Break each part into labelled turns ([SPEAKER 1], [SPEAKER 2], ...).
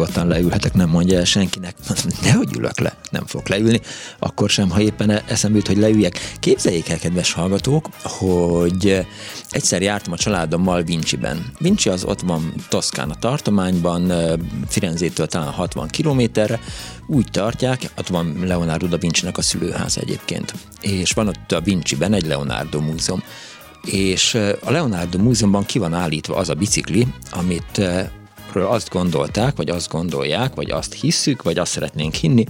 [SPEAKER 1] Nyugodtan leülhetek, nem mondja el senkinek. Nehogy ülök le, nem fog leülni. Akkor sem, ha éppen eszembe jut, hogy leüljek. Képzeljék el, kedves hallgatók, hogy egyszer jártam a családommal Vinciben. Vinci az ott van Toszkán a tartományban, Firenzétől talán 60 kilométerre, úgy tartják, ott van Leonardo da Vinci-nek a szülőház egyébként. És van ott a Vinciben egy Leonardo múzeum és a Leonardo Múzeumban ki van állítva az a bicikli, amit azt gondolták, vagy azt gondolják, vagy azt hisszük, vagy azt szeretnénk hinni,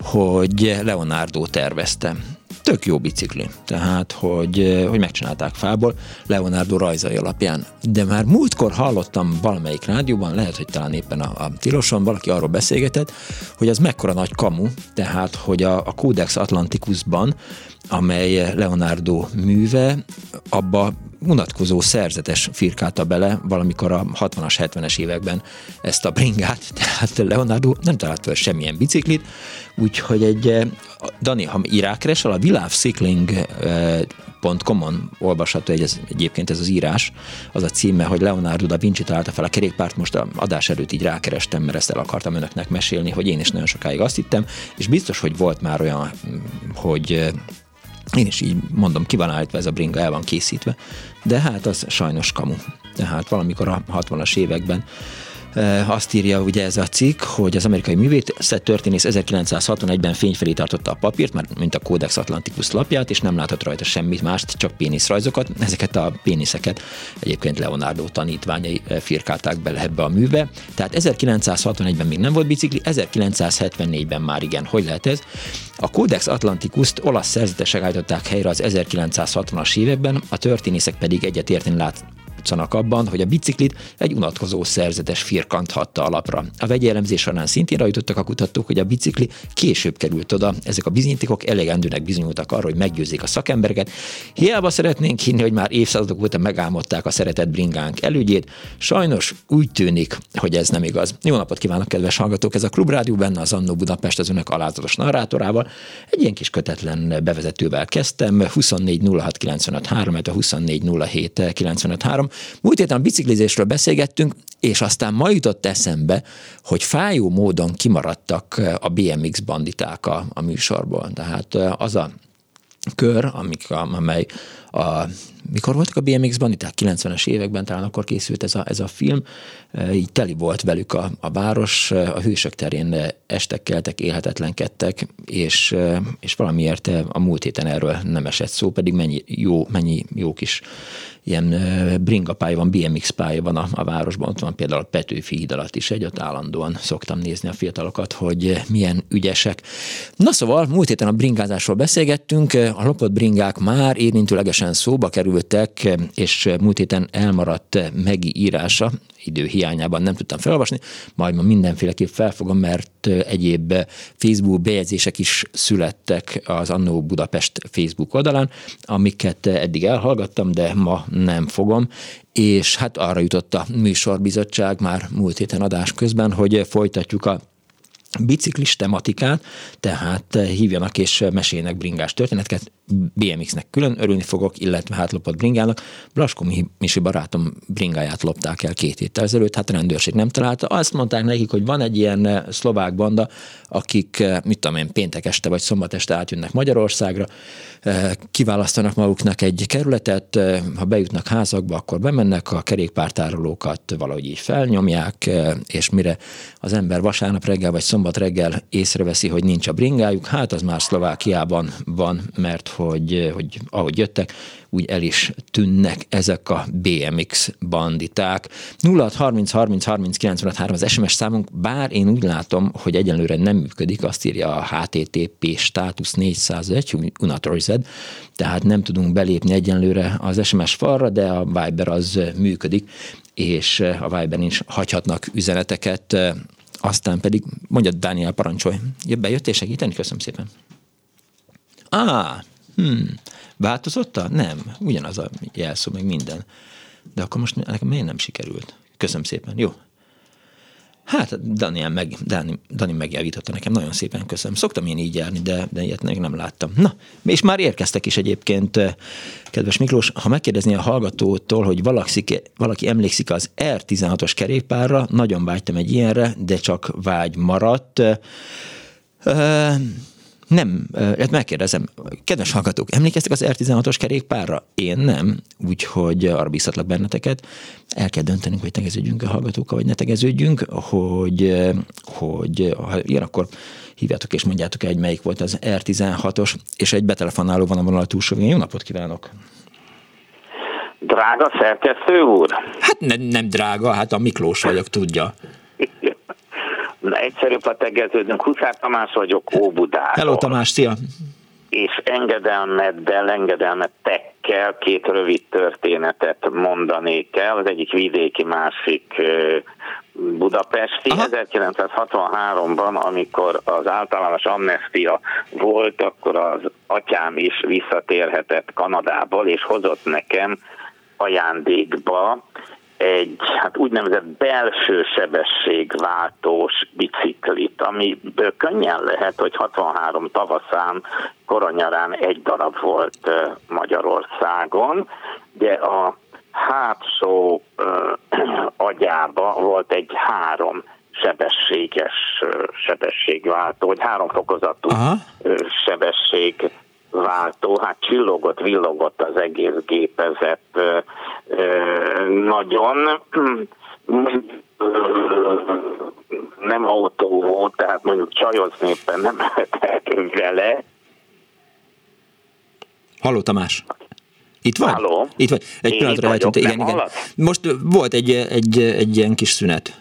[SPEAKER 1] hogy Leonardo tervezte. Tök jó bicikli, tehát hogy, hogy megcsinálták fából Leonardo rajzai alapján. De már múltkor hallottam valamelyik rádióban, lehet, hogy talán éppen a, a Tiloson valaki arról beszélgetett, hogy az mekkora nagy kamu, tehát hogy a, a Codex Atlanticusban, amely Leonardo műve, abba unatkozó szerzetes firkálta bele valamikor a 60-as, 70-es években ezt a bringát, tehát Leonardo nem talált fel semmilyen biciklit, úgyhogy egy, eh, Dani, ha írákeresel, a világcycling.com-on olvasható egy, ez, egyébként ez az írás, az a címe, hogy Leonardo da Vinci találta fel a kerékpárt, most a adás előtt így rákerestem, mert ezt el akartam önöknek mesélni, hogy én is nagyon sokáig azt hittem, és biztos, hogy volt már olyan, hogy eh, én is így mondom, ki van állítva ez a bringa, el van készítve, de hát az sajnos kamu. Tehát valamikor a 60-as években azt írja ugye ez a cikk, hogy az amerikai művészet történész 1961-ben fényfelé tartotta a papírt, mert mint a Codex Atlanticus lapját, és nem látott rajta semmit mást, csak péniszrajzokat. Ezeket a péniszeket egyébként Leonardo tanítványai firkálták bele ebbe a műbe. Tehát 1961-ben még nem volt bicikli, 1974-ben már igen. Hogy lehet ez? A Codex Atlanticus-t olasz szerzetesek állították helyre az 1960-as években, a történészek pedig egyetérteni lát, látszanak abban, hogy a biciklit egy unatkozó szerzetes firkant hatta alapra. A vegyi elemzés során szintén rajtottak a kutatók, hogy a bicikli később került oda. Ezek a bizonyítékok elegendőnek bizonyultak arra, hogy meggyőzzék a szakembereket. Hiába szeretnénk hinni, hogy már évszázadok óta megálmodták a szeretett bringánk elődjét. Sajnos úgy tűnik, hogy ez nem igaz. Jó napot kívánok, kedves hallgatók! Ez a Klubrádió benne az Annó Budapest az önök alázatos narrátorával. Egy ilyen kis kötetlen bevezetővel kezdtem. 24 06 95 3, a 24 07 95 3. Múlt héten a biciklizésről beszélgettünk, és aztán ma jutott eszembe, hogy fájó módon kimaradtak a BMX banditák a, a műsorból. Tehát az a kör, amik, amely a, mikor voltak a BMX banditák? 90-es években talán akkor készült ez a, ez a film, így teli volt velük a, a város, a hősök terén estek, keltek, élhetetlenkedtek, és, és valamiért a múlt héten erről nem esett szó, pedig mennyi jó, mennyi jó kis ilyen bringa pálya van, BMX pálya van a, a városban, ott van például a Petőfi híd alatt is egy, ott állandóan szoktam nézni a fiatalokat, hogy milyen ügyesek. Na szóval, múlt héten a bringázásról beszélgettünk, a lopott bringák már érintőlegesen szóba kerültek, és múlt héten elmaradt Megi írása, idő hiányában nem tudtam felolvasni, majd ma mindenféleképp felfogom, mert egyéb Facebook bejegyzések is születtek az Annó Budapest Facebook oldalán, amiket eddig elhallgattam, de ma nem fogom, és hát arra jutott a műsorbizottság már múlt héten adás közben, hogy folytatjuk a biciklis tematikát, tehát hívjanak és meséljenek bringás történeteket, BMX-nek külön örülni fogok, illetve hát lopott bringának. Blaskó Misi barátom bringáját lopták el két héttel ezelőtt, hát a rendőrség nem találta. Azt mondták nekik, hogy van egy ilyen eh, szlovák banda, akik, eh, mit tudom én, péntek este vagy szombat este átjönnek Magyarországra, eh, kiválasztanak maguknak egy kerületet, ha bejutnak házakba, akkor bemennek, a kerékpártárolókat valahogy így felnyomják, és mire az ember vasárnap reggel vagy szombat reggel észreveszi, hogy nincs a bringájuk, hát az már Szlovákiában van, mert hogy, hogy ahogy jöttek, úgy el is tűnnek ezek a BMX banditák. 06 30 30 30 93 az SMS számunk, bár én úgy látom, hogy egyenlőre nem működik, azt írja a HTTP státusz 401 unauthorized, tehát nem tudunk belépni egyenlőre az SMS falra, de a Viber az működik, és a Viber is hagyhatnak üzeneteket, aztán pedig, mondja Dániel, parancsolj, bejöttél segíteni? Köszönöm szépen. Á, hmm, változott? Nem, ugyanaz a jelszó, meg minden. De akkor most nekem miért nem sikerült? Köszönöm szépen, jó. Hát Daniel meg, Dani, Dani megjavította nekem, nagyon szépen köszönöm. Szoktam én így járni, de, de ilyet meg nem láttam. Na, és már érkeztek is egyébként, kedves Miklós, ha megkérdezni a hallgatótól, hogy valaki, valaki emlékszik az R16-os kerékpárra, nagyon vágytam egy ilyenre, de csak vágy maradt. Nem, ezt megkérdezem, kedves hallgatók, emlékeztek az R16-os kerékpárra? Én nem, úgyhogy arra biztatlak benneteket. El kell döntenünk, hogy tegeződjünk a hallgatókkal, vagy ne tegeződjünk, hogy, hogy ha ilyen, akkor hívjátok és mondjátok el, hogy melyik volt az R16-os, és egy betelefonáló van a vonal túlsó Jó napot kívánok!
[SPEAKER 2] Drága szerkesztő úr?
[SPEAKER 1] Hát ne, nem drága, hát a Miklós vagyok, tudja.
[SPEAKER 2] egyszerűbb, ha tegeződünk. Huszár Tamás vagyok, Óbudáról.
[SPEAKER 1] Hello Tamás, szia!
[SPEAKER 2] És engedelmeddel, engedelmettekkel két rövid történetet mondanék el. Az egyik vidéki, másik budapesti. Aha. 1963-ban, amikor az általános amnestia volt, akkor az atyám is visszatérhetett Kanadából, és hozott nekem ajándékba egy hát úgynevezett belső sebességváltós biciklit, ami könnyen lehet, hogy 63 tavaszán, koronyarán egy darab volt Magyarországon, de a hátsó uh, agyába volt egy három sebességes sebességváltó, vagy három fokozatú Aha. sebesség váltó, hát csillogott, villogott az egész gépezet nagyon. Nem autó volt, tehát mondjuk csajozni éppen nem lehetett vele.
[SPEAKER 1] Halló Tamás! Itt vagy?
[SPEAKER 2] Halló.
[SPEAKER 1] Itt vagy. Egy Én pillanatra eltűnt. Igen, igen. Most volt egy, egy, egy ilyen kis szünet.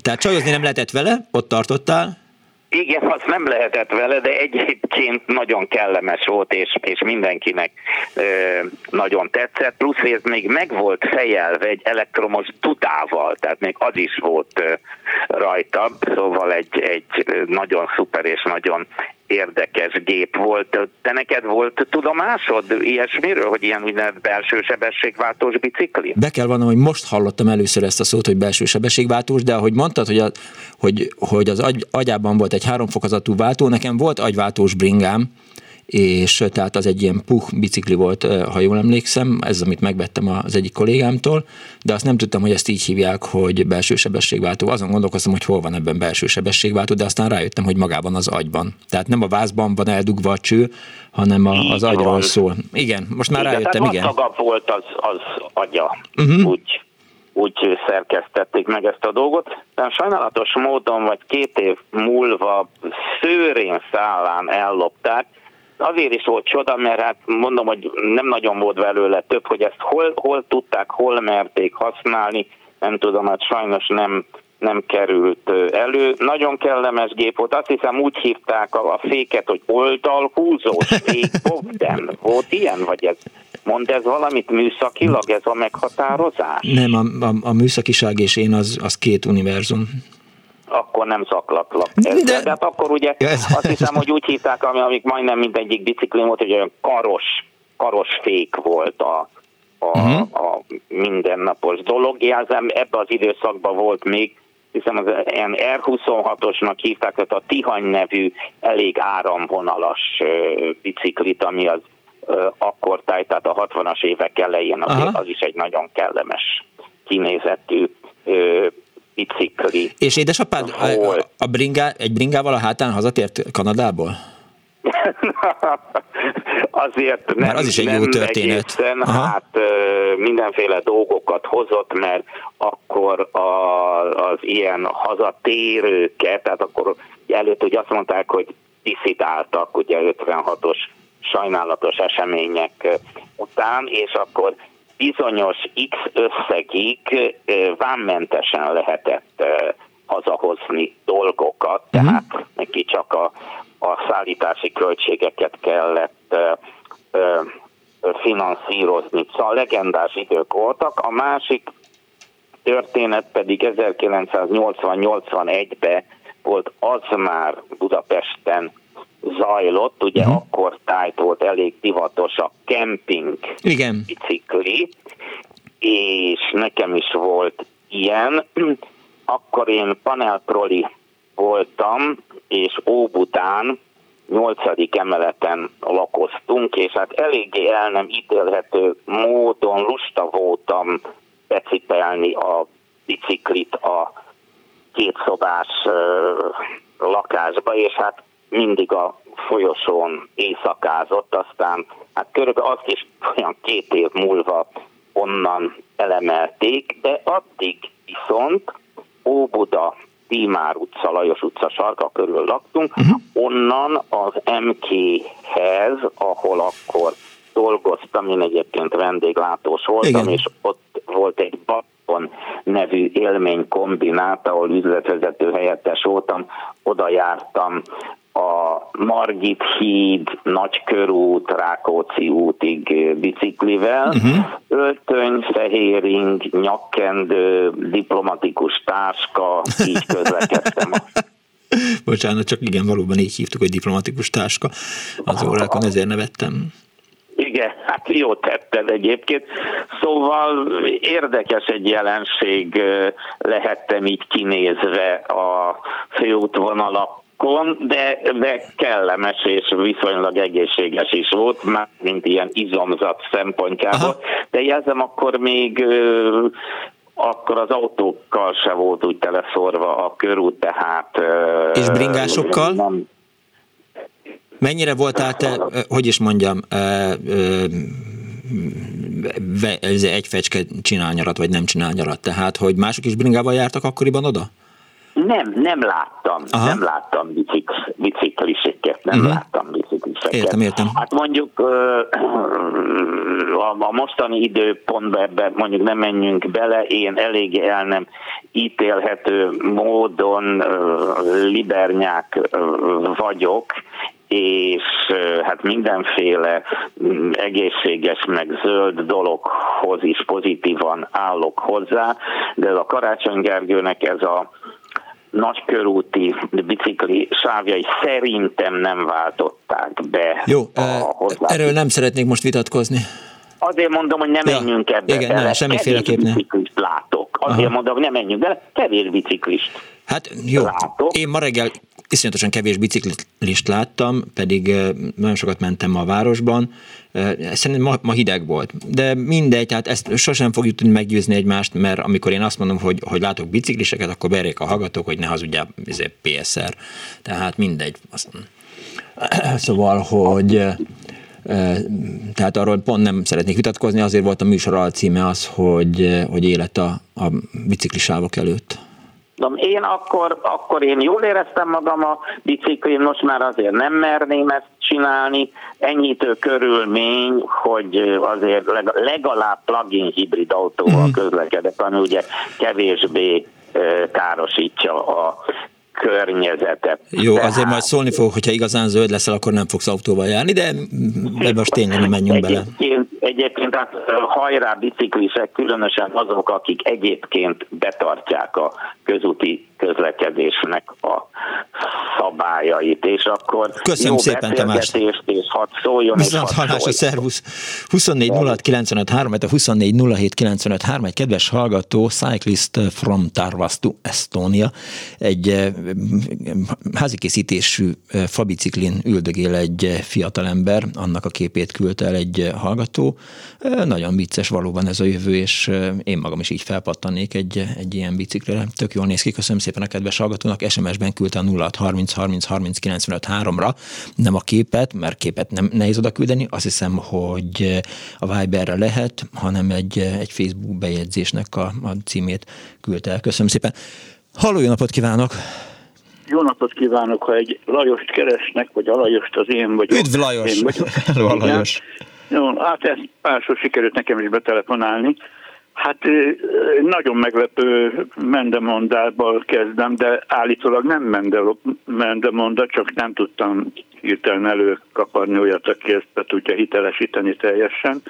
[SPEAKER 1] Tehát csajozni nem lehetett vele, ott tartottál.
[SPEAKER 2] Igen, az nem lehetett vele, de egyébként nagyon kellemes volt, és, és mindenkinek ö, nagyon tetszett. Plusz, ez még meg volt fejelve egy elektromos dudával, tehát még az is volt ö, rajta, szóval egy, egy nagyon szuper és nagyon érdekes gép volt. Te neked volt tudomásod ilyesmiről, hogy ilyen úgynevezett belső sebességváltós bicikli?
[SPEAKER 1] Be kell vannom, hogy most hallottam először ezt a szót, hogy belső sebességváltós, de ahogy mondtad, hogy, a, hogy, hogy az agy, agyában volt egy háromfokozatú váltó, nekem volt agyváltós bringám, és tehát az egy ilyen puh bicikli volt, ha jól emlékszem, ez amit megvettem az egyik kollégámtól, de azt nem tudtam, hogy ezt így hívják, hogy belső sebességváltó. Azon gondolkoztam, hogy hol van ebben belső sebességváltó, de aztán rájöttem, hogy magában az agyban. Tehát nem a vázban van eldugva a cső, hanem a, az agyról van. szól. Igen, most már igen, rájöttem,
[SPEAKER 2] igen. Tehát volt az, az agya, uh-huh. úgy úgy szerkesztették meg ezt a dolgot. De sajnálatos módon, vagy két év múlva szőrén szállán ellopták, azért is volt csoda, mert hát mondom, hogy nem nagyon volt belőle több, hogy ezt hol, hol tudták, hol merték használni, nem tudom, hát sajnos nem, nem került elő. Nagyon kellemes gép volt, azt hiszem úgy hívták a, a féket, hogy oldalhúzós fék, Volt ilyen, vagy ez? Mond ez valamit műszakilag, ez a meghatározás?
[SPEAKER 1] Nem, a, a, a műszakiság és én az, az két univerzum
[SPEAKER 2] akkor nem zaklatlak. De, de hát akkor ugye azt hiszem, hogy úgy hívták, ami, amik majdnem mindegyik bicikli volt, hogy olyan karos, karos fék volt a, a, uh-huh. a mindennapos dolog. Jelzem, ebbe az időszakban volt még, hiszem az ilyen R26-osnak hívták, tehát a Tihany nevű elég áramvonalas biciklit, ami az akkor táj, tehát a 60-as évek elején az, az is egy nagyon kellemes kinézetű bicikli.
[SPEAKER 1] És édesapád a, a bringá, egy bringával a hátán hazatért Kanadából?
[SPEAKER 2] Azért nem,
[SPEAKER 1] Már az is egy jó történet. Egészen,
[SPEAKER 2] hát mindenféle dolgokat hozott, mert akkor a, az ilyen hazatérőket, tehát akkor előtt hogy azt mondták, hogy diszidáltak, ugye 56-os sajnálatos események után, és akkor bizonyos X összegig vámmentesen lehetett hazahozni dolgokat, uh-huh. tehát neki csak a, a szállítási költségeket kellett ö, finanszírozni. Szóval legendás idők voltak. A másik történet pedig 1980-81-ben volt az már Budapesten zajlott, ugye uh-huh. akkor tájt volt elég divatos a kemping
[SPEAKER 1] Igen.
[SPEAKER 2] Bicikli, és nekem is volt ilyen. Akkor én panelproli voltam, és Óbudán, nyolcadik emeleten lakoztunk, és hát eléggé el nem ítélhető módon lusta voltam becipelni a biciklit a kétszobás lakásba, és hát mindig a folyosón éjszakázott, aztán hát körülbelül azt is olyan két év múlva onnan elemelték, de addig viszont Óbuda, Tímár utca, Lajos utca sarka körül laktunk, uh-huh. onnan az MK-hez, ahol akkor dolgoztam, én egyébként vendéglátós voltam, Igen. és ott volt egy Bakon nevű élménykombinát, ahol üzletvezető helyettes voltam, oda jártam a Margit híd, Nagykörút, Rákóczi útig biciklivel, uh-huh. öltöny, fehéring, nyakkendő, diplomatikus táska, így közlekedtem.
[SPEAKER 1] Bocsánat, csak igen, valóban így hívtuk, hogy diplomatikus táska. Az órákon ezért nevettem.
[SPEAKER 2] Igen, hát jó tetted egyébként. Szóval érdekes egy jelenség lehettem így kinézve a főútvonalak de, de kellemes és viszonylag egészséges is volt, már mint ilyen izomzat szempontjából. Aha. De jelzem, akkor még akkor az autókkal se volt úgy teleszorva a körút, tehát...
[SPEAKER 1] És bringásokkal? Nem, Mennyire voltál te, hogy is mondjam, ez egy fecske csinál nyarat, vagy nem csinál nyarat? Tehát, hogy mások is bringával jártak akkoriban oda?
[SPEAKER 2] Nem, nem láttam, Aha. nem láttam bicik, bicikliseket, nem uh-huh. láttam bicikliseket.
[SPEAKER 1] Értem, értem.
[SPEAKER 2] Hát mondjuk a mostani időpontban ebbe mondjuk nem menjünk bele, én elég el nem ítélhető módon libernyák vagyok, és hát mindenféle egészséges meg zöld dologhoz is pozitívan állok hozzá, de a Karácsony Gergőnek ez a nagykörúti bicikli sávjai szerintem nem váltották be.
[SPEAKER 1] Jó, a erről nem szeretnék most vitatkozni.
[SPEAKER 2] Azért mondom, hogy nem ja, menjünk ebbe
[SPEAKER 1] igen, bele. Nem, semmiféleképp nem.
[SPEAKER 2] látok. Azért Aha. mondom, hogy nem menjünk bele. Kevés biciklist
[SPEAKER 1] Hát jó, látok. én ma reggel iszonyatosan kevés biciklist láttam, pedig nagyon sokat mentem a városban. Szerintem ma, ma hideg volt. De mindegy, tehát ezt sosem fogjuk tudni meggyőzni egymást, mert amikor én azt mondom, hogy, hogy látok bicikliseket, akkor berjék a hallgatók, hogy ne hazudjál izé, PSR. Tehát mindegy. Szóval, hogy tehát arról pont nem szeretnék vitatkozni, azért volt a műsor alcíme az, hogy, hogy élet a, a biciklisávok előtt.
[SPEAKER 2] De én akkor, akkor én jól éreztem magam a biciklin, most már azért nem merném ezt csinálni. Ennyitő körülmény, hogy azért legalább plug-in hibrid autóval mm. közlekedek, ami ugye kevésbé károsítja a környezetet.
[SPEAKER 1] Jó, Tehát, azért majd szólni fogok, hogyha igazán zöld leszel, akkor nem fogsz autóval járni, de, de most tényleg nem menjünk bele.
[SPEAKER 2] Egyébként, egyébként hát hajrá biciklisek, különösen azok, akik egyébként betartják a közúti közlekedésnek a szabályait, és akkor
[SPEAKER 1] Köszönöm jó szépen, Tamás.
[SPEAKER 2] és hadd szóljon,
[SPEAKER 1] Viszont és hadd a szervusz. 24 06 95 3, a 24 07 95 3, egy kedves hallgató, Cyclist from Tarvastu, Estonia, egy eh, házikészítésű eh, fabiciklin üldögél egy fiatalember, annak a képét küldte el egy hallgató. Eh, nagyon vicces valóban ez a jövő, és én magam is így felpattanék egy, egy ilyen biciklire. Tök jól néz ki, köszönöm szépen a kedves hallgatónak, SMS-ben küldte a 0 30 30 30 95 3-ra, nem a képet, mert képet nem nehéz oda küldeni, azt hiszem, hogy a Viberre lehet, hanem egy, egy Facebook bejegyzésnek a, a címét küldte el. Köszönöm szépen. Halló, jó napot kívánok!
[SPEAKER 3] Jó napot kívánok, ha egy Lajost keresnek, vagy a Lajost az én vagyok.
[SPEAKER 1] Üdv Lajos!
[SPEAKER 3] Én vagyok.
[SPEAKER 1] Hello, Lajos!
[SPEAKER 3] Jó, hát ezt párszor sikerült nekem is betelefonálni. Hát nagyon meglepő mendemondából kezdem, de állítólag nem mendel, mendemonda, csak nem tudtam hirtelen előkaparni olyat, aki ezt be tudja hitelesíteni teljesen.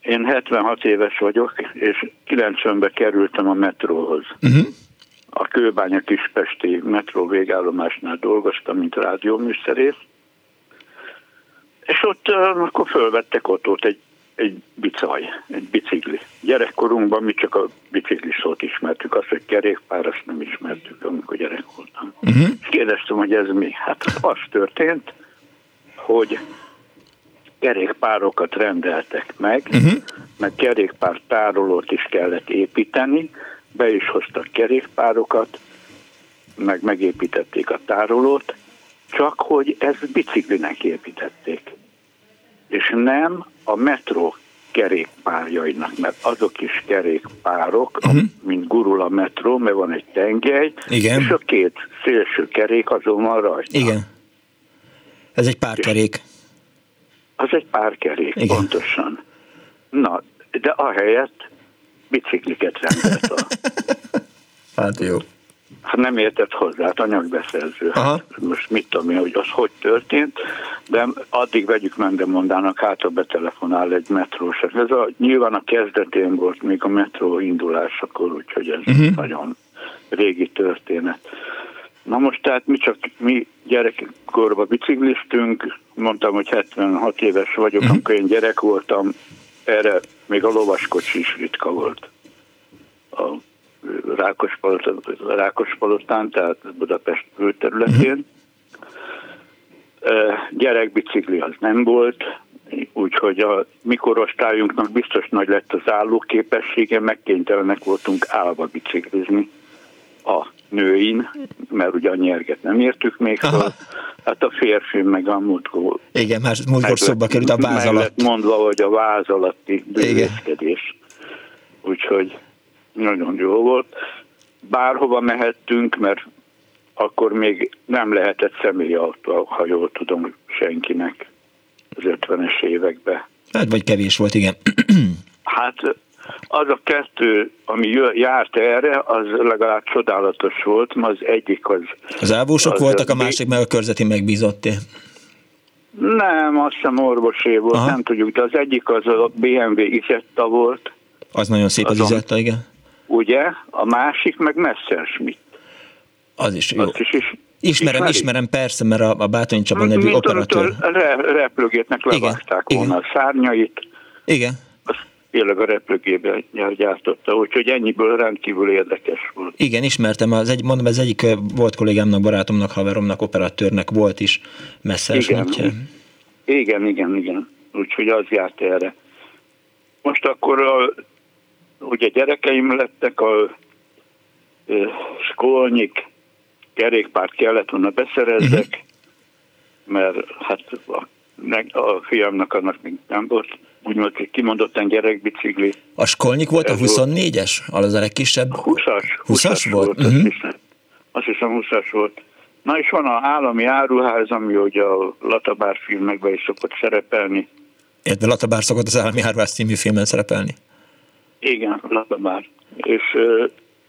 [SPEAKER 3] Én 76 éves vagyok, és 90-ben kerültem a metróhoz. Uh-huh. A Kőbánya Kispesti metró végállomásnál dolgoztam, mint rádióműszerész. És ott akkor fölvettek ott, ott egy egy bicaj, egy bicikli. Gyerekkorunkban mi csak a bicikli szót ismertük, azt, hogy kerékpár, azt nem ismertük, amikor gyerek voltam. Uh-huh. És kérdeztem, hogy ez mi? Hát az történt, hogy kerékpárokat rendeltek meg, uh-huh. meg kerékpár tárolót is kellett építeni, be is hoztak kerékpárokat, meg megépítették a tárolót, csak hogy ezt biciklinek építették és nem a metró kerékpárjainak, mert azok is kerékpárok, uh-huh. mint gurul a metró, mert van egy tengely,
[SPEAKER 1] Igen.
[SPEAKER 3] és a két szélső kerék azon van rajta.
[SPEAKER 1] Igen. Ez egy párkerék.
[SPEAKER 3] Az egy párkerék, Igen. pontosan. Na, de ahelyett bicikliket rendelt a...
[SPEAKER 1] hát jó.
[SPEAKER 3] Hát nem értett hozzá, hát anyagbeszerző. Aha. Most mit tudom én, hogy az hogy történt, de addig vegyük mendemondának, hát a betelefonál egy metrós. Ez a, nyilván a kezdetén volt még a metró indulásakor, úgyhogy ez uh-huh. nagyon régi történet. Na most tehát mi csak mi gyerekkorban bicikliztünk, mondtam, hogy 76 éves vagyok, uh-huh. amikor én gyerek voltam, erre még a lovaskocsi is ritka volt. A Rákospalotán, Rákospalotán tehát Budapest külterületén. Uh-huh. Gyerekbicikli az nem volt, úgyhogy a mikorosztályunknak biztos nagy lett az állóképessége, megkénytelenek voltunk állva biciklizni a nőin, mert ugye a nyerget nem értük még fel. Hát a férfi meg a múltkor...
[SPEAKER 1] Igen, már múltkor szóba került a váz alatt.
[SPEAKER 3] mondva, hogy a váz alatti bővészkedés. Úgyhogy nagyon jó volt. Bárhova mehettünk, mert akkor még nem lehetett személyautó, ha jól tudom, senkinek az 50-es években.
[SPEAKER 1] Hát vagy kevés volt, igen.
[SPEAKER 3] hát az a kettő, ami járt erre, az legalább csodálatos volt, mert az egyik az...
[SPEAKER 1] Az ávósok az voltak, a másik meg a körzeti megbízotté.
[SPEAKER 3] Nem, azt hiszem orvosé volt, Aha. nem tudjuk, de az egyik az a BMW Izetta volt.
[SPEAKER 1] Az nagyon szép az, az Izetta, igen
[SPEAKER 3] ugye, a másik meg Messerschmitt.
[SPEAKER 1] Az is jó. Azt is, is Ismerem, ismeri? ismerem, persze, mert a, a Bátony Csaba nevű Mint operatőr.
[SPEAKER 3] Re, repülőgépnek levágták igen, volna igen. a szárnyait.
[SPEAKER 1] Igen.
[SPEAKER 3] Azt tényleg a repülőgépben gyártotta, úgyhogy ennyiből rendkívül érdekes volt.
[SPEAKER 1] Igen, ismertem, az egy, mondom, az egyik volt kollégámnak, barátomnak, haveromnak, operatőrnek volt is Messerschmittje.
[SPEAKER 3] Igen, igen, igen, igen. Úgyhogy az járt erre. Most akkor a ugye gyerekeim lettek, a skolnyik kerékpárt kellett volna beszerezzek, uh-huh. mert hát a, a fiamnak annak még nem volt úgymond kimondottan gyerekbicikli.
[SPEAKER 1] A skolnyik volt a 24-es? Az a legkisebb?
[SPEAKER 3] 20-as.
[SPEAKER 1] 20-as volt? volt
[SPEAKER 3] uh-huh. azt, hiszem, azt hiszem 20-as volt. Na és van a állami áruház, ami ugye a Latabár filmekben is szokott szerepelni.
[SPEAKER 1] Érde Latabár szokott az állami áruház című filmben szerepelni?
[SPEAKER 3] Igen, már. És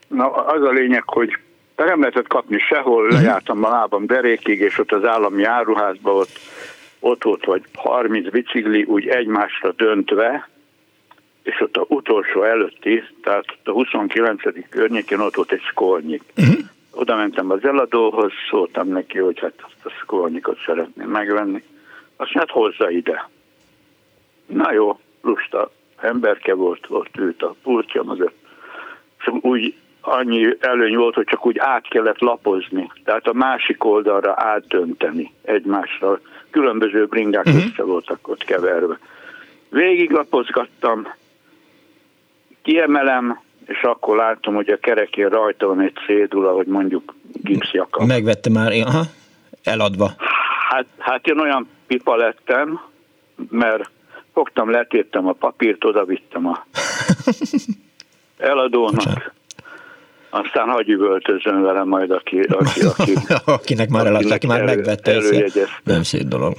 [SPEAKER 3] na, az a lényeg, hogy nem lehetett kapni sehol, uh-huh. lejártam a lábam derékig, és ott az állami áruházban ott, ott volt vagy 30 bicikli úgy egymásra döntve, és ott a utolsó előtti, tehát a 29. környékén ott volt egy skolnyik. Uh-huh. Oda mentem az eladóhoz, szóltam neki, hogy hát azt a skolnyikot szeretném megvenni. Azt hát hozza ide. Na jó, lusta emberke volt, ott ült a pultja mögött. És úgy annyi előny volt, hogy csak úgy át kellett lapozni, tehát a másik oldalra átdönteni egymásra. Különböző bringák uh-huh. össze voltak ott keverve. Végig lapozgattam, kiemelem, és akkor látom, hogy a kerekén rajta van egy cédula, hogy mondjuk gipszjaka.
[SPEAKER 1] Megvette már, aha, eladva.
[SPEAKER 3] Hát, hát én olyan pipa lettem, mert fogtam, letéptem a papírt, oda vittem a eladónak. aztán hagyj üvöltözön vele majd, aki, aki, aki
[SPEAKER 1] akinek már eladta, aki már megvette ezt. Nem szép dolog.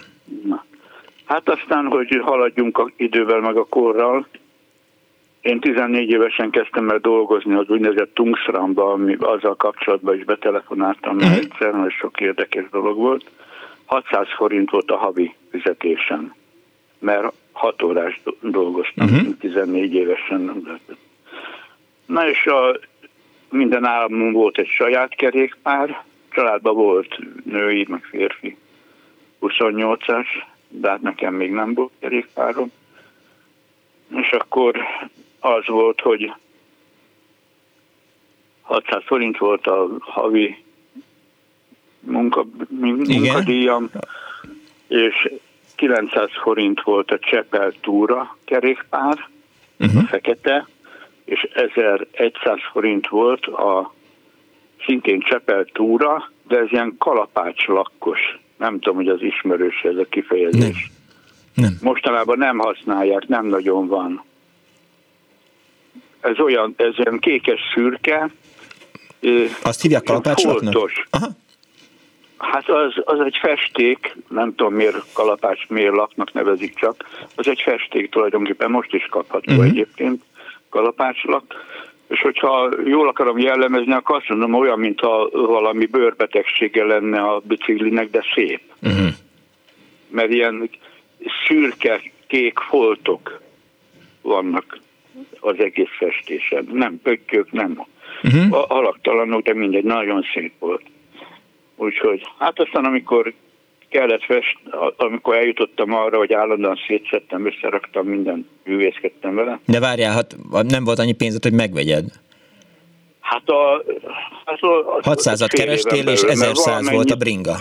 [SPEAKER 1] Na.
[SPEAKER 3] Hát aztán, hogy haladjunk a idővel meg a korral, én 14 évesen kezdtem el dolgozni az úgynevezett Tungsramba, ami azzal kapcsolatban is betelefonáltam uh-huh. egyszer, mert sok érdekes dolog volt. 600 forint volt a havi fizetésem, mert 6 órás dolgoztam, uh-huh. 14 évesen. Na és a, minden államon volt egy saját kerékpár, családban volt női, meg férfi 28-as, de hát nekem még nem volt kerékpárom. És akkor az volt, hogy 600 forint volt a havi munka, munkadíjam, és 900 forint volt a Csepel túra kerékpár, uh-huh. fekete, és 1100 forint volt a szintén Csepel túra, de ez ilyen kalapács lakkos. Nem tudom, hogy az ismerős ez a kifejezés. Nem. nem. Mostanában nem használják, nem nagyon van ez olyan, ez olyan kékes szürke.
[SPEAKER 1] Azt hívják kalapácslaknak? Aha.
[SPEAKER 3] Hát az, az egy festék, nem tudom miért kalapács, miért laknak nevezik csak, az egy festék tulajdonképpen, most is kapható uh-huh. egyébként kalapácslak, és hogyha jól akarom jellemezni, akkor azt mondom olyan, mintha valami bőrbetegsége lenne a biciklinek, de szép. Uh-huh. Mert ilyen szürke, kék foltok vannak az egész festésen. Nem pöttyök, nem uh-huh. alaktalanok, de mindegy, nagyon szép volt. Úgyhogy, hát aztán amikor kellett fest, amikor eljutottam arra, hogy állandóan szétszettem, összeraktam minden, művészkedtem vele.
[SPEAKER 1] De várjál, hát nem volt annyi pénzed, hogy megvegyed?
[SPEAKER 3] Hát a...
[SPEAKER 1] Hát a, a 600-at kerestél, és 1100 volt a bringa.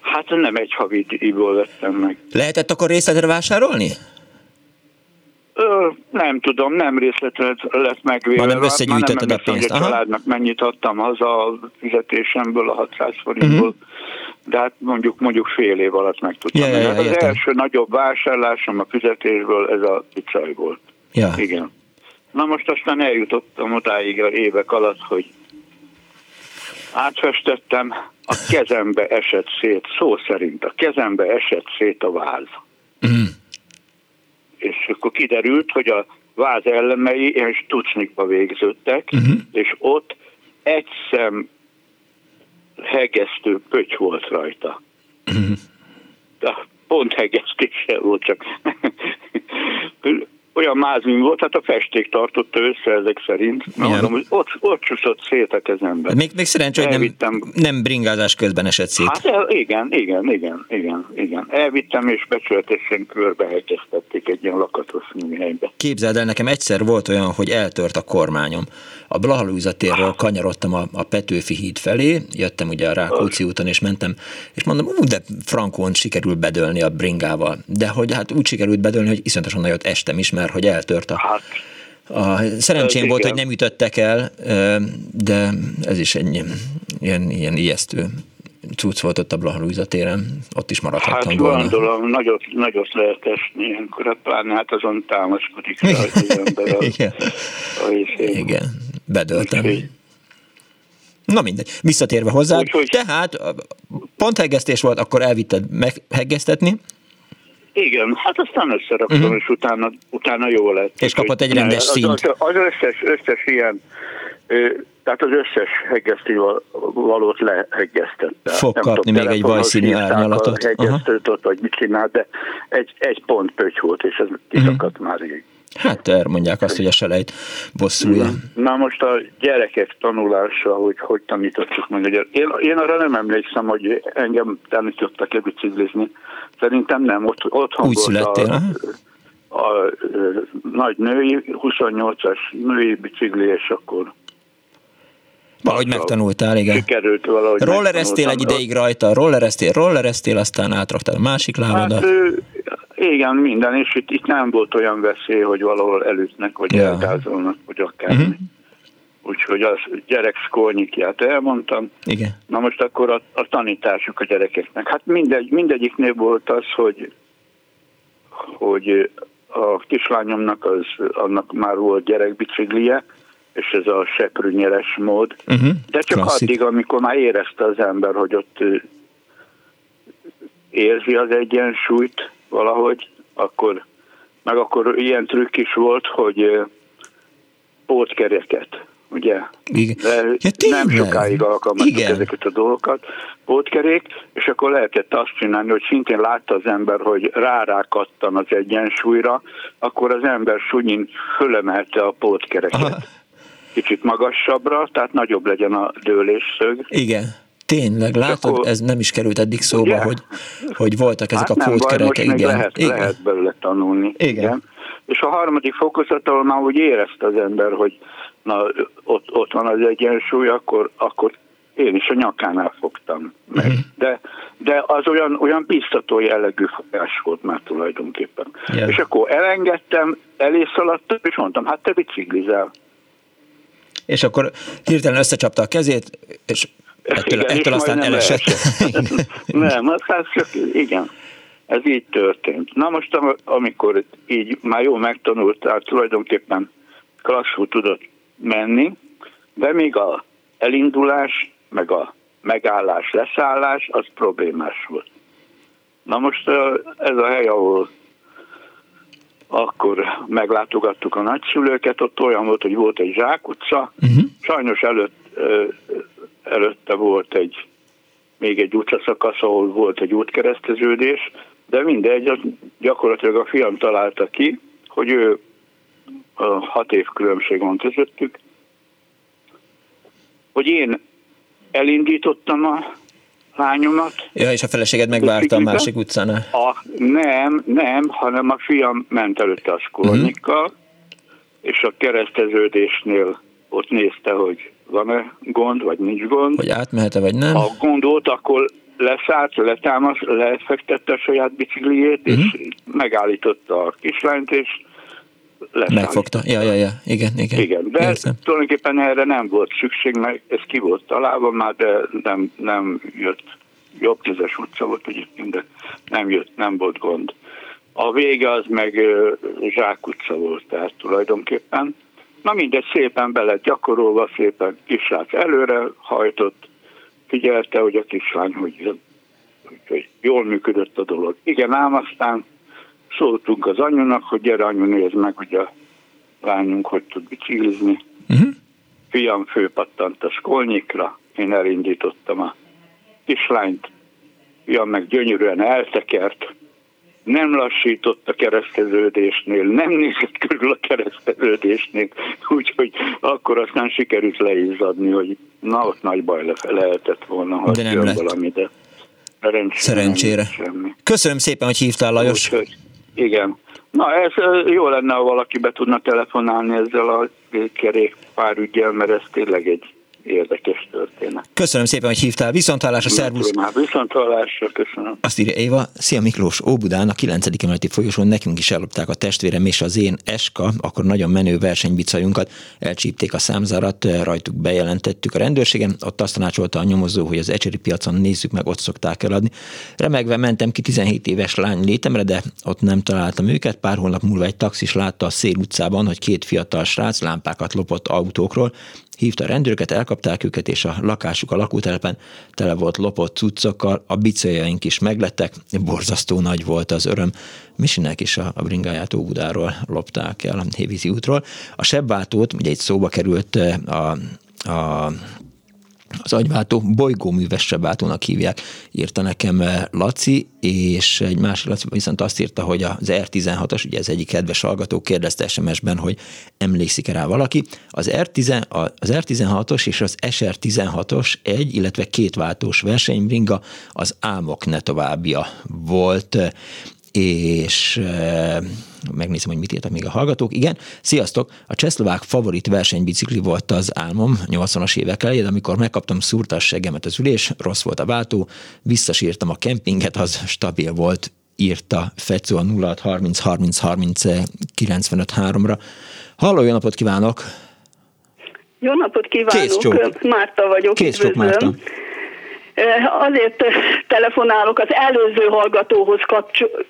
[SPEAKER 3] Hát nem egy havidíjból vettem meg.
[SPEAKER 1] Lehetett akkor részletre vásárolni?
[SPEAKER 3] Ö, nem tudom, nem részletre lett megvéve.
[SPEAKER 1] Hanem összegyűjtötted a pénzt.
[SPEAKER 3] Hogy a családnak mennyit adtam haza a fizetésemből, a 600 forintból, uh-huh. de hát mondjuk, mondjuk fél év alatt meg tudtam. Ja, ja, ja, az értem. első nagyobb vásárlásom a fizetésből ez a pizzaj volt. Ja. Igen. Na most aztán eljutottam odáig a évek alatt, hogy átfestettem, a kezembe esett szét, szó szerint a kezembe esett szét a váz. Uh-huh és akkor kiderült, hogy a váz elemei ilyen stucnikba végződtek, uh-huh. és ott egy szem hegesztő pöty volt rajta. Uh-huh. De pont hegesztése volt csak. Olyan mázmin volt, hát a festék tartotta össze ezek szerint. Mondom, hogy ott, ott csúszott szét a kezembe.
[SPEAKER 1] Még, még szerencsé, hogy nem, nem bringázás közben esett szét.
[SPEAKER 3] Hát el, igen, igen, igen, igen, igen. Elvittem és becsületesen körbe hegyeztették egy ilyen lakatos helybe.
[SPEAKER 1] Képzeld el, nekem egyszer volt olyan, hogy eltört a kormányom. A Blahalúza térről kanyarodtam a, a Petőfi híd felé, jöttem ugye a Rákóczi úton, és mentem, és mondom, ú, de frankon sikerült bedölni a bringával. De hogy hát úgy sikerült bedölni, hogy iszonyatosan nagyot estem is, mert hogy eltört a, hát, a szerencsém volt, hogy nem ütöttek el, de ez is egy ilyen, ilyen ijesztő cucc volt ott a Blahalújza téren, ott is maradhattam
[SPEAKER 3] hát,
[SPEAKER 1] volna.
[SPEAKER 3] Hát gondolom, nagyot, nagyot lehet esni ilyenkor, hát pláne hát azon támaszkodik rá az ember.
[SPEAKER 1] Igen. Az, Igen, bedöltem. Úgyhogy, Na mindegy, visszatérve hozzá. Úgyhogy, tehát ponthegesztés volt, akkor elvitted meghegesztetni.
[SPEAKER 3] Igen, hát aztán összeraktam, uh-huh. és utána, utána jó lett.
[SPEAKER 1] És kapott egy rendes az, színt.
[SPEAKER 3] Az, az összes, összes ilyen, tehát az összes hegesztő valót lehegesztette.
[SPEAKER 1] Fog Nem kapni még egy vajszínű árnyalatot.
[SPEAKER 3] Hegesztőt ott, vagy mit csinál, de egy, egy pont pöty volt, és ez kiszakadt uh-huh. már így.
[SPEAKER 1] Hát erre mondják azt, hogy a selejt bosszúja.
[SPEAKER 3] Na most a gyerekek tanulása, hogy hogy tanítottuk meg. Én, én arra nem emlékszem, hogy engem tanítottak-e biciklizni. Szerintem nem. Ott, otthon
[SPEAKER 1] Úgy születtél, a,
[SPEAKER 3] a, a, a nagy női, 28-as női bicikli, és akkor
[SPEAKER 1] Valahogy megtanultál, igen.
[SPEAKER 3] Sikerült valahogy
[SPEAKER 1] Rollereztél egy ideig rajta, rollereztél, rollereztél, aztán átraktál a másik lábadat. Hát,
[SPEAKER 3] igen, minden, és itt, itt nem volt olyan veszély, hogy valahol elütnek, vagy ja. elgázolnak, vagy akármi. Uh-huh. Úgyhogy az gyerek szkolnyikját elmondtam.
[SPEAKER 1] Igen.
[SPEAKER 3] Na most akkor a, a tanításuk a gyerekeknek. Hát mindegy, mindegyiknél volt az, hogy, hogy a kislányomnak az, annak már volt gyerekbiciklije, és ez a seprűnyeles mód, uh-huh. de csak Klasszik. addig, amikor már érezte az ember, hogy ott érzi az egyensúlyt valahogy, akkor meg akkor ilyen trükk is volt, hogy pótkereket, ugye?
[SPEAKER 1] Igen. De
[SPEAKER 3] ja, nem sokáig alkalmaztuk ezeket a dolgokat, pótkerék, és akkor lehetett azt csinálni, hogy szintén látta az ember, hogy rárákattan az egyensúlyra, akkor az ember sunyin fölemelte a pótkereket. Aha. Kicsit magasabbra, tehát nagyobb legyen a dőlésszög.
[SPEAKER 1] Igen. Tényleg, látod, akkor, ez nem is került eddig szóba, ugye? hogy, hogy voltak ezek hát a pótkerek.
[SPEAKER 3] Igen. Lehet, igen. lehet belőle tanulni.
[SPEAKER 1] Igen. igen.
[SPEAKER 3] És a harmadik fokozaton már úgy érezte az ember, hogy na, ott, ott van az egyensúly, akkor, akkor én is a nyakánál fogtam meg. Uh-huh. De, de az olyan, olyan biztató jellegű fogás volt már tulajdonképpen. Yeah. És akkor elengedtem, elé szaladtam, és mondtam, hát te biciklizel.
[SPEAKER 1] És akkor hirtelen összecsapta a kezét, és ettől, igen, ettől aztán elesett.
[SPEAKER 3] nem, az hát csak, igen. Ez így történt. Na most, amikor így már jól megtanultál, tulajdonképpen klasszul tudott menni, de még a elindulás, meg a megállás, leszállás, az problémás volt. Na most ez a hely, ahol akkor meglátogattuk a nagyszülőket, ott olyan volt, hogy volt egy zsákutca, uh-huh. sajnos előtt, előtte volt egy még egy utcaszakasz, ahol volt egy útkereszteződés, de mindegy, gyakorlatilag a fiam találta ki, hogy ő a hat év különbség van közöttük, hogy én elindítottam a lányomat.
[SPEAKER 1] Ja, és a feleséged megvárta a másik utcánál?
[SPEAKER 3] A, nem, nem, hanem a fiam ment előtte a skolnikkal, uh-huh. és a kereszteződésnél ott nézte, hogy van-e gond, vagy nincs gond.
[SPEAKER 1] Hogy átmehet-e, vagy nem.
[SPEAKER 3] A gond volt, akkor leszállt, letámasz, lefektette a saját bicikliét, uh-huh. és mhm. megállította a kislányt, és
[SPEAKER 1] leszállította. Megfogta, ja, ja, ja, igen, igen.
[SPEAKER 3] Igen, de Értem. tulajdonképpen erre nem volt szükség, mert ez ki volt találva már, de nem, nem jött, jobb tízes utca volt egyébként, de nem jött, nem volt gond. A vége az meg Zsák utca volt, tehát tulajdonképpen. Na mindegy, szépen bele gyakorolva, szépen kisrác előre hajtott, figyelte, hogy a kislány, hogy, hogy jól működött a dolog. Igen, ám aztán szóltunk az anyunak, hogy gyere anyu, nézd meg, hogy a lányunk hogy tud biciklizni. Uh-huh. Fiam főpattant a skolnyikra, én elindítottam a kislányt, fiam meg gyönyörűen eltekert, nem lassított a kereszteződésnél, nem nézett körül a kereszteződésnél, úgyhogy akkor aztán sikerült leizzadni, hogy na ott nagy baj le, lehetett volna, ha de nem lett. valami, de
[SPEAKER 1] Szerencsére. Köszönöm szépen, hogy hívtál, Lajos. Úgy,
[SPEAKER 3] igen. Na, ez jó lenne, ha valaki be tudna telefonálni ezzel a kerékpárügyel, mert ez tényleg egy érdekes történet.
[SPEAKER 1] Köszönöm szépen, hogy hívtál. Viszontlátásra, szervusz!
[SPEAKER 3] Viszontlátásra, köszönöm.
[SPEAKER 1] Azt írja Éva, szia Miklós, Óbudán, a 9. emeleti folyosón nekünk is ellopták a testvérem és az én Eska, akkor nagyon menő versenybicajunkat, elcsípték a számzárat, rajtuk bejelentettük a rendőrségen, ott azt tanácsolta a nyomozó, hogy az ecseri piacon nézzük meg, ott szokták eladni. Remegve mentem ki 17 éves lány létemre, de ott nem találtam őket. Pár hónap múlva egy taxis látta a Szél utcában, hogy két fiatal srác lámpákat lopott autókról, hívta a rendőröket, elkapták őket, és a lakásuk a lakótelepen tele volt lopott cuccokkal, a bicajjaink is meglettek, borzasztó nagy volt az öröm. Misinek is a, a bringáját Óbudáról lopták el a Hévízi útról. A sebváltót, ugye egy szóba került eh, a, a az agyváltó bolygóműves sebváltónak hívják, írta nekem eh, Laci, és egy másik Laci viszont azt írta, hogy az R16-os, ugye ez egyik kedves hallgató kérdezte SMS-ben, hogy emlékszik-e rá valaki. Az, R10, az R16-os és az SR16-os egy, illetve két váltós versenybringa az álmok ne továbbja volt és e, megnézem, hogy mit írtak még a hallgatók. Igen, sziasztok! A csehszlovák favorit versenybicikli volt az álmom 80-as évek elején, amikor megkaptam szúrta a seggemet az ülés, rossz volt a váltó, visszasírtam a kempinget, az stabil volt, írta Fecó a 06 30 30 30 95 3-ra. Halló, jó napot kívánok!
[SPEAKER 4] Jó napot kívánok! Márta vagyok,
[SPEAKER 1] Kész csók, Márta.
[SPEAKER 4] Azért telefonálok az előző hallgatóhoz kapcsolatban,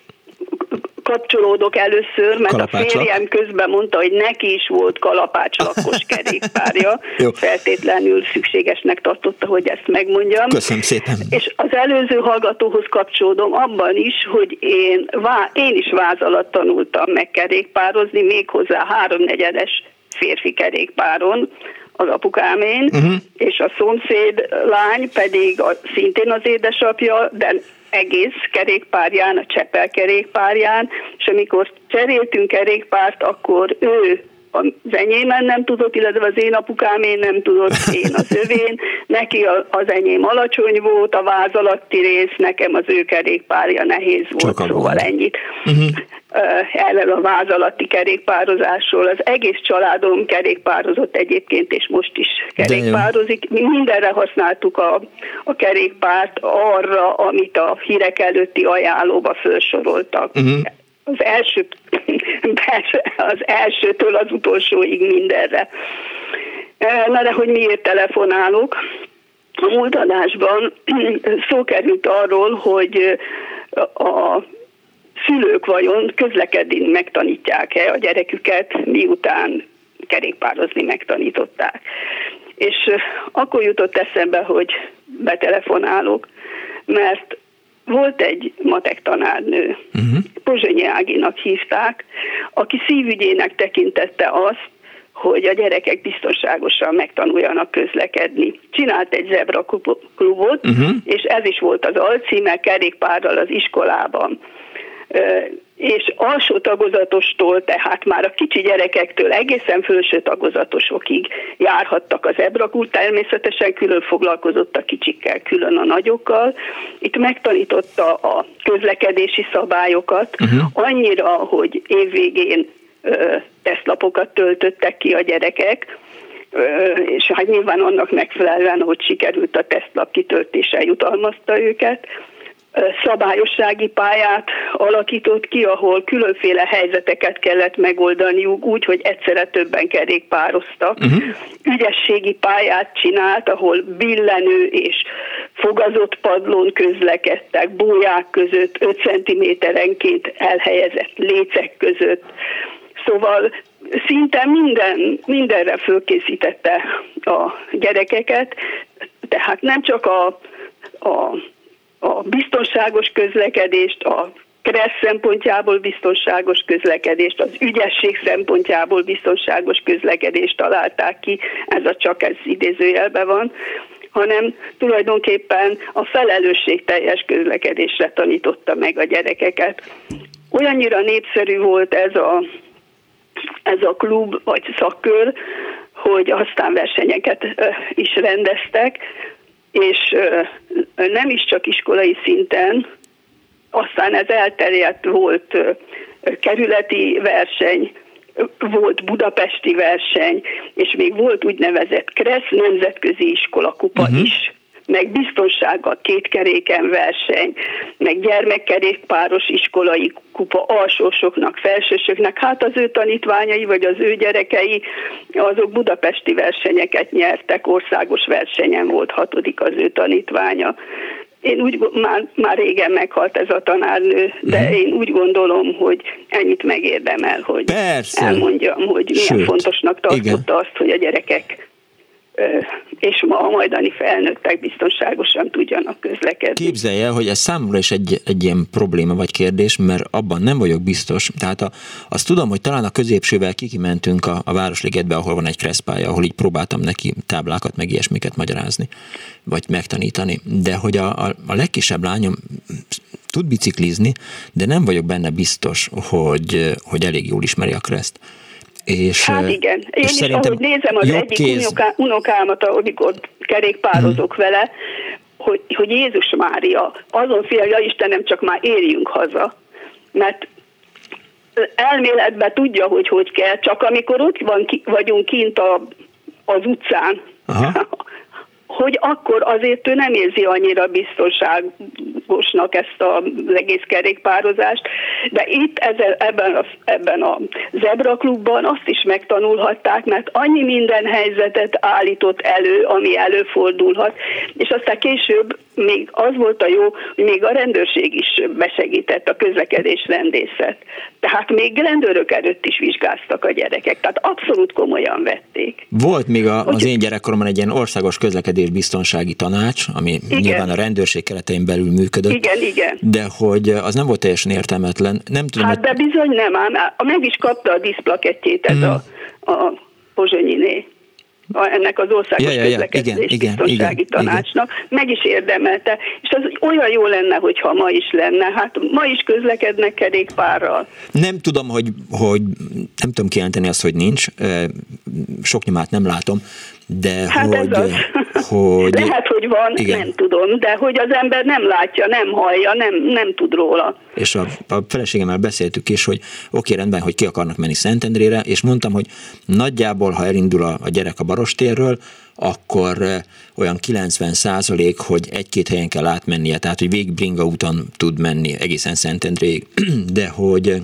[SPEAKER 4] kapcsolódok először, mert a férjem közben mondta, hogy neki is volt kalapács lakos kerékpárja. Feltétlenül szükségesnek tartotta, hogy ezt megmondjam.
[SPEAKER 1] Köszönöm szépen.
[SPEAKER 4] És az előző hallgatóhoz kapcsolódom abban is, hogy én, én is váz alatt tanultam meg kerékpározni, méghozzá háromnegyedes férfi kerékpáron, az apukámén, uh-huh. és a szomszéd lány pedig a, szintén az édesapja, de egész kerékpárján, a Csepel kerékpárján, és amikor cseréltünk kerékpárt, akkor ő az enyémen nem tudott, illetve az én apukám én nem tudott, én az övén, neki az enyém alacsony volt, a váz alatti rész, nekem az ő kerékpárja nehéz volt, Csak szóval ennyit. Uh-huh. Erről a váz alatti kerékpározásról. Az egész családom kerékpározott egyébként, és most is kerékpározik. Mi mindenre használtuk a, a kerékpárt arra, amit a hírek előtti ajánlóba felsoroltak. Uh-huh az első, az elsőtől az utolsóig mindenre. Na de hogy miért telefonálok? A múlt adásban szó került arról, hogy a szülők vajon közlekedni megtanítják-e a gyereküket, miután kerékpározni megtanították. És akkor jutott eszembe, hogy betelefonálok, mert volt egy matek tanárnő, uh-huh. Pozsonyi Áginak hívták, aki szívügyének tekintette azt, hogy a gyerekek biztonságosan megtanuljanak közlekedni. Csinált egy zebra klubot, uh-huh. és ez is volt az alcíme, kerékpárral az iskolában és alsó tagozatostól, tehát már a kicsi gyerekektől egészen felső tagozatosokig járhattak az ebrakul, természetesen külön foglalkozott a kicsikkel, külön a nagyokkal. Itt megtanította a közlekedési szabályokat uh-huh. annyira, hogy évvégén tesztlapokat töltöttek ki a gyerekek, és hát nyilván annak megfelelően, hogy sikerült a tesztlap kitöltése jutalmazta őket, szabályossági pályát alakított ki, ahol különféle helyzeteket kellett megoldaniuk úgy, hogy egyszerre többen kerékpároztak. Uh-huh. Ügyességi pályát csinált, ahol billenő és fogazott padlón közlekedtek, bóják között, 5 cm-enként elhelyezett lécek között. Szóval szinte minden, mindenre fölkészítette a gyerekeket, tehát nem csak a, a a biztonságos közlekedést, a kressz szempontjából biztonságos közlekedést, az ügyesség szempontjából biztonságos közlekedést találták ki, ez a csak ez idézőjelben van, hanem tulajdonképpen a felelősségteljes közlekedésre tanította meg a gyerekeket. Olyannyira népszerű volt ez a, ez a klub vagy szakkör, hogy aztán versenyeket is rendeztek, és nem is csak iskolai szinten, aztán ez elterjedt volt kerületi verseny, volt budapesti verseny, és még volt úgynevezett KRESZ nemzetközi iskolakupa uh-huh. is meg biztonsággal kétkeréken verseny, meg gyermekkerékpáros iskolai kupa alsósoknak, felsősöknek, hát az ő tanítványai vagy az ő gyerekei, azok budapesti versenyeket nyertek, országos versenyen volt hatodik az ő tanítványa. Én úgy, már, már régen meghalt ez a tanárnő, de uh-huh. én úgy gondolom, hogy ennyit megérdemel, hogy
[SPEAKER 1] Persze.
[SPEAKER 4] elmondjam, hogy milyen Sőt, fontosnak tartotta igen. azt, hogy a gyerekek és ma a majdani felnőttek biztonságosan tudjanak közlekedni.
[SPEAKER 1] Képzelje, hogy ez számomra is egy, egy ilyen probléma vagy kérdés, mert abban nem vagyok biztos. Tehát a, azt tudom, hogy talán a középsővel kikimentünk a, a Városligetbe, ahol van egy kreszpálya, ahol így próbáltam neki táblákat, meg ilyesmiket magyarázni, vagy megtanítani. De hogy a, a, a legkisebb lányom tud biciklizni, de nem vagyok benne biztos, hogy, hogy elég jól ismeri a kreszt.
[SPEAKER 4] És, hát igen. Én és is, ahogy nézem az egyik kéz... unoká, unokámat, amikor kerékpározok hmm. vele, hogy, hogy Jézus Mária, azon fél, ja Istenem, csak már érjünk haza. Mert elméletben tudja, hogy hogy kell, csak amikor ott van, ki, vagyunk kint a, az utcán, Aha. hogy akkor azért ő nem érzi annyira biztonságosnak ezt az egész kerékpározást, de itt ezzel, ebben, a, ebben a Zebra klubban azt is megtanulhatták, mert annyi minden helyzetet állított elő, ami előfordulhat, és aztán később még az volt a jó, hogy még a rendőrség is besegített, a közlekedés rendészet. Tehát még rendőrök előtt is vizsgáztak a gyerekek, tehát abszolút komolyan vették.
[SPEAKER 1] Volt még a, az én gyerekkoromban egy ilyen országos közlekedés biztonsági tanács, ami igen. nyilván a rendőrség keretein belül működött.
[SPEAKER 4] Igen, igen.
[SPEAKER 1] De hogy az nem volt teljesen értelmetlen. Nem tudom,
[SPEAKER 4] hát de bizony nem, ám meg is kapta a diszplakettjét ez mm. a, a Pozsonyiné ennek az országos ja, ja, ja. közlekedés igen, biztonsági igen, tanácsnak, igen. meg is érdemelte, és az olyan jó lenne, hogyha ma is lenne, hát ma is közlekednek kerékpárral.
[SPEAKER 1] Nem tudom, hogy, hogy nem tudom kijelenteni azt, hogy nincs, sok nyomát nem látom, de
[SPEAKER 4] hát
[SPEAKER 1] hogy,
[SPEAKER 4] ez az. hogy... Lehet, hogy van, igen. nem tudom, de hogy az ember nem látja, nem hallja, nem, nem tud róla.
[SPEAKER 1] És a, a feleségemmel beszéltük is, hogy oké, rendben, hogy ki akarnak menni Szentendrére, és mondtam, hogy nagyjából, ha elindul a, a gyerek a Barostérről, akkor olyan 90 százalék, hogy egy-két helyen kell átmennie, tehát hogy végig Bringa úton tud menni egészen Szentendréig, de hogy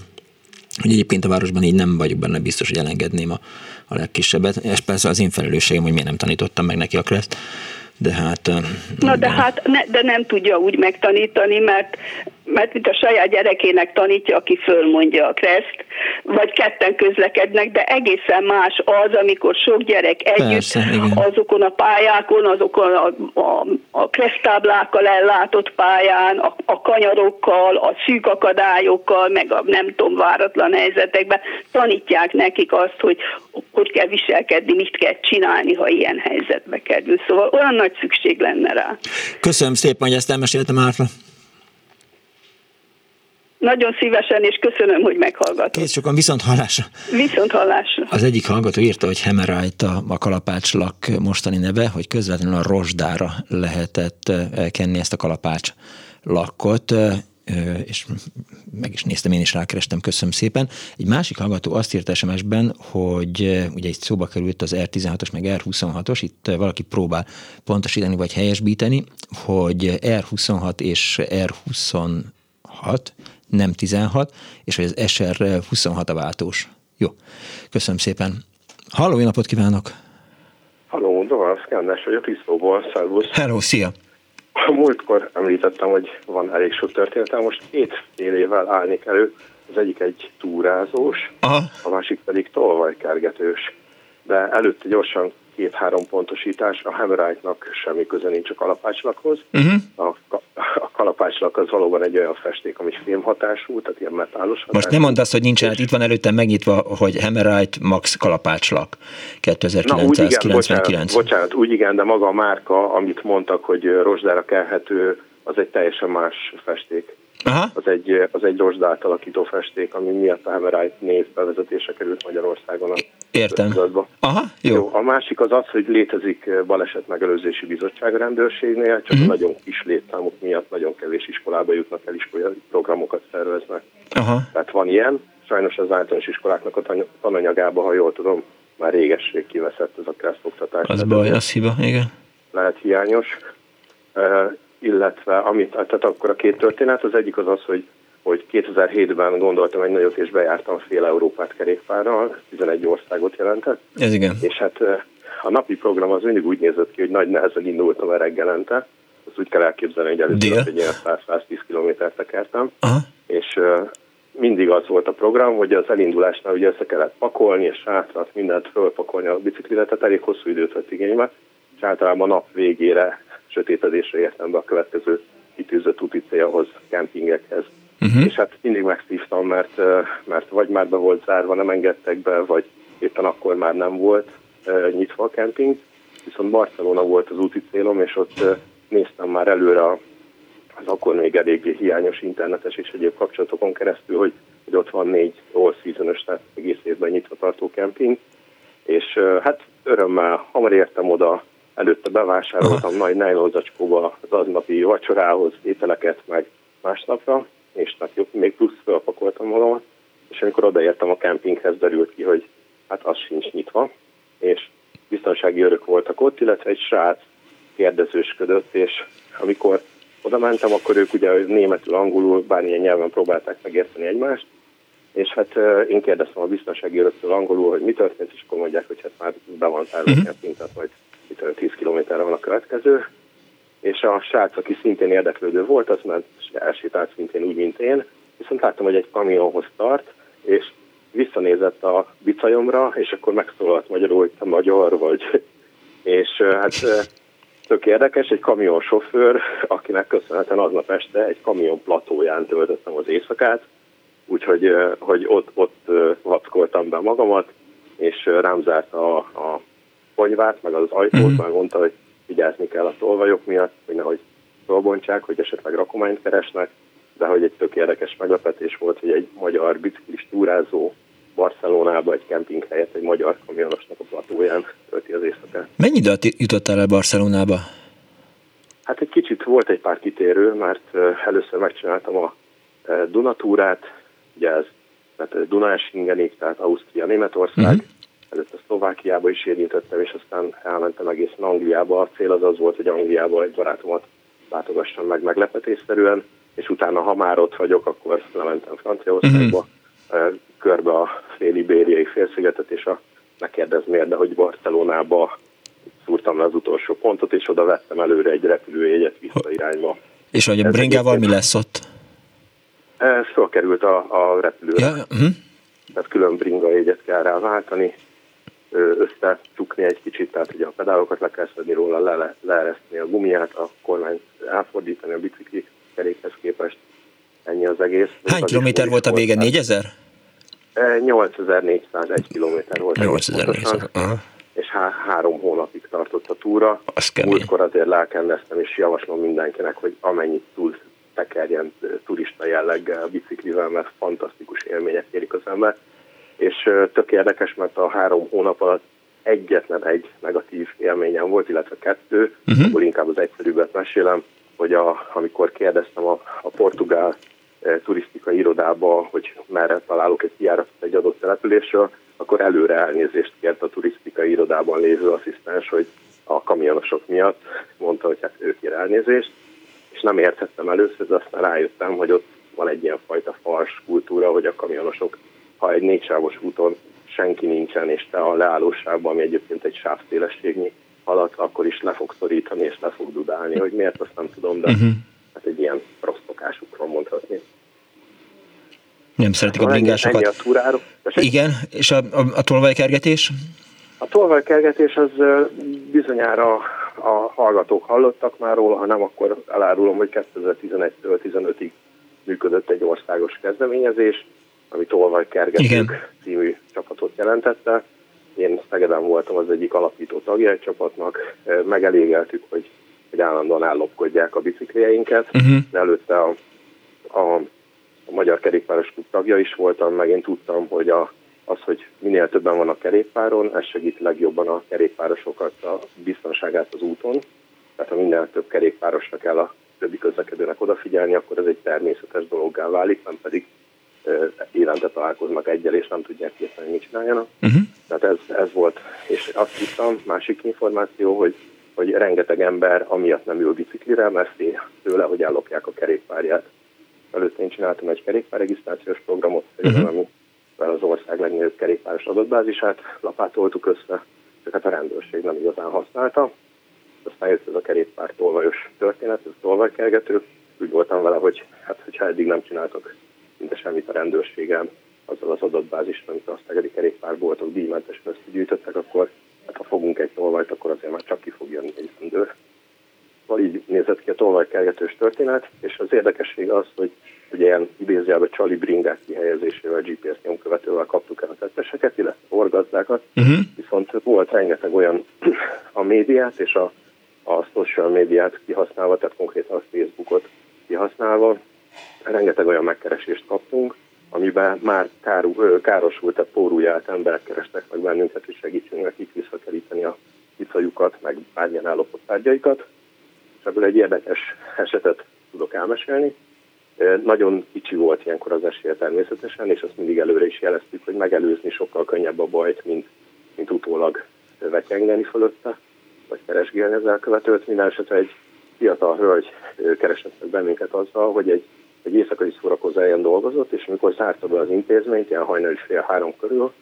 [SPEAKER 1] hogy egyébként a városban így nem vagyok benne biztos, hogy elengedném a, a legkisebbet. És persze az én felelősségem, hogy miért nem tanítottam meg neki a kreszt. De hát...
[SPEAKER 4] Na de hát ne, de nem tudja úgy megtanítani, mert mert mint a saját gyerekének tanítja, aki fölmondja a kreszt, vagy ketten közlekednek, de egészen más az, amikor sok gyerek együtt Persze, azokon a pályákon, azokon a, a, a kresztáblákkal ellátott pályán, a, a kanyarokkal, a szűk akadályokkal, meg a nem tudom, váratlan helyzetekben tanítják nekik azt, hogy hogy kell viselkedni, mit kell csinálni, ha ilyen helyzetbe kerül. Szóval olyan nagy szükség lenne rá.
[SPEAKER 1] Köszönöm szépen, hogy ezt elmeséltem Árta.
[SPEAKER 4] Nagyon szívesen, és köszönöm, hogy meghallgatott.
[SPEAKER 1] Kész sokan viszont hallásra.
[SPEAKER 4] Viszont hallásra.
[SPEAKER 1] Az egyik hallgató írta, hogy Hemerite a, a kalapácslak mostani neve, hogy közvetlenül a rozsdára lehetett elkenni ezt a kalapács lakot és meg is néztem, én is rákerestem, köszönöm szépen. Egy másik hallgató azt írt SMS-ben, hogy ugye itt szóba került az R16-os, meg R26-os, itt valaki próbál pontosítani vagy helyesbíteni, hogy R26 és R26 nem 16, és hogy az SR 26 a váltós. Jó, köszönöm szépen. Halló, jó napot kívánok!
[SPEAKER 5] Halló, Dovasz Kándes vagyok, Tisztóból, szervusz!
[SPEAKER 1] Hello, szia!
[SPEAKER 5] A múltkor említettem, hogy van elég sok történetem, most két fél évvel állnék elő, az egyik egy túrázós, Aha. a másik pedig tolvajkergetős. De előtte gyorsan két-három pontosítás, a Hemorite-nak semmi köze nincs a kalapácslakhoz. Uh-huh. A, a kalapácslak az valóban egy olyan festék, ami filmhatású, tehát ilyen metálos hatású.
[SPEAKER 1] Most nem mondd azt, hogy nincs, hát itt van előttem megnyitva, hogy Hemorite Max kalapácslak 2999. Na, úgy igen,
[SPEAKER 5] bocsánat, bocsánat, úgy igen, de maga a márka, amit mondtak, hogy rozsdára kelhető, az egy teljesen más festék. Aha. Az egy, az egy rozsdát alakító festék, ami miatt a Hammerite név bevezetése került Magyarországon. A
[SPEAKER 1] Értem. Aha, jó. jó.
[SPEAKER 5] A másik az az, hogy létezik baleset megelőzési bizottság rendőrségnél, csak uh-huh. nagyon kis létszámok miatt nagyon kevés iskolába jutnak el, iskolai programokat szerveznek. Aha. Tehát van ilyen, sajnos az általános iskoláknak a tananyagába, ha jól tudom, már régesség kiveszett ez a keresztoktatás.
[SPEAKER 1] Az baj, az hiba, igen.
[SPEAKER 5] Lehet hiányos illetve amit, tehát akkor a két történet, az egyik az az, hogy, hogy 2007-ben gondoltam egy nagyot, és bejártam fél Európát kerékpárral, 11 országot jelentett.
[SPEAKER 1] Ez igen.
[SPEAKER 5] És hát a napi program az mindig úgy nézett ki, hogy nagy nehezen indultam el reggelente, azt úgy kell elképzelni, hogy először egy ilyen 100-110 kilométert tekertem, Aha. és mindig az volt a program, hogy az elindulásnál ugye össze kellett pakolni, és sátrat, mindent fölpakolni a bicikliletet, elég hosszú időt vett igénybe, és általában a nap végére sötétedésre értem be a következő kitűzött úti célhoz, kempingekhez. Uh-huh. És hát mindig megszívtam, mert, mert vagy már be volt zárva, nem engedtek be, vagy éppen akkor már nem volt nyitva a kemping. Viszont Barcelona volt az úti célom, és ott néztem már előre az akkor még eléggé hiányos internetes és egyéb kapcsolatokon keresztül, hogy, hogy ott van négy all season tehát egész évben nyitva tartó kemping, és hát örömmel hamar értem oda, Előtte bevásároltam Aha. nagy nejlonzacskóba az aznapi vacsorához ételeket meg másnapra, és még plusz felpakoltam magamat, és amikor odaértem a kempinghez, derült ki, hogy hát az sincs nyitva, és biztonsági örök voltak ott, illetve egy srác kérdezősködött, és amikor oda mentem, akkor ők ugye németül, angolul, bármilyen nyelven próbálták megérteni egymást, és hát én kérdeztem a biztonsági őröktől angolul, hogy mi történt, és akkor mondják, hogy hát már be van tárva uh-huh. tehát majd itt 10 kilométerre van a következő. És a srác, aki szintén érdeklődő volt, az ment elsétált szintén úgy, mint én, viszont láttam, hogy egy kamionhoz tart, és visszanézett a bicajomra, és akkor megszólalt magyarul, hogy te magyar vagy. És hát tök érdekes, egy kamionsofőr, akinek köszönhetően aznap este egy kamion platóján töltöttem az éjszakát, úgyhogy hogy ott, ott vackoltam be magamat, és rám zárt a, a konyvát, meg az ajtót, mm-hmm. meg mondta, hogy vigyázni kell a tolvajok miatt, hogy nehogy fölbontsák, hogy esetleg rakományt keresnek, de hogy egy tök érdekes meglepetés volt, hogy egy magyar biciklis túrázó Barcelonába egy kemping helyett egy magyar kamionosnak a platóján tölti az éjszakát.
[SPEAKER 1] Mennyi időt jutottál el Barcelonába?
[SPEAKER 5] Hát egy kicsit volt egy pár kitérő, mert először megcsináltam a Dunatúrát, ugye ez tehát Dunásingenig, tehát Ausztria, Németország, uh-huh. Előtte Szlovákiába is érintettem, és aztán elmentem egészen Angliába. A cél az az volt, hogy Angliába egy barátomat látogassam meg meglepetésszerűen, és utána, ha már ott vagyok, akkor lementem Franciaországba, uh-huh. körbe a fél-ibériai félszigetet, és a, megkérdez miért, de hogy Barcelonába szúrtam le az utolsó pontot, és oda vettem előre egy repülőjegyet vissza irányba.
[SPEAKER 1] És hogy a bringával mi lesz ott?
[SPEAKER 5] Ez felkerült a, a repülőre. Ja, uh-huh. Tehát külön bringa jegyet kell rá váltani, összecsukni egy kicsit, tehát ugye a pedálokat le kell szedni róla, le, le, leereszteni a gumiát, a kormányt elfordítani a bicikli kerékhez képest. Ennyi az egész.
[SPEAKER 1] Hány kilométer volt a vége? 4000?
[SPEAKER 5] 8401 kilométer volt.
[SPEAKER 1] 8400,
[SPEAKER 5] és há- három hónapig tartott a túra. Múltkor azért lelkendeztem, és javaslom mindenkinek, hogy amennyit túl tekerjen turista jelleggel biciklivel, mert fantasztikus élmények érik az ember. És tök érdekes, mert a három hónap alatt egyetlen egy negatív élményem volt, illetve kettő, uh-huh. abból inkább az egyszerűbbet mesélem, hogy a, amikor kérdeztem a, a portugál e, turisztikai irodába, hogy merre találok egy kiáratot egy adott településről, akkor előre elnézést kért a turisztikai irodában lévő asszisztens, hogy a kamionosok miatt mondta, hogy hát ő kér elnézést, és nem értettem először, de aztán rájöttem, hogy ott van egy ilyen fajta fals kultúra, hogy a kamionosok, ha egy négysávos úton senki nincsen, és te a leállóságban, ami egyébként egy sávszélességnyi alatt, akkor is le fog szorítani, és le fog dudálni, hogy miért, azt nem tudom, de uh-huh. hát egy ilyen rossz szokásukról mondhatni.
[SPEAKER 1] Nem szeretik a bringásokat.
[SPEAKER 5] a túráról.
[SPEAKER 1] Igen, és a, a, a tolvajkergetés?
[SPEAKER 5] A tolvajkergetés az bizonyára a hallgatók hallottak már róla, ha nem, akkor elárulom, hogy 2011-től 15-ig működött egy országos kezdeményezés, ami Tolvajkergetők című csapatot jelentette. Én Szegeden voltam az egyik alapító tagja egy csapatnak, megelégeltük, hogy, hogy állandóan ellopkodják a biciklényeinket, uh-huh. de előtte a, a, a Magyar Kerékpáros Klub tagja is voltam, meg én tudtam, hogy a az, hogy minél többen van a kerékpáron, ez segít legjobban a kerékpárosokat, a biztonságát az úton. Tehát ha minél több kerékpárosnak kell a többi közlekedőnek odafigyelni, akkor ez egy természetes dologgá válik, nem pedig évente találkoznak egyel, és nem tudják érteni, hogy mit csináljanak. Uh-huh. Tehát ez, ez volt. És azt hittem, másik információ, hogy, hogy rengeteg ember amiatt nem ül biciklire, mert fél tőle, hogy ellopják a kerékpárját. Előtt én csináltam egy kerékpárregisztrációs programot, uh-huh. ami az ország legnagyobb kerékpáros adatbázisát lapátoltuk össze, ezeket a rendőrség nem igazán használta. Aztán jött ez a kerékpár tolvajos történet, ez a tolvajkergető. Úgy voltam vele, hogy hát, hogyha eddig nem csináltak szinte semmit a rendőrségen, azzal az adatbázisra, amit a szegedi kerékpárboltok díjmentesen összegyűjtöttek, akkor hát ha fogunk egy tolvajt, akkor azért már csak ki fog jönni egy rendőr. Szóval így nézett ki a tolvajkergetős történet, és az érdekesség az, hogy ugye ilyen idézőjelben csali bringák kihelyezésével, GPS nyomkövetővel kaptuk el a tetteseket, illetve orgazdákat, uh-huh. viszont volt rengeteg olyan a médiát és a, a social médiát kihasználva, tehát konkrétan a Facebookot kihasználva, rengeteg olyan megkeresést kaptunk, amiben már káru, károsult, a pórúját emberek kerestek meg bennünket, és segítsünk nekik visszakeríteni a vicajukat, meg bármilyen állapot tárgyaikat. És ebből egy érdekes esetet tudok elmesélni. Nagyon kicsi volt ilyenkor az esélye természetesen, és azt mindig előre is jeleztük, hogy megelőzni sokkal könnyebb a bajt, mint, mint utólag vetyengeni fölötte. vagy keresgélni az elkövetőt. Minden esetre egy fiatal hölgy keresett meg bennünket azzal, hogy egy, egy éjszakai szórakozó helyen dolgozott, és amikor zárta be az intézményt, ilyen hajnal és fél három körül,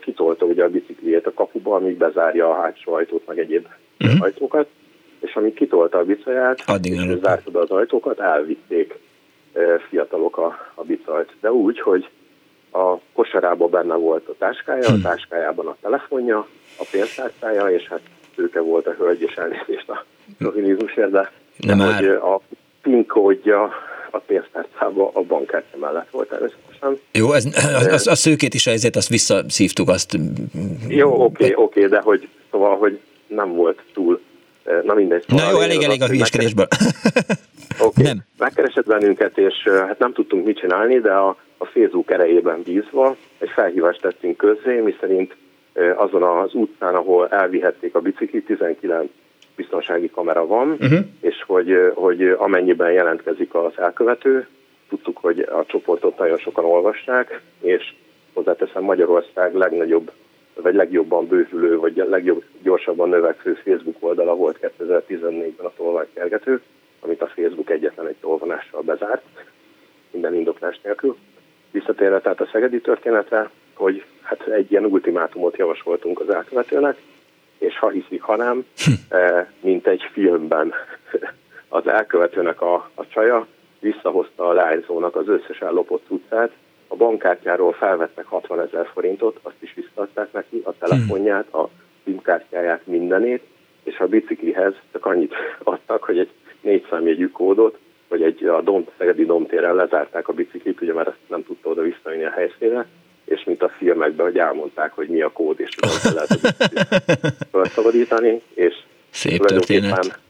[SPEAKER 5] kitolta ugye a bicikliét a kapuba, amíg bezárja a hátsó ajtót, meg egyéb uh-huh. ajtókat, és amíg kitolta a bicaját, Addig és zárta be az ajtókat, elvitték fiatalok a, a bicajt. De úgy, hogy a kosarában benne volt a táskája, a hm. táskájában a telefonja, a pénztárcája, és hát tőke volt a hölgy, és elnézést a provinizmusért, de Nem hogy a PIN kódja a pénztárcában a bankkártya mellett volt természetesen.
[SPEAKER 1] Jó, ez, a, a szőkét is ezért azt visszaszívtuk, azt...
[SPEAKER 5] Jó, oké, okay, oké, okay, de hogy szóval, hogy nem volt túl Na mindegy.
[SPEAKER 1] Szóval Na jó, elég, elég a hülyeskedésből.
[SPEAKER 5] Oké, okay. Nem. megkeresett bennünket, és hát nem tudtunk mit csinálni, de a, a Facebook erejében bízva egy felhívást tettünk közzé, miszerint azon az utcán, ahol elvihették a biciklit, 19 biztonsági kamera van, uh-huh. és hogy, hogy amennyiben jelentkezik az elkövető, tudtuk, hogy a csoportot nagyon sokan olvassák, és hozzáteszem Magyarország legnagyobb, vagy legjobban bővülő, vagy legjobb, gyorsabban növekvő Facebook oldala volt 2014-ben a tolvajkergető, amit a Facebook egyetlen egy tolvonással bezárt, minden indoklás nélkül. Visszatérve tehát a szegedi történetre, hogy hát egy ilyen ultimátumot javasoltunk az elkövetőnek, és ha hiszik, ha nem, hm. eh, mint egy filmben az elkövetőnek a, a csaja visszahozta a lányzónak az összes ellopott utcát, a bankkártyáról felvettek 60 ezer forintot, azt is visszaadták neki, a telefonját, a SIM-kártyáját, mindenét, és a biciklihez csak annyit adtak, hogy egy négy számjegyű kódot, vagy egy a Dom, Szegedi Domtéren lezárták a biciklit, ugye már ezt nem tudta oda visszajönni a helyszínre, és mint a filmekben, hogy elmondták, hogy mi a kód, és hogy lehet felszabadítani, és
[SPEAKER 1] Szép történet.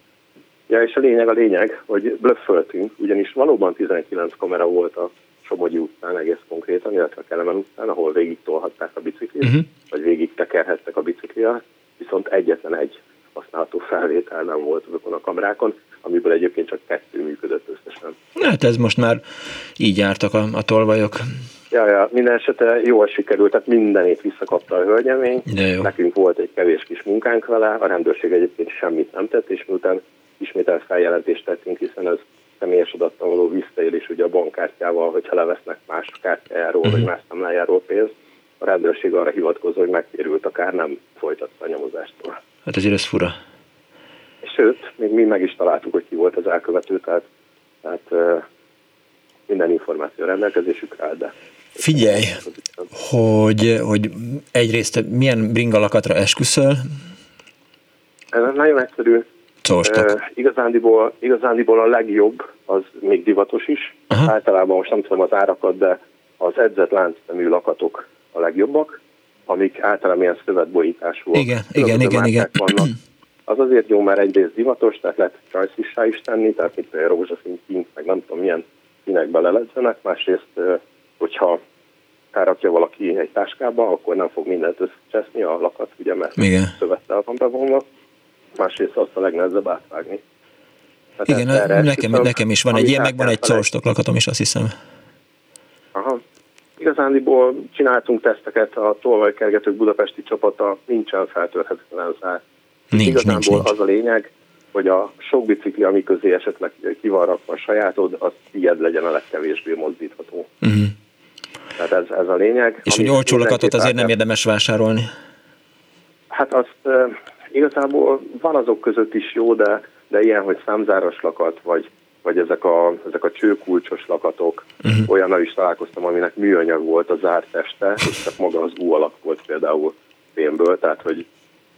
[SPEAKER 5] Ja, és a lényeg a lényeg, hogy blöfföltünk, ugyanis valóban 19 kamera volt a Somogyi utcán egész konkrétan, illetve a Kelemen utcán, ahol végig tolhatták a biciklit, uh-huh. vagy végig tekerhettek a bicikliát, viszont egyetlen egy használható felvétel nem volt azokon a kamerákon, amiből egyébként csak kettő működött összesen.
[SPEAKER 1] Hát ez most már így jártak a, a tolvajok.
[SPEAKER 5] Ja, ja, minden esetre jól sikerült, tehát mindenét visszakapta a hölgyemény. Nekünk volt egy kevés kis munkánk vele, a rendőrség egyébként semmit nem tett, és miután ismételt feljelentést tettünk, hiszen ez személyes adattal való visszaélés ugye a bankkártyával, hogyha levesznek más kártyájáról, uh-huh. vagy mhm. más számlájáról pénzt, a rendőrség arra hivatkozó, hogy megtérült, akár nem folytatta a nyomozástól.
[SPEAKER 1] Hát azért ez fura.
[SPEAKER 5] Sőt, még mi meg is találtuk, hogy ki volt az elkövető, tehát, tehát minden információ rendelkezésükre áll, de
[SPEAKER 1] Figyelj, hogy, hogy egyrészt milyen bringalakatra esküszöl?
[SPEAKER 5] Nagyon egyszerű.
[SPEAKER 1] Szóstok. Uh,
[SPEAKER 5] igazándiból, igazándiból a legjobb, az még divatos is. Aha. Általában most nem tudom az árakat, de az edzett láncszemű lakatok a legjobbak, amik általában ilyen szövetbolyításúak.
[SPEAKER 1] Igen, igen, igen, igen. Vannak.
[SPEAKER 5] Az azért jó, mert egyrészt divatos, tehát lehet csajszissá is tenni, tehát mint a rózsaszín pink, meg nem tudom milyen színekbe leledzenek. Másrészt, hogyha elrakja valaki egy táskába, akkor nem fog mindent összecseszni a lakat, ugye, mert Igen. szövettel van bevonva. Másrészt azt a legnehezebb átvágni.
[SPEAKER 1] Hát Igen, erre nekem, nekem is van egy ilyen, meg van egy colstok lakatom is, azt hiszem.
[SPEAKER 5] Aha. Igazándiból csináltunk teszteket, a tolvajkergetők budapesti csapata nincsen feltörhetetlen zár.
[SPEAKER 1] Nincs, Igazából nincs, nincs.
[SPEAKER 5] az a lényeg, hogy a sok bicikli, ami közé esetleg ki van rakva a sajátod, az ilyed legyen a legkevésbé mozdítható. Uh-huh. Tehát ez, ez a lényeg.
[SPEAKER 1] És hogy olcsó lakatot azért nem érdemes vásárolni?
[SPEAKER 5] Hát azt e, igazából van azok között is jó, de, de ilyen, hogy számzáros lakat, vagy, vagy ezek a, ezek a csőkulcsos lakatok, uh-huh. olyannal is találkoztam, aminek műanyag volt a zárt teste, és csak maga az U alak volt például fémből, tehát hogy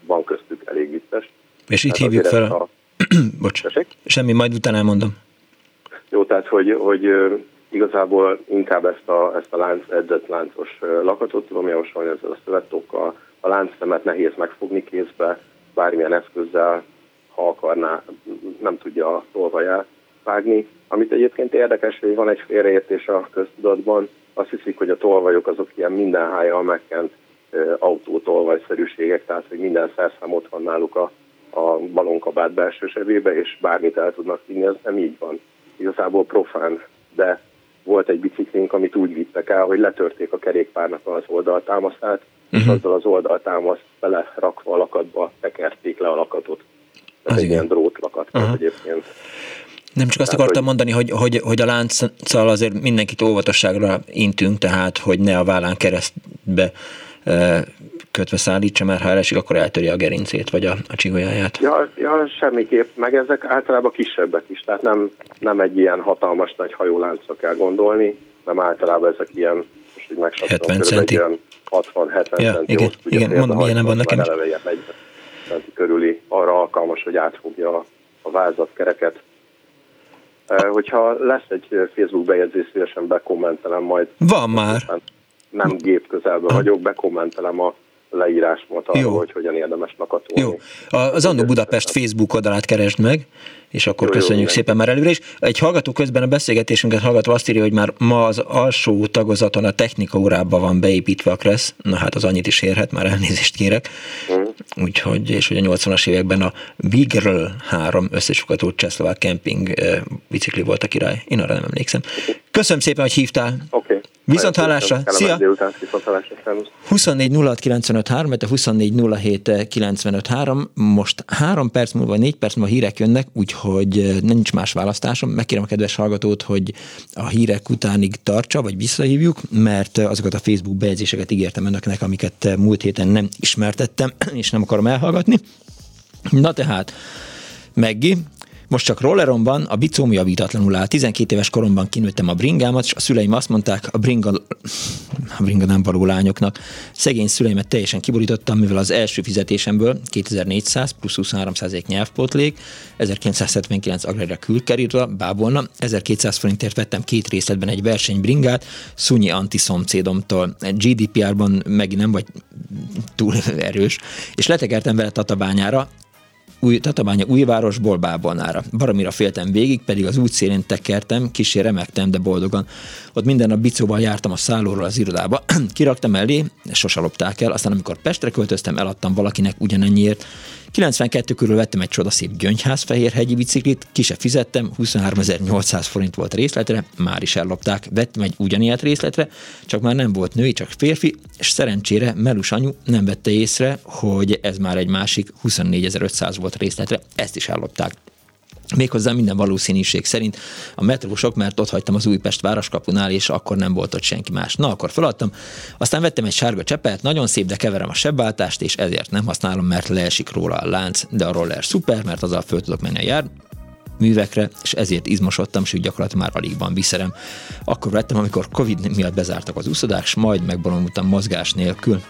[SPEAKER 5] van köztük elég vicces.
[SPEAKER 1] És itt hívjuk fel a... Bocs, semmi, majd utána elmondom.
[SPEAKER 5] Jó, tehát hogy, hogy igazából inkább ezt a, ezt a lánc, edzett láncos lakatot tudom javasolni ezzel a szövettokkal. A láncszemet nehéz megfogni kézbe, bármilyen eszközzel, ha akarná, nem tudja a tolvaját vágni. Amit egyébként érdekes, hogy van egy félreértés a köztudatban, azt hiszik, hogy a tolvajok azok ilyen mindenhájjal megkent autótolvajszerűségek, tehát hogy minden szerszám ott van náluk a, a balonkabát belső zsebébe, és bármit el tudnak vinni, ez nem így van. Igazából profán, de volt egy biciklink, amit úgy vittek el, hogy letörték a kerékpárnak az oldaltámasztát, és uh-huh. azzal az oldaltámaszt bele rakva a lakatba tekerték le a lakatot. Ez az egy igen. ilyen drótlakat uh-huh. egyébként.
[SPEAKER 1] Nem csak azt tehát, akartam hogy... mondani, hogy, hogy, hogy a lánccal azért mindenkit óvatosságra intünk, tehát hogy ne a vállán keresztbe kötve szállítsa, mert ha elesik, akkor eltörje a gerincét, vagy a, a csigolyáját.
[SPEAKER 5] Ja, ja, semmiképp, meg ezek általában kisebbek is, tehát nem, nem egy ilyen hatalmas nagy hajóláncra kell gondolni, nem általában ezek ilyen, most így
[SPEAKER 1] 70 centi.
[SPEAKER 5] 60-70
[SPEAKER 1] ja, centi. Igen, Ugye igen mondom, milyen van nekem is.
[SPEAKER 5] centi körüli, arra alkalmas, hogy átfogja a, a vázatkereket. Hogyha lesz egy Facebook bejegyzés, szívesen bekommentelem majd.
[SPEAKER 1] Van már.
[SPEAKER 5] Nem gép közelben vagyok, bekommentelem a leírásmód arról, hogy hogyan érdemes nakatolni.
[SPEAKER 1] Jó. Az Andó Budapest Facebook oldalát keresd meg, és akkor jó, köszönjük jó, szépen már előre is. Egy hallgató közben a beszélgetésünket hallgató azt írja, hogy már ma az alsó tagozaton a technika órában van beépítve a Kressz, na hát az annyit is érhet, már elnézést kérek. Mm. Úgyhogy, és hogy a 80-as években a Vigrl 3 összesukató csehszlovák kemping bicikli volt a király. Én arra nem emlékszem. Köszönöm szépen, hogy hívtál.
[SPEAKER 5] Okay.
[SPEAKER 1] Viszont hallásra. Szia! 24 06 95 3, 24 07 Most három perc múlva, négy perc múlva hírek jönnek, úgyhogy nincs más választásom. Megkérem a kedves hallgatót, hogy a hírek utánig tartsa, vagy visszahívjuk, mert azokat a Facebook bejegyzéseket ígértem önöknek, amiket múlt héten nem ismertettem, és nem akarom elhallgatni. Na tehát, Meggi, most csak rolleron van, a bicóm javítatlanul áll. 12 éves koromban kinőttem a bringámat, és a szüleim azt mondták, a bringa, a bringa nem való lányoknak. Szegény szüleimet teljesen kiborítottam, mivel az első fizetésemből 2400 plusz 23 nyelvpótlék, 1979 agrárra külkerítve, bábolna, 1200 forintért vettem két részletben egy versenybringát, szunyi antiszomcédomtól. GDPR-ban megint nem vagy túl erős, és letekertem vele Tatabányára, új, Tatabánya újvárosból Bábolnára. Baromira féltem végig, pedig az útszélén tekertem, kisé remektem, de boldogan. Ott minden nap bicóval jártam a szállóról az irodába. Kiraktam elé, sose lopták el, aztán amikor Pestre költöztem, eladtam valakinek ugyanennyiért. 92 körül vettem egy csodaszép gyöngyház fehérhegyi biciklit, ki se fizettem, 23.800 forint volt részletre, már is ellopták. Vettem egy ugyanilyet részletre, csak már nem volt női, csak férfi, és szerencsére Melus anyu nem vette észre, hogy ez már egy másik 24.500 volt részletre, ezt is ellopták. Méghozzá minden valószínűség szerint a metrósok, mert ott hagytam az Újpest városkapunál, és akkor nem volt ott senki más. Na, akkor feladtam. Aztán vettem egy sárga csepet, nagyon szép, de keverem a sebváltást, és ezért nem használom, mert leesik róla a lánc, de a roller szuper, mert azzal föl tudok menni a jár, művekre, és ezért izmosodtam, sőt gyakorlatilag már alig van viszerem. Akkor vettem, amikor Covid miatt bezártak az úszodák, és majd megbolondultam mozgás nélkül.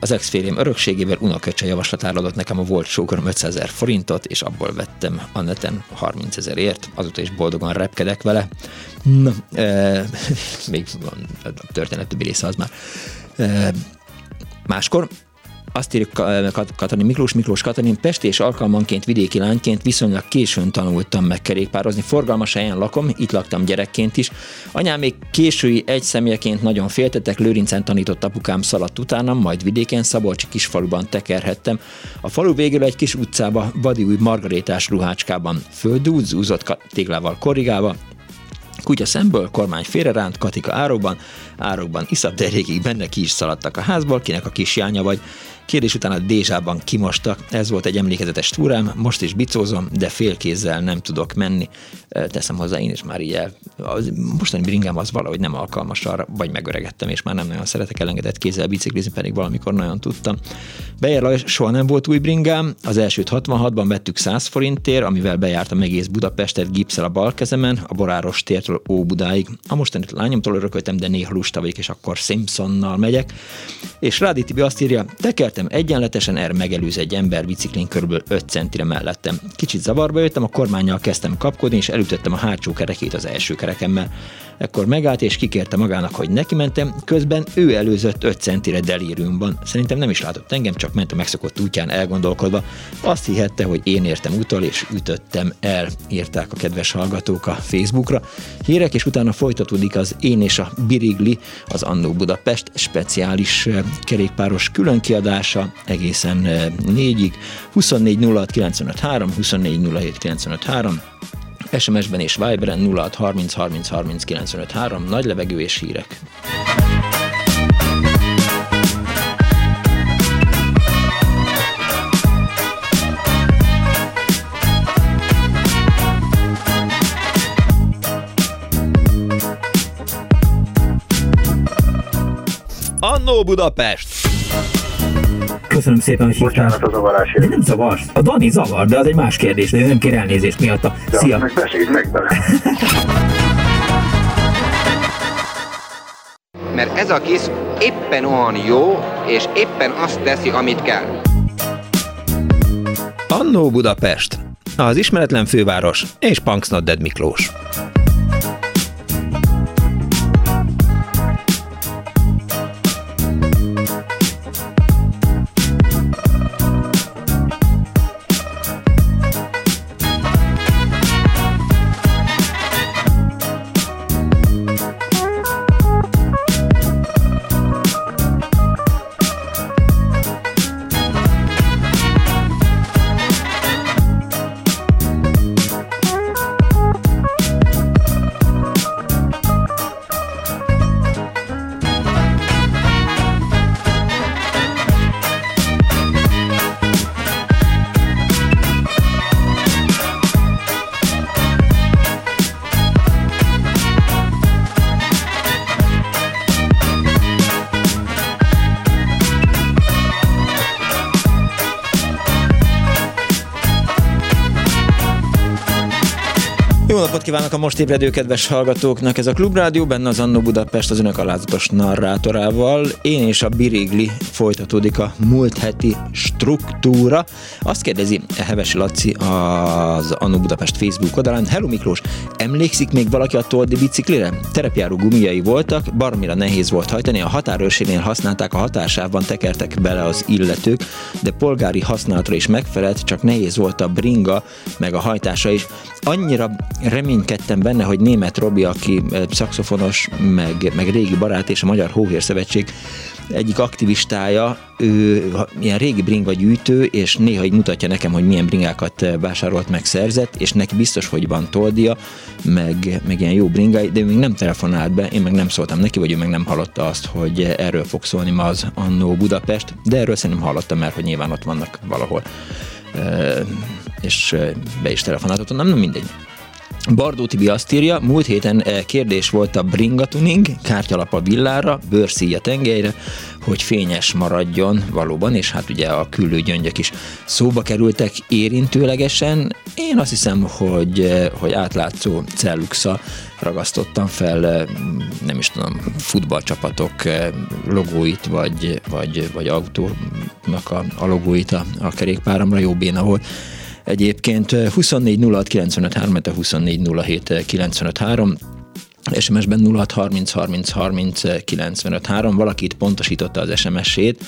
[SPEAKER 1] Az ex-férjem örökségével unoköcse javaslatára adott nekem a volt sógorom 500 ezer forintot, és abból vettem a neten 30 ezerért, azóta is boldogan repkedek vele. Na, e, még a történet többi része az már. E, máskor azt írja Katalin Miklós, Miklós Katalin, Pesti és alkalmanként vidéki lányként viszonylag későn tanultam meg kerékpározni. Forgalmas helyen lakom, itt laktam gyerekként is. Anyám még késői egy személyeként nagyon féltetek, Lőrincen tanított apukám szaladt utánam, majd vidéken Szabolcsi kisfaluban tekerhettem. A falu végül egy kis utcába, vadi új margarétás ruhácskában. Földút, zúzott téglával korrigálva, Kutya szemből, kormány félreránt, Katika árokban, árokban iszap derékig benne ki is szaladtak a házból, kinek a kisjánya vagy. Kérdés után a Dézsában kimostak, ez volt egy emlékezetes túrám, most is bicózom, de félkézzel nem tudok menni. Teszem hozzá, én is már így el. A mostani bringám az valahogy nem alkalmas arra, vagy megöregettem, és már nem nagyon szeretek elengedett kézzel biciklizni, pedig valamikor nagyon tudtam. Bejer soha nem volt új bringám, az elsőt 66-ban vettük 100 forintért, amivel bejártam egész Budapestet gipszel a bal kezemen, a Boráros tértől Óbudáig. A mostani lányomtól örököltem, de néha lusta vagyok, és akkor Simpsonnal megyek. És Rádi Tibi azt írja, tekertem Értem egyenletesen, erre megelőz egy ember biciklin kb. 5 centire mellettem. Kicsit zavarba jöttem, a kormányjal kezdtem kapkodni, és elütöttem a hátsó kerekét az első kerekemmel. Ekkor megállt és kikérte magának, hogy neki mentem, közben ő előzött 5 centire delíriumban. Szerintem nem is látott engem, csak ment a megszokott útján elgondolkodva. Azt hihette, hogy én értem utol és ütöttem el, írták a kedves hallgatók a Facebookra. Hírek, és utána folytatódik az Én és a Birigli, az Annó Budapest speciális eh, kerékpáros lezárása egészen négyig. 24 06 95 3, 24 07 95 3, SMS-ben és Viberen 06 30 30 30 95 3, nagy levegő és hírek. Annó Budapest!
[SPEAKER 6] Köszönöm szépen, hogy hívtál.
[SPEAKER 3] Bocsánat a zavarásért.
[SPEAKER 6] Nem zavarsz. A Dani zavar, de az egy más kérdés, de nem kér elnézést miatta.
[SPEAKER 3] Ja,
[SPEAKER 6] Szia!
[SPEAKER 3] Meg meg bele.
[SPEAKER 7] Mert ez a kis éppen olyan jó, és éppen azt teszi, amit kell.
[SPEAKER 1] Annó Budapest, az ismeretlen főváros és Punksnodded Miklós. Napot kívánok a most ébredő kedves hallgatóknak! Ez a Klubrádió, benne az Annó Budapest az önök alázatos narrátorával. Én és a Birigli folytatódik a múlt heti struktúra. Azt kérdezi Hevesi Laci az Annó Budapest Facebook oldalán. Hello Miklós, emlékszik még valaki a Toldi biciklire? Terepjáró gumijai voltak, barmira nehéz volt hajtani, a határőrségnél használták, a hatásában tekertek bele az illetők, de polgári használatra is megfelelt, csak nehéz volt a bringa, meg a hajtása is. Annyira reménykedtem benne, hogy német Robi, aki szakszofonos, meg, meg régi barát és a Magyar Hóhér Szövetség egyik aktivistája, ő ilyen régi bringa gyűjtő, és néha így mutatja nekem, hogy milyen bringákat vásárolt meg szerzett, és neki biztos, hogy van toldia, meg, meg ilyen jó bringái, de ő még nem telefonált be, én meg nem szóltam neki, vagy ő meg nem hallotta azt, hogy erről fog szólni ma az Annó Budapest, de erről szerintem hallottam, mert hogy nyilván ott vannak valahol és be is telefonáltatom, nem, nem mindegy. Bardó Tibi azt írja, múlt héten eh, kérdés volt a bringa tuning, kártyalap a villára, bőrszíj a tengelyre, hogy fényes maradjon valóban, és hát ugye a küllő gyöngyök is szóba kerültek érintőlegesen. Én azt hiszem, hogy, eh, hogy átlátszó celluxa ragasztottam fel, eh, nem is tudom, futballcsapatok logóit, vagy, vagy, vagy autónak a, a logóit a, a kerékpáramra, jó béna volt Egyébként 24 06 95 3, 24 07 95 3, SMS-ben 06 30 30 30 95 3. Valaki itt pontosította az SMS-ét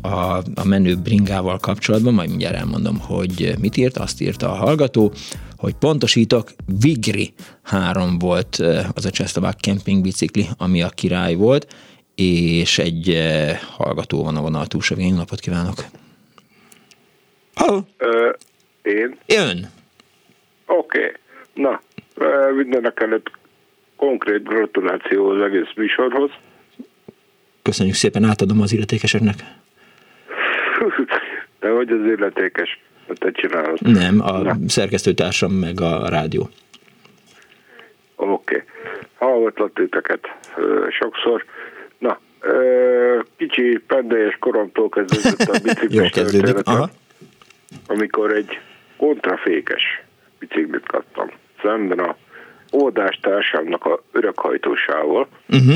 [SPEAKER 1] a, a menő bringával kapcsolatban, majd mindjárt elmondom, hogy mit írt. Azt írta a hallgató, hogy pontosítok, Vigri 3 volt az a Cseszlovák camping bicikli, ami a király volt, és egy hallgató van a vonal túlsó napot kívánok!
[SPEAKER 8] Halló! Én?
[SPEAKER 1] Ön.
[SPEAKER 8] Oké. Okay. Na, mindenek előtt konkrét gratuláció az egész műsorhoz.
[SPEAKER 1] Köszönjük szépen, átadom az illetékeseknek.
[SPEAKER 8] De hogy az illetékes? Te csinálod.
[SPEAKER 1] Nem, a Na. szerkesztőtársam meg a rádió.
[SPEAKER 8] Oké. Okay. Hallgatlak titeket sokszor. Na, kicsi pendelyes koromtól kezdődött a biciklis
[SPEAKER 1] Jó kezdődik, aha.
[SPEAKER 8] amikor egy kontrafékes biciklit kaptam. Szemben a oldástársamnak a öreghajtósával, uh-huh.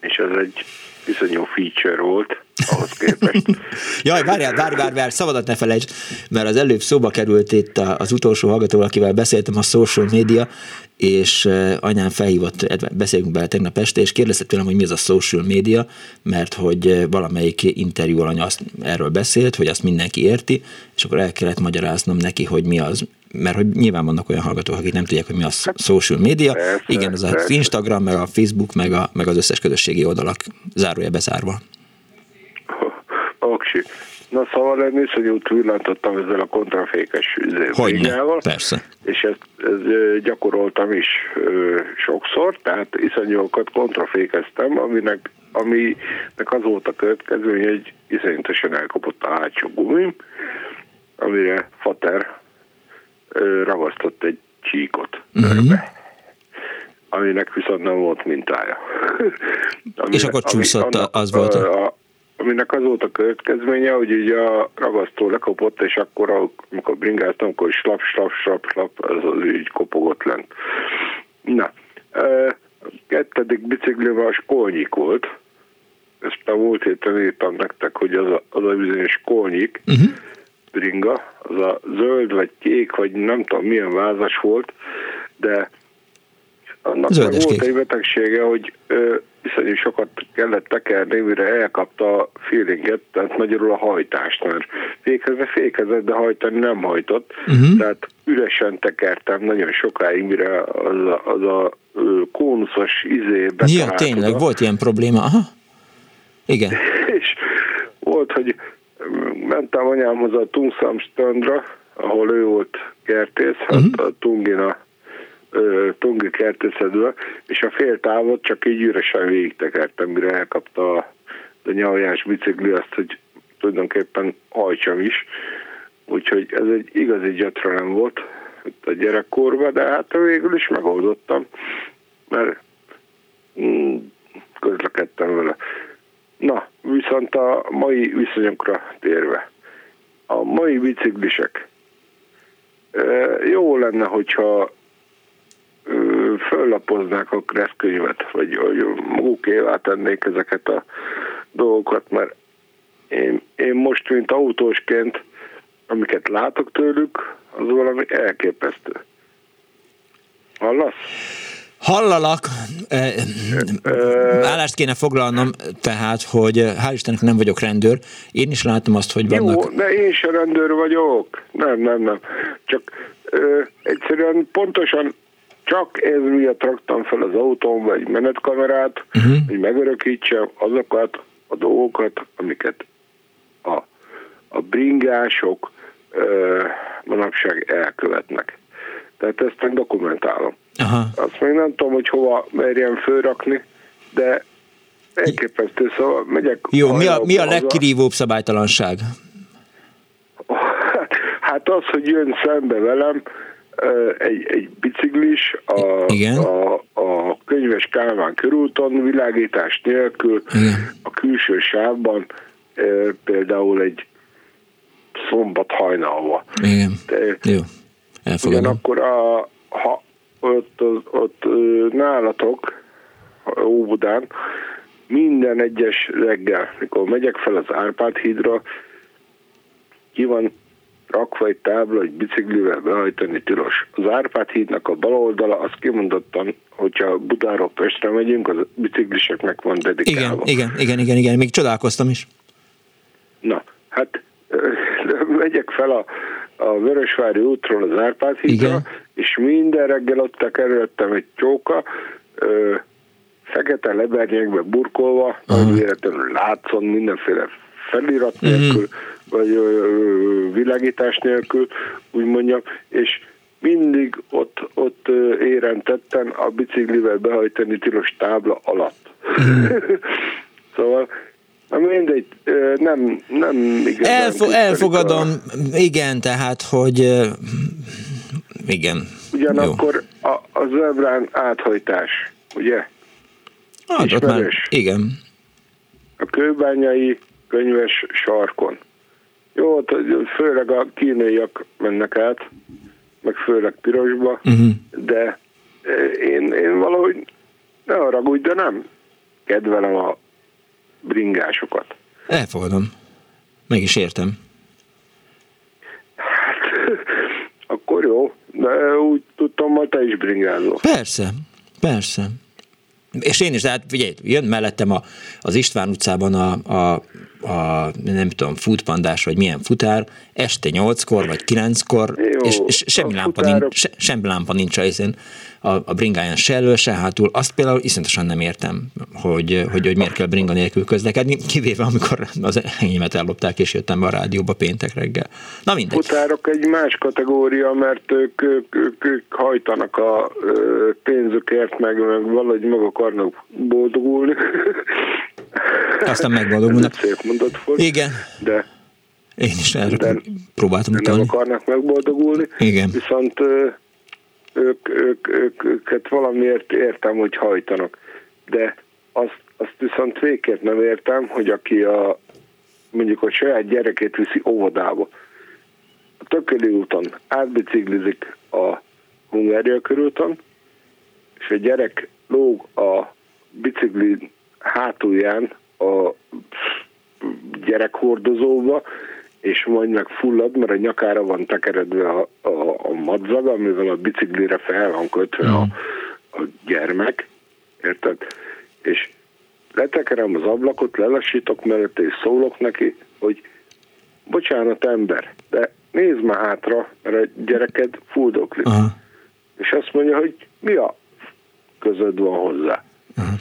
[SPEAKER 8] és ez egy viszonyú feature volt ahhoz képest.
[SPEAKER 1] Jaj, várjál, várj, várj, várj, szabadat ne felejtsd, mert az előbb szóba került itt az utolsó hallgatóval, akivel beszéltem a social media, és anyám felhívott, beszélünk bele tegnap este, és kérdezett tőlem, hogy mi az a social media, mert hogy valamelyik interjú alany azt erről beszélt, hogy azt mindenki érti, és akkor el kellett magyaráznom neki, hogy mi az, mert hogy nyilván vannak olyan hallgatók, akik nem tudják, hogy mi a social media. Persze, Igen, az az Instagram, meg a Facebook, meg, a, meg az összes közösségi oldalak zárója bezárva.
[SPEAKER 8] Oksi. Na szóval én iszonyút villantottam ezzel a kontrafékes
[SPEAKER 1] Hogyne, persze.
[SPEAKER 8] És ezt, ezt gyakoroltam is ö, sokszor, tehát iszonyúkat kontrafékeztem, aminek, aminek az volt a következő, hogy iszonyatosan elkapott a hátsó gumim, amire Fater ö, ragasztott egy csíkot uh-huh. aminek viszont nem volt mintája.
[SPEAKER 1] És akkor csúszott, ami, az volt a... a
[SPEAKER 8] aminek az volt a következménye, hogy ugye a ragasztó lekopott, és akkor, amikor bringáztam, akkor slap, slap, slap, slap, ez az így kopogott lent. Na, a kettedik biciklivel a skolnyik volt, ezt a múlt héten írtam nektek, hogy az a, az a bizonyos skolnyik, uh-huh. bringa, az a zöld vagy kék, vagy nem tudom milyen vázas volt, de annak Zöldes volt egy betegsége, hogy ö, iszonyú sokat kellett tekerni, mire elkapta a feelinget, tehát magyarul a hajtást, mert fékezve fékezett, de hajtani nem hajtott, uh-huh. tehát üresen tekertem nagyon sokáig, mire az a, az a kónuszos izé
[SPEAKER 1] Ja, tényleg, volt ilyen probléma, aha. Igen.
[SPEAKER 8] És volt, hogy mentem anyámhoz a Tungsamstrandra, ahol ő volt kertész, hát uh-huh. a Tungina Tungi kertészetből, és a fél távot csak így üresen végigtekertem, mire elkapta a, a nyavajás bicikli azt, hogy tulajdonképpen hajtsam is. Úgyhogy ez egy igazi gyötrelem volt itt a gyerekkorban, de hát végül is megoldottam, mert mm, közlekedtem vele. Na, viszont a mai viszonyokra térve. A mai biciklisek. Jó lenne, hogyha föllapoznák a kresszkönyvet, vagy hogy magukévá tennék ezeket a dolgokat, mert én, én most, mint autósként, amiket látok tőlük, az valami elképesztő. Hallasz?
[SPEAKER 1] Hallalak, állást kéne foglalnom, tehát, hogy hál' Istennek nem vagyok rendőr. Én is látom azt, hogy vannak...
[SPEAKER 8] Jó, de én sem rendőr vagyok. Nem, nem, nem. Csak ö, egyszerűen pontosan csak ez miatt raktam fel az autón, vagy menetkamerát, uh-huh. hogy megörökítsem azokat a dolgokat, amiket a, a bringások ö, manapság elkövetnek. Tehát ezt meg dokumentálom. Aha. Azt még nem tudom, hogy hova merjem fölrakni, de elképesztő, szóval megyek...
[SPEAKER 1] Jó, mi a, mi a legkirívóbb szabálytalanság?
[SPEAKER 8] Hát az, hogy jön szembe velem, egy, egy biciklis a, Igen. a, a könyves Kálmán körúton világítás nélkül Igen. a külső sávban például egy szombat hajnalva.
[SPEAKER 1] Igen. De, Jó.
[SPEAKER 8] Elfogadom. Ugyanakkor a, ha ott, ott, ott nálatok Óbudán minden egyes reggel, mikor megyek fel az Árpád hídra, ki van rakva egy tábla, egy biciklivel behajtani tilos. Az Árpád hídnak a bal oldala, az kimondottan, hogyha Budáról Pestre megyünk, az bicikliseknek van dedikálva.
[SPEAKER 1] Igen, igen, igen, igen, igen, még csodálkoztam is.
[SPEAKER 8] Na, hát megyek fel a, a Vörösvári útról az Árpád hídra, igen. és minden reggel ott tekerültem egy csóka, ö, fekete lebernyekbe burkolva, nagy véletlenül látszon mindenféle felirat nélkül, uh-huh vagy világítás nélkül, úgy mondjam, és mindig ott, ott érentetten a biciklivel behajtani tilos tábla alatt. Mm. szóval Na mindegy, nem, nem igazán.
[SPEAKER 1] Elfo- elfogadom, a... igen, tehát, hogy igen.
[SPEAKER 8] Ugyanakkor a, a zebrán áthajtás, ugye?
[SPEAKER 1] Hát, már, igen.
[SPEAKER 8] A kőbányai könyves sarkon. Jó, főleg a kínaiak mennek át, meg főleg pirosba, uh-huh. de e, én, én valahogy ne haragudj, de nem kedvelem a bringásokat.
[SPEAKER 1] Elfogadom. Meg is értem.
[SPEAKER 8] Hát, akkor jó, de úgy tudtam, hogy te is bringázol.
[SPEAKER 1] Persze, persze. És én is, tehát figyelj, jön mellettem a, az István utcában a, a a nem tudom, futpandás, vagy milyen futár, este nyolckor, vagy kilenckor, és, és semmi, lámpa nincs, se, semmi lámpa nincs a, a, a bringáján se elől, se hátul. Azt például iszonyatosan nem értem, hogy, hogy, hogy miért kell bringa nélkül közlekedni, kivéve amikor az enyémet ellopták, és jöttem be a rádióba péntek reggel. Na mindegy.
[SPEAKER 8] Futárok egy más kategória, mert ők, ők, ők, ők hajtanak a pénzükért, meg, meg valahogy meg akarnak boldogulni.
[SPEAKER 1] Aztán megboldogulnak.
[SPEAKER 8] Szép mondat volt.
[SPEAKER 1] Igen.
[SPEAKER 8] De
[SPEAKER 1] én is erre de próbáltam utalni.
[SPEAKER 8] Nem akarnak megboldogulni.
[SPEAKER 1] Igen.
[SPEAKER 8] Viszont ők, ők, ők, őket valamiért értem, hogy hajtanak, de azt, azt viszont végképp nem értem, hogy aki a, mondjuk a saját gyerekét viszi óvodába, a Tököli úton átbiciklizik a Hungária körúton, és a gyerek lóg a bicikli hátulján a gyerekhordozóba, és majd meg fullad, mert a nyakára van tekeredve a, a, a madzag, amivel a biciklire fel van kötve mm. a, a gyermek, érted? És letekerem az ablakot, lelassítok mellette, és szólok neki, hogy bocsánat ember, de nézd már hátra, mert a gyereked fuldoklik. Uh-huh. És azt mondja, hogy mi a közöd van hozzá. Uh-huh.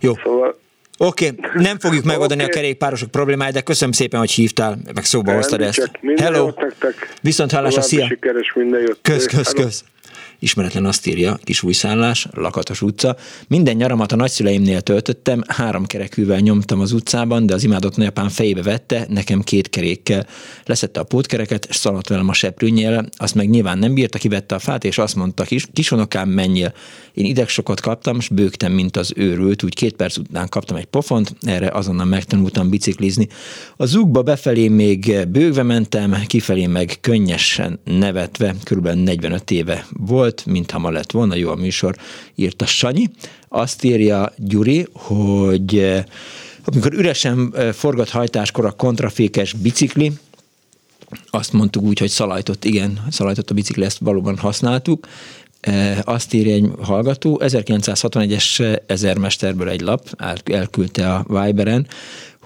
[SPEAKER 1] Jó. Szóval Oké, okay. nem fogjuk megoldani okay. a kerékpárosok problémáját, de köszönöm szépen, hogy hívtál, meg szóba hoztad ezt. Hello! Viszont hallásra, szia!
[SPEAKER 8] Sikeres minden jött.
[SPEAKER 1] Kösz, kösz, kösz. Ismeretlen azt írja, kis újszállás, Lakatos utca. Minden nyaramat a nagyszüleimnél töltöttem, három kerekűvel nyomtam az utcában, de az imádott nagyapám fejébe vette, nekem két kerékkel. Leszette a pótkereket, és szaladt velem a seprűnyél, azt meg nyilván nem bírta, kivette a fát, és azt mondta, kis, kisonokám, menjél. Én idegsokat kaptam, és bőgtem, mint az őrült, úgy két perc után kaptam egy pofont, erre azonnal megtanultam biciklizni. A zugba befelé még bőgve mentem, kifelé meg könnyesen nevetve, kb. 45 éve volt, volt, mintha ma lett volna, jó a műsor, írta Sanyi. Azt írja Gyuri, hogy eh, amikor üresen eh, forgat hajtáskor a kontrafékes bicikli, azt mondtuk úgy, hogy szalajtott, igen, szalajtott a bicikli, ezt valóban használtuk. Eh, azt írja egy hallgató, 1961-es ezermesterből egy lap, elküldte a Viberen,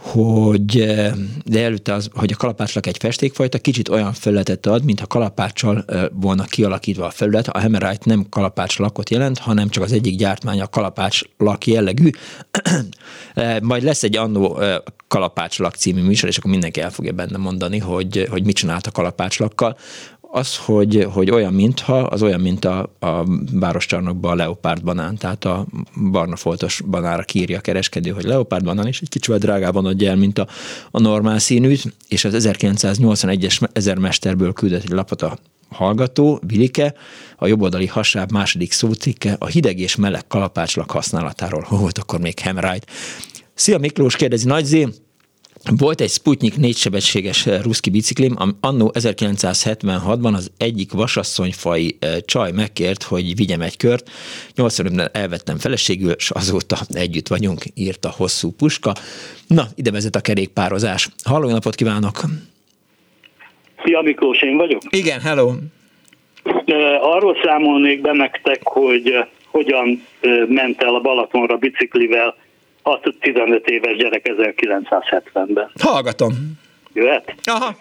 [SPEAKER 1] hogy eh, de előtte az, hogy a kalapácslak egy festékfajta kicsit olyan felületet ad, mintha kalapáccsal eh, volna kialakítva a felület. A Hemerite nem kalapács lakot jelent, hanem csak az egyik gyártmánya kalapács lak jellegű. Eh, majd lesz egy annó kalapács lak című műsor, és akkor mindenki el fogja benne mondani, hogy, hogy mit csinált a kalapácslakkal az, hogy, hogy olyan, mintha, az olyan, mint a, a városcsarnokban a leopárd banán, tehát a barna foltos banára kírja a kereskedő, hogy leopárd banán, és egy kicsivel drágában adja el, mint a, a normál színűt, és az 1981-es ezermesterből küldött egy lapot a hallgató, Vilike, a jobboldali hasáb második szócikke a hideg és meleg kalapácslak használatáról. Hol volt akkor még Hemrite? Szia Miklós, kérdezi Nagy Zé, volt egy Sputnik négysebességes eh, ruszki biciklim, annó 1976-ban az egyik vasasszonyfai eh, csaj megkért, hogy vigyem egy kört. 85-ben elvettem feleségül, és azóta együtt vagyunk, írta hosszú puska. Na, ide vezet a kerékpározás. Halló, napot kívánok!
[SPEAKER 9] Szia Miklós, én vagyok?
[SPEAKER 1] Igen, hello!
[SPEAKER 9] Eh, arról számolnék be nektek, hogy hogyan ment el a Balatonra biciklivel 6-15 éves gyerek 1970-ben.
[SPEAKER 1] Hallgatom.
[SPEAKER 9] Jöhet?
[SPEAKER 1] Aha.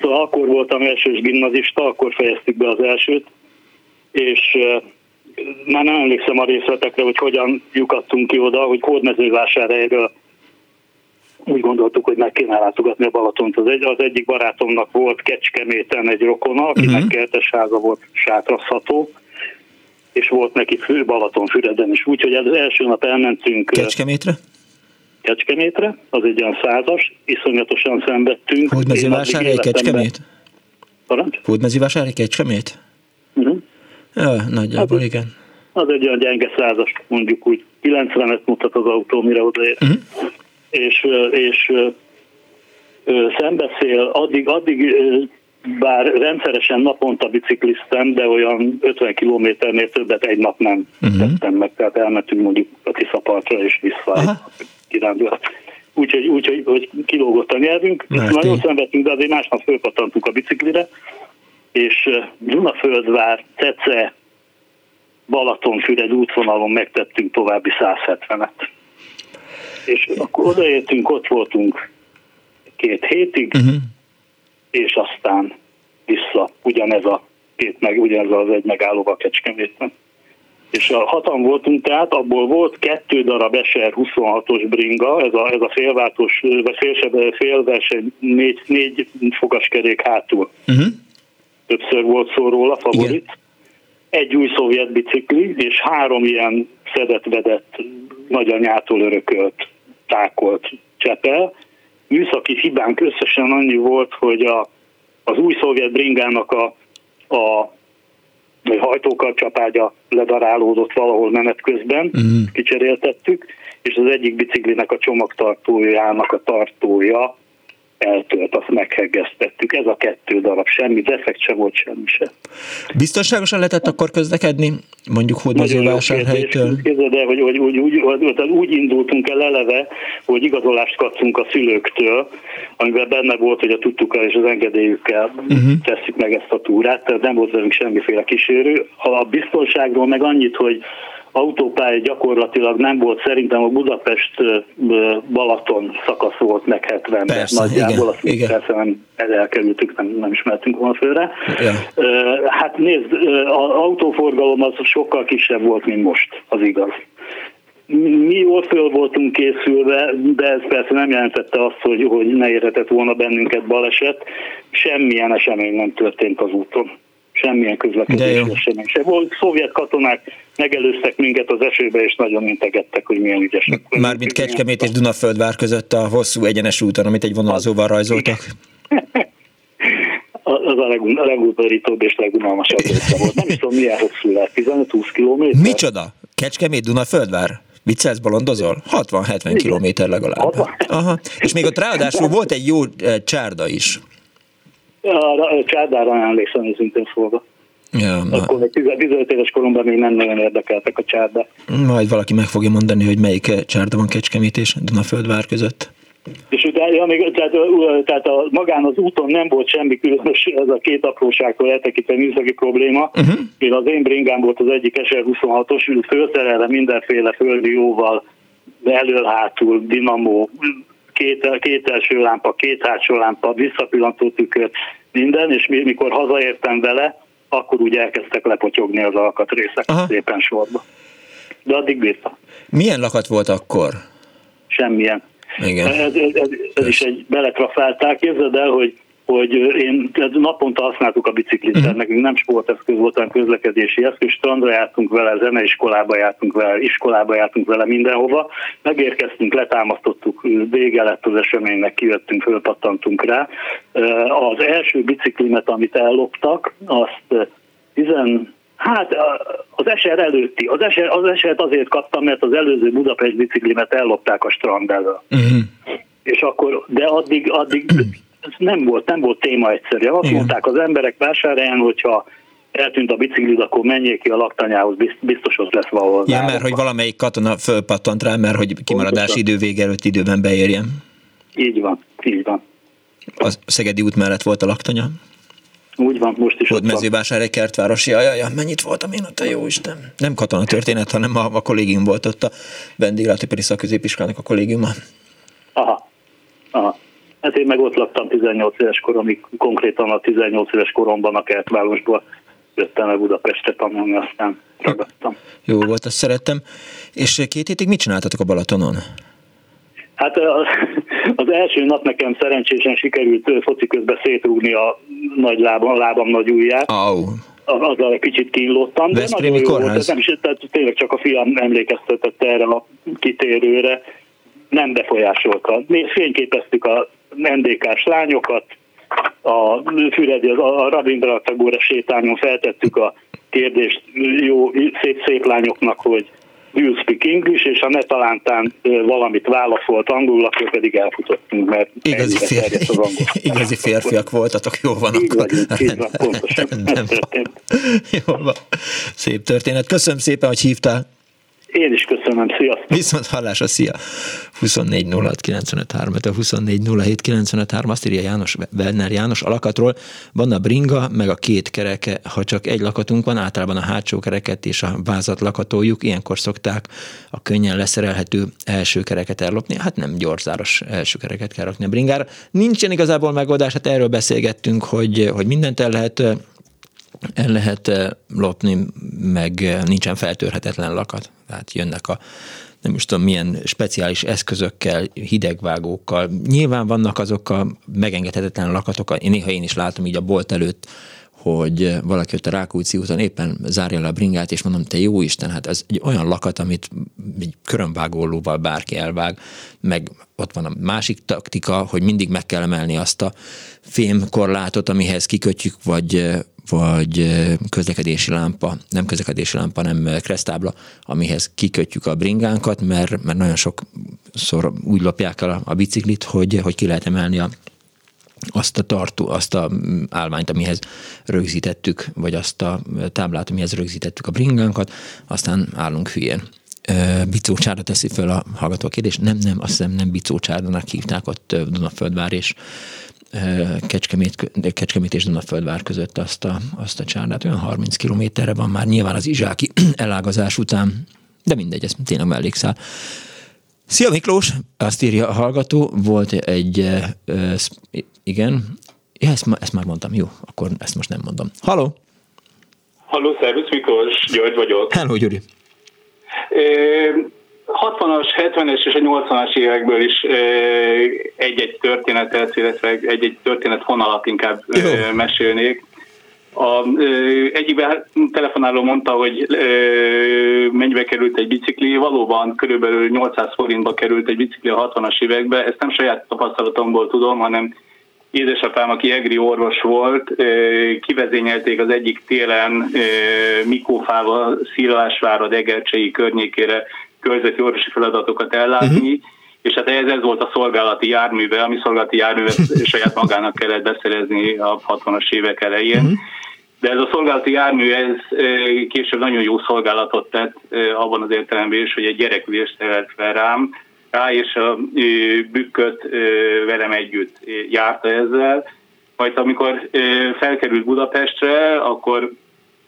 [SPEAKER 9] Szóval akkor voltam elsős gimnazista, akkor fejeztük be az elsőt, és már nem emlékszem a részletekre, hogy hogyan lyukadtunk ki oda, hogy Hódmezővásárhelyről úgy gondoltuk, hogy meg kéne látogatni a Balatont. Az, egy, az egyik barátomnak volt Kecskeméten egy rokona, akinek uh-huh. kertes háza volt sátrazható, és volt neki fő Balatonfüreden is. Úgyhogy az első nap elmentünk...
[SPEAKER 1] Kecskemétre?
[SPEAKER 9] Kecskemétre, az egy olyan százas, iszonyatosan szenvedtünk.
[SPEAKER 1] Hódmezővásárhely Kecskemét?
[SPEAKER 9] Parancs?
[SPEAKER 1] Hódmezővásárhely Kecskemét? Uh-huh. Ja, nagyjából, hát, igen.
[SPEAKER 9] Az egy olyan gyenge százas, mondjuk úgy 90-et mutat az autó, mire odaér. Uh-huh. És, és szembeszél, addig, addig bár rendszeresen naponta bicikliztem, de olyan 50 kilométernél többet egy nap nem uh-huh. tettem meg, tehát elmentünk mondjuk a Tiszapartra és vissza kirándulat. Úgyhogy úgy, hogy, hogy kilógott a nyelvünk, Mert nagyon én. szenvedtünk, de azért másnap fölpattantunk a biciklire, és Dunaföldvár, Cece, Balatonfüred útvonalon megtettünk további 170-et. És akkor odaértünk, ott voltunk két hétig, uh-huh és aztán vissza ugyanez a két meg, ugyanez az egy megállóval Kecskeméten. És a hatan voltunk tehát, abból volt kettő darab SR 26-os bringa, ez a, ez a félváltós, vagy félsebe, félverseny, négy, négy fogaskerék hátul. Uh-huh. Többször volt szó róla, favorit. Igen. Egy új szovjet bicikli, és három ilyen szedett-vedett, nagyanyától örökölt, tákolt csepel, műszaki hibánk összesen annyi volt, hogy a, az új szovjet bringának a, a hajtókkal csapágya ledarálódott valahol menet közben, uh-huh. kicseréltettük, és az egyik biciklinek a csomagtartójának a tartója eltölt, azt meghegesztettük. Ez a kettő darab, semmi defekt se volt, semmi se.
[SPEAKER 1] Biztonságosan lehetett akkor közlekedni, mondjuk hódmezővásárhelytől?
[SPEAKER 9] Képzeld el, hogy, hogy, úgy, úgy, úgy, úgy indultunk el eleve, hogy igazolást kaptunk a szülőktől, amiben benne volt, hogy a tudtukkal és az engedélyükkel uh-huh. tesszük meg ezt a túrát, tehát nem volt velünk semmiféle kísérő. A biztonságról meg annyit, hogy autópálya gyakorlatilag nem volt, szerintem a Budapest-Balaton szakasz volt meg 70
[SPEAKER 1] persze,
[SPEAKER 9] nagyjából, azt
[SPEAKER 1] igen.
[SPEAKER 9] persze nem elkerültük, nem, nem ismertünk volna főre. Ja. Hát nézd, az autóforgalom az sokkal kisebb volt, mint most, az igaz. Mi jól föl voltunk készülve, de ez persze nem jelentette azt, hogy, hogy ne érhetett volna bennünket baleset. Semmilyen esemény nem történt az úton semmilyen közlekedési esemény sem volt. Szovjet katonák megelőztek minket az esőbe, és nagyon integettek, hogy milyen ügyesek.
[SPEAKER 1] Mármint Kecskemét és Dunaföldvár között a hosszú egyenes úton, amit egy vonalzóval rajzoltak.
[SPEAKER 9] az a legutarítóbb és legunalmasabb része volt. Nem is tudom, milyen hosszú lehet, 15-20 kilométer.
[SPEAKER 1] Micsoda? Kecskemét, Dunaföldvár? Viccelsz, bolondozol? 60-70 kilométer legalább. 60. Aha. És még ott ráadásul volt egy jó eh, csárda is.
[SPEAKER 9] A Csádára emlékszem őszintén szólva. Ja, Akkor még 15 éves koromban még nem nagyon érdekeltek a csárdák.
[SPEAKER 1] Majd valaki meg fogja mondani, hogy melyik csárda van Kecskemét és Dunaföldvár között.
[SPEAKER 9] És utána, ja, még, tehát, tehát a, magán az úton nem volt semmi különös, ez a két apróságtól eltekintve műszaki probléma. Uh-huh. Én az én bringám volt az egyik SR26-os, fölszerelve mindenféle földi jóval, elől-hátul, dinamó, két, két első lámpa, két hátsó lámpa, visszapillantó tükör, minden, és mikor hazaértem vele, akkor úgy elkezdtek lepotyogni az alkatrészek Aha. szépen sorba. De addig bírtam.
[SPEAKER 1] Milyen lakat volt akkor?
[SPEAKER 9] Semmilyen.
[SPEAKER 1] Igen.
[SPEAKER 9] Ez, ez, ez, ez is egy beletrafálták. Képzeld el, hogy hogy én naponta használtuk a biciklit, uh-huh. nekünk nem sporteszköz volt, hanem közlekedési eszköz, strandra jártunk vele, zeneiskolába jártunk vele, iskolába jártunk vele mindenhova, megérkeztünk, letámasztottuk, vége lett az eseménynek, kijöttünk, fölpattantunk rá. Az első biciklimet, amit elloptak, azt 10, Hát az eser előtti. Az, eser, az esert azért kaptam, mert az előző Budapest biciklimet ellopták a strand elől. Uh-huh. És akkor, de addig, addig ez nem volt, nem volt téma egyszerű. Azt Igen. mondták az emberek vásárhelyen, hogyha eltűnt a biciklid, akkor menjék ki a laktanyához, biztos ott lesz valahol.
[SPEAKER 1] Igen, mert hogy valamelyik katona fölpattant rá, mert hogy kimaradás idő vége előtt időben beérjen.
[SPEAKER 9] Így van, így van.
[SPEAKER 1] A Szegedi út mellett volt a laktanya?
[SPEAKER 9] Úgy van, most is
[SPEAKER 1] ott mezővásárhely kertvárosi, jaj, jaj, mennyit voltam én ott, a jó Isten. Nem katona történet, hanem a, a kollégium volt ott a vendéglátóipari szakközépiskolának a kollégiuma.
[SPEAKER 9] Aha, aha. Hát én meg ott laktam 18 éves koromig, konkrétan a 18 éves koromban a kertvárosból jöttem el Budapestre tanulni, aztán ragadtam.
[SPEAKER 1] Jó volt, azt szerettem. És két hétig mit csináltatok a Balatonon?
[SPEAKER 9] Hát az első nap nekem szerencsésen sikerült foci közben szétrúgni a nagy lábam, a lábam nagy ujját.
[SPEAKER 1] Oh.
[SPEAKER 9] Azzal egy kicsit kínlottam, de nagyon jó volt. Nem is, tehát tényleg csak a fiam emlékeztetett erre a kitérőre, nem befolyásolta. Mi fényképeztük a NDK-s lányokat, a Füredi, a Rabindra Tagore sétányon feltettük a kérdést jó, szép, szép lányoknak, hogy do you speak English, és ha ne talántán valamit válaszolt angolul, akkor pedig elfutottunk, mert
[SPEAKER 1] igazi, fér... az igazi férfiak voltatok, jó van
[SPEAKER 9] így akkor. Vagyunk, így van, pontosan.
[SPEAKER 1] Jó van. Szép történet. Köszönöm szépen, hogy hívtál.
[SPEAKER 9] Én is köszönöm, sziasztok!
[SPEAKER 1] Viszont hallásra, szia! 24 06 a 24 azt írja János, Werner János alakatról, van a bringa, meg a két kereke, ha csak egy lakatunk van, általában a hátsó kereket és a vázat lakatoljuk, ilyenkor szokták a könnyen leszerelhető első kereket ellopni, hát nem gyorzáros első kereket kell rakni a bringára. Nincsen igazából megoldás, hát erről beszélgettünk, hogy, hogy mindent el lehet el lehet eh, lopni, meg eh, nincsen feltörhetetlen lakat. Tehát jönnek a nem is tudom milyen speciális eszközökkel, hidegvágókkal. Nyilván vannak azok a megengedhetetlen lakatok, én néha én is látom így a bolt előtt, hogy valaki ott a Rákóczi úton éppen zárja le a bringát, és mondom, te jó Isten, hát ez egy olyan lakat, amit egy körömvágólóval bárki elvág, meg ott van a másik taktika, hogy mindig meg kell emelni azt a fémkorlátot, amihez kikötjük, vagy vagy közlekedési lámpa, nem közlekedési lámpa, nem kresztábla, amihez kikötjük a bringánkat, mert, mert nagyon sokszor úgy lopják el a, a biciklit, hogy, hogy ki lehet emelni a, azt a tartó, azt a állványt, amihez rögzítettük, vagy azt a táblát, amihez rögzítettük a bringánkat, aztán állunk hülyén. Bicócsára teszi föl a hallgató kérdés. Nem, nem, azt hiszem nem Bicócsáranak hívták ott Dunaföldvár és Kecskemét, Kecskemét és Dunaföldvár között azt a, azt a csárdát. Olyan 30 kilométerre van már nyilván az izsáki elágazás után, de mindegy, ez tényleg mellékszál. Szia Miklós, azt írja a hallgató, volt egy, uh, igen, ja, ezt, ezt már mondtam, jó, akkor ezt most nem mondom. Haló!
[SPEAKER 10] Halló, szervusz Miklós, György vagyok.
[SPEAKER 1] Hello, Gyuri.
[SPEAKER 10] 60-as, 70-es és a 80-as évekből is egy-egy történetet, illetve egy-egy történet vonalat inkább Jó. mesélnék. A, egyikben telefonáló mondta, hogy mennyibe került egy bicikli, valóban körülbelül 800 forintba került egy bicikli a 60-as években, ezt nem saját tapasztalatomból tudom, hanem édesapám, aki egri orvos volt, kivezényelték az egyik télen Mikófával, Szilvásvára, Degercsei környékére körzeti orvosi feladatokat ellátni, uh-huh. és hát ez, ez volt a szolgálati járműve, ami szolgálati járművet saját magának kellett beszerezni a 60-as évek elején. Uh-huh. De ez a szolgálati jármű, ez később nagyon jó szolgálatot tett abban az értelemben is, hogy egy gyerekülést telt fel rám, rá, és a bükköt velem együtt járta ezzel. Majd amikor felkerült Budapestre, akkor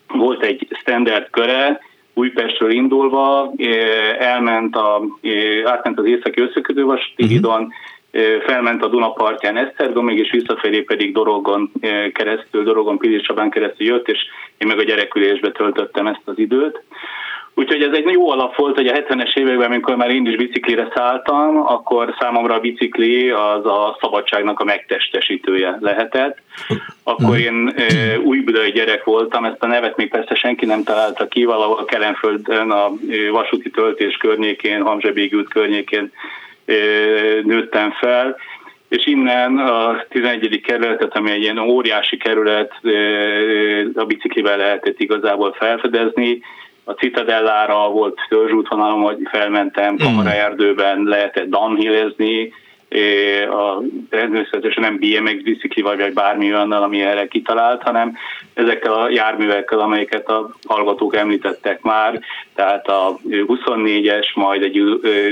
[SPEAKER 10] volt egy standard köre, Újpestről indulva, elment a, átment az északi összekötővasúti uh-huh. hídon, felment a Dunapartján Esztergomig, és visszafelé pedig Dorogon keresztül, Dorogon Pilisabán keresztül jött, és én meg a gyerekülésbe töltöttem ezt az időt. Úgyhogy ez egy jó alap volt, hogy a 70-es években, amikor már én is biciklire szálltam, akkor számomra a bicikli az a szabadságnak a megtestesítője lehetett. Akkor én e, újbudai gyerek voltam, ezt a nevet még persze senki nem találta ki, valahol Kelenföldön a vasúti töltés környékén, Hamzsebégi út környékén nőttem fel, és innen a 11. kerületet, ami egy ilyen óriási kerület, a biciklivel lehetett igazából felfedezni, a Citadellára volt törzsútvonalom, hogy felmentem, hmm. erdőben lehetett downhillezni, a, természetesen nem BMX bicikli vagy bármi olyannal, ami erre kitalált, hanem ezekkel a járművekkel, amelyeket a hallgatók említettek már, tehát a 24-es, majd egy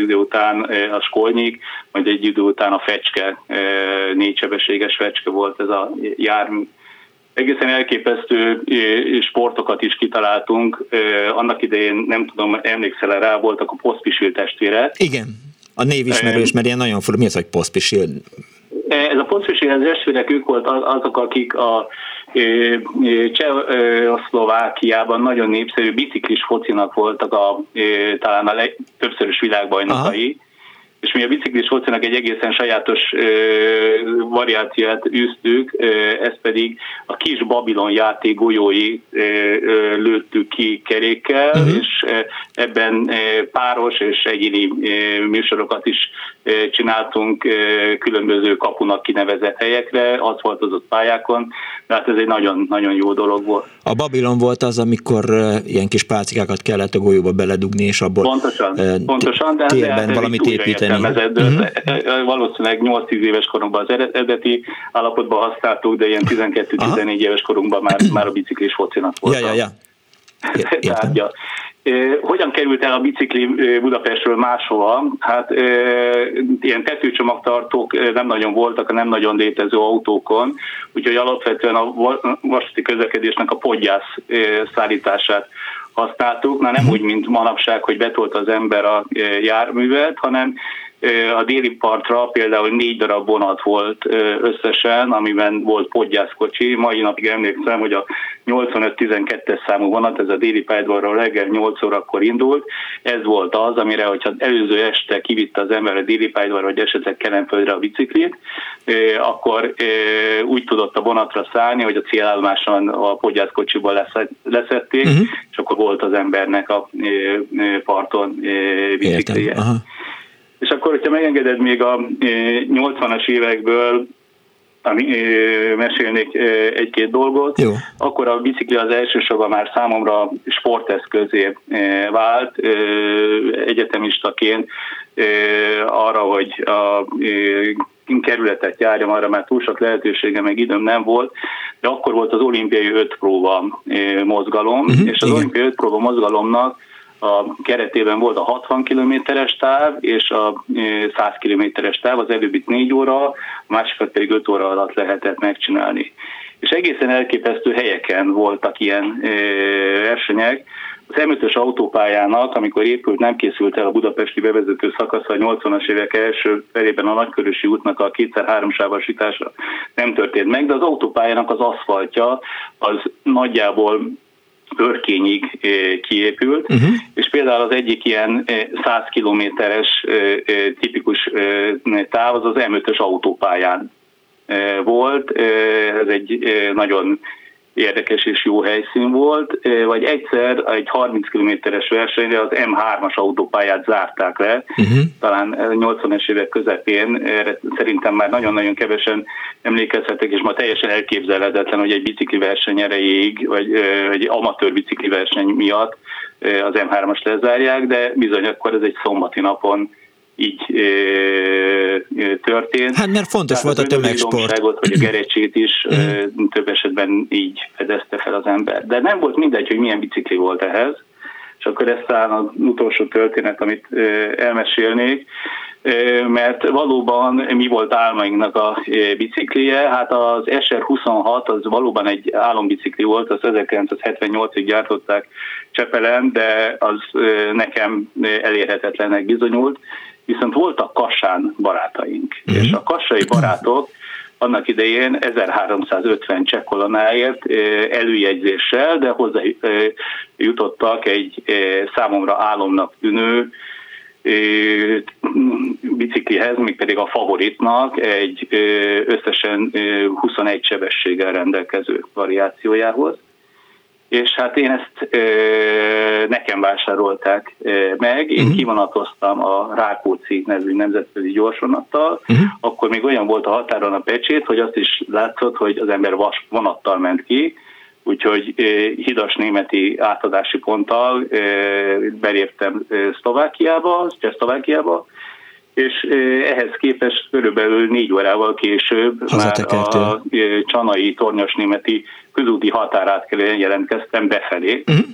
[SPEAKER 10] idő után a Skolnyik, majd egy idő után a Fecske, négysebességes Fecske volt ez a jármű egészen elképesztő sportokat is kitaláltunk. Annak idején, nem tudom, emlékszel rá, voltak a poszpisil testvére.
[SPEAKER 1] Igen, a név ismerős, mert ilyen nagyon fura. Mi az, hogy poszpisil?
[SPEAKER 10] Ez a poszpisil, az testvérek, ők volt azok, akik a Csehszlovákiában nagyon népszerű biciklis focinak voltak a, talán a legtöbbszörös világbajnokai. Aha és mi a biciklis focinak egy egészen sajátos ö, variációt űztük, ö, ez pedig a kis Babilon játék golyói ö, ö, lőttük ki kerékkel, uh-huh. és ebben ö, páros és egyéni ö, műsorokat is csináltunk különböző kapunak kinevezett helyekre, az volt az ott pályákon, de hát ez egy nagyon-nagyon jó dolog volt.
[SPEAKER 1] A Babilon volt az, amikor ilyen kis pálcikákat kellett a golyóba beledugni, és abból
[SPEAKER 10] pontosan, ö, pontosan, de,
[SPEAKER 1] térben de hát valamit építeni
[SPEAKER 10] értelmezett, uh-huh. valószínűleg 8-10 éves korunkban az eredeti állapotban használtuk, de ilyen 12-14 éves korunkban már, már a biciklis focinak volt.
[SPEAKER 1] Ja, ja, ja.
[SPEAKER 10] Ja. Hogyan került el a bicikli Budapestről máshova? Hát ilyen tetőcsomagtartók nem nagyon voltak a nem nagyon létező autókon, úgyhogy alapvetően a vasúti közlekedésnek a podgyász szállítását használtuk, na nem uh-huh. úgy, mint manapság, hogy betolt az ember a járművet, hanem a déli partra például négy darab vonat volt összesen, amiben volt podgyászkocsi. Mai napig emlékszem, hogy a 85-12-es számú vonat, ez a déli pályadvarról reggel 8 órakor indult. Ez volt az, amire, hogyha előző este kivitte az ember a déli pályadvarra, vagy esetleg Kelenföldre a biciklit, akkor úgy tudott a vonatra szállni, hogy a célállomáson a podgyászkocsiból leszették, uh-huh. és akkor volt az embernek a parton biciklije. És akkor, hogyha megengeded még a 80-as évekből, mesélnék egy-két dolgot.
[SPEAKER 1] Jó.
[SPEAKER 10] Akkor a bicikli az elsősorban már számomra sporteszközé vált egyetemistaként arra, hogy a kerületet járjam, arra már túl sok lehetősége, meg időm nem volt, de akkor volt az olimpiai öt próba mozgalom, uh-huh, és az igen. olimpiai öt próba mozgalomnak a keretében volt a 60 kilométeres táv és a 100 kilométeres táv, az előbbit 4 óra, a másikat pedig 5 óra alatt lehetett megcsinálni. És egészen elképesztő helyeken voltak ilyen versenyek, az M5-ös autópályának, amikor épült, nem készült el a budapesti bevezető szakasza a 80-as évek első felében a Nagykörösi útnak a kétszer-három sávasítása nem történt meg, de az autópályának az aszfaltja az nagyjából örkényig kiépült, uh-huh. és például az egyik ilyen 100 eh, kilométeres tipikus táv az az M5-ös autópályán volt. Ez egy nagyon érdekes és jó helyszín volt, vagy egyszer egy 30 kilométeres versenyre az M3-as autópályát zárták le, uh-huh. talán 80-es évek közepén, erre szerintem már nagyon-nagyon kevesen emlékezhetek, és ma teljesen elképzelhetetlen, hogy egy bicikli verseny erejéig, vagy egy amatőr bicikli verseny miatt az M3-as lezárják, de bizony akkor ez egy szombati napon így ö, történt.
[SPEAKER 1] Hát mert fontos Tehát volt a tömegsport.
[SPEAKER 10] Hogy a gerecsét is ö, több esetben így fedezte fel az ember. De nem volt mindegy, hogy milyen bicikli volt ehhez, és akkor ez talán az utolsó történet, amit ö, elmesélnék mert valóban mi volt álmainknak a biciklije, hát az SR26 az valóban egy álombicikli volt, az 1978-ig gyártották Csepelen, de az nekem elérhetetlenek bizonyult, viszont voltak Kassán barátaink, uh-huh. és a kassai barátok annak idején 1350 csekkolonáért előjegyzéssel, de hozzá jutottak egy számomra álomnak tűnő biciklihez, még pedig a favoritnak egy összesen 21 sebességgel rendelkező variációjához és hát én ezt ö, nekem vásárolták ö, meg, én uh-huh. kivonatoztam a Rákóczi nevű nemzetközi gyorsvonattal, uh-huh. akkor még olyan volt a határon a pecsét, hogy azt is látszott, hogy az ember vas vonattal ment ki, úgyhogy ö, hidas németi átadási ponttal ö, beléptem Szlovákiába, Csehszlovákiába, és ehhez képest körülbelül négy órával később már a csanai tornyos németi közúti határátkelően jelentkeztem befelé. Uh-huh.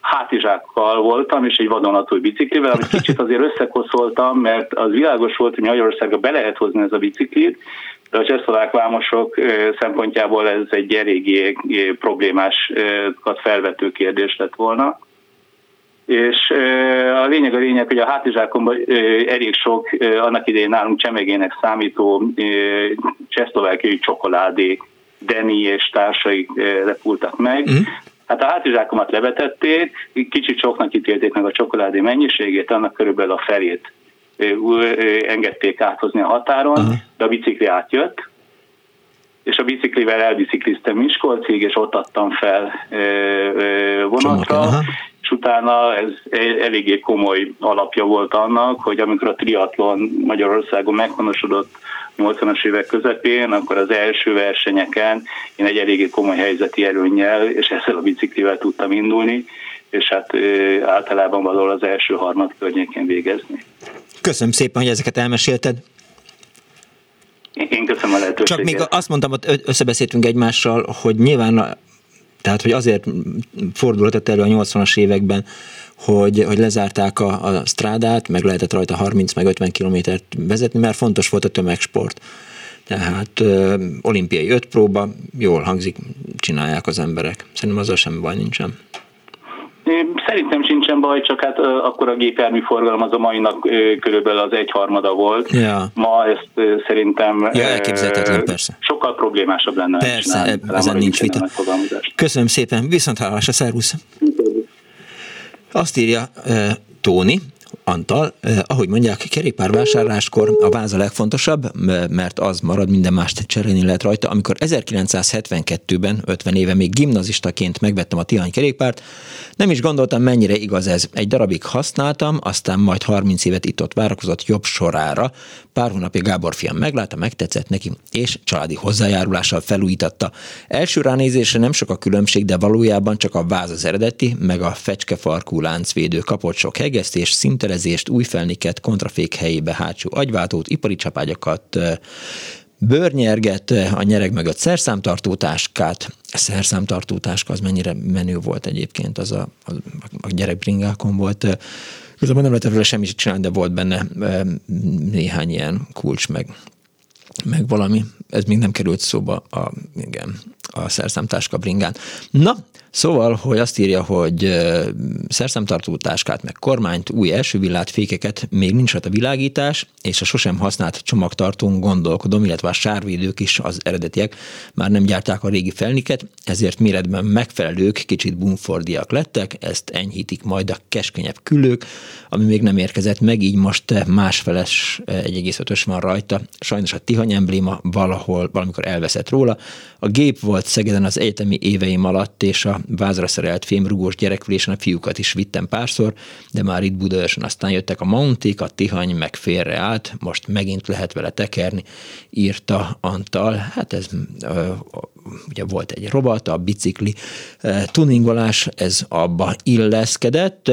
[SPEAKER 10] Hátizsákkal voltam, és egy vadonatúj biciklivel, amit kicsit azért összekoszoltam, mert az világos volt, hogy Magyarországra be lehet hozni ez a biciklit, de a csehszlovák vámosok szempontjából ez egy eléggé problémásokat felvető kérdés lett volna és a lényeg a lényeg, hogy a hátizsákomban elég sok annak idején nálunk csemegének számító csehszlovákiai csokoládé, Deni és társai repultak meg. Mm. Hát a hátizsákomat levetették, kicsit soknak ítélték meg a csokoládé mennyiségét, annak körülbelül a felét engedték áthozni a határon, uh-huh. de a bicikli átjött, és a biciklivel elbicikliztem Miskolcig, és ott adtam fel vonatra, uh-huh és utána ez eléggé komoly alapja volt annak, hogy amikor a triatlon Magyarországon meghonosodott 80-as évek közepén, akkor az első versenyeken én egy eléggé komoly helyzeti előnnyel, és ezzel a biciklivel tudtam indulni, és hát általában valahol az első harmad környékén végezni.
[SPEAKER 1] Köszönöm szépen, hogy ezeket elmesélted.
[SPEAKER 10] Én köszönöm a lehetőséget.
[SPEAKER 1] Csak még azt mondtam, hogy összebeszéltünk egymással, hogy nyilván tehát, hogy azért fordulhatott elő a 80-as években, hogy, hogy lezárták a, a strádát, meg lehetett rajta 30 meg 50 kilométert vezetni, mert fontos volt a tömegsport. Tehát ö, olimpiai öt próba, jól hangzik, csinálják az emberek. Szerintem azzal sem baj nincsen.
[SPEAKER 10] Szerintem sincsen baj, csak hát akkor a gépjármű forgalom az a mai nap körülbelül az egyharmada volt.
[SPEAKER 1] Ja.
[SPEAKER 10] Ma ezt szerintem
[SPEAKER 1] ja, elképzelhetetlen, persze.
[SPEAKER 10] sokkal problémásabb lenne.
[SPEAKER 1] Persze, ezen nincs vita. Köszönöm szépen, viszont hallásra, szervusz! Azt írja Tóni, Antal, eh, ahogy mondják, kerékpárvásárláskor a váz a legfontosabb, mert az marad, minden mást cserélni lehet rajta. Amikor 1972-ben, 50 éve még gimnazistaként megvettem a Tihany kerékpárt, nem is gondoltam, mennyire igaz ez. Egy darabig használtam, aztán majd 30 évet itt-ott várakozott jobb sorára. Pár hónapja Gábor fiam meglátta, megtetszett neki, és családi hozzájárulással felújítatta. Első ránézésre nem sok a különbség, de valójában csak a váz az eredeti, meg a fecskefarkú láncvédő kapott sok hegesztés, szintelezést, új felniket, kontrafék helyébe hátsó agyváltót, ipari csapágyakat, bőrnyerget, a nyereg mögött szerszámtartó táskát. Szerszámtartó táska az mennyire menő volt egyébként, az a, a, a gyerekbringákon volt. Igazából nem lehetett vele semmit csinálni, de volt benne néhány ilyen kulcs, meg, meg valami. Ez még nem került szóba a, igen, a szerszámtáska bringán. Na, Szóval, hogy azt írja, hogy szerszámtartó táskát, meg kormányt, új első villát, fékeket, még nincs a világítás, és a sosem használt csomagtartón gondolkodom, illetve a sárvédők is az eredetiek már nem gyárták a régi felniket, ezért méretben megfelelők, kicsit bumfordiak lettek, ezt enyhítik majd a keskenyebb külők, ami még nem érkezett meg, így most másfeles 1,5-ös van rajta. Sajnos a Tihany embléma valahol, valamikor elveszett róla. A gép volt Szegeden az egyetemi éveim alatt, és a vázra szerelt fémrugós gyerekülésen a fiúkat is vittem párszor, de már itt Budaörsön aztán jöttek a Mounték, a Tihany meg félreállt, most megint lehet vele tekerni, írta Antal. Hát ez ugye volt egy robot, a bicikli tuningolás, ez abba illeszkedett.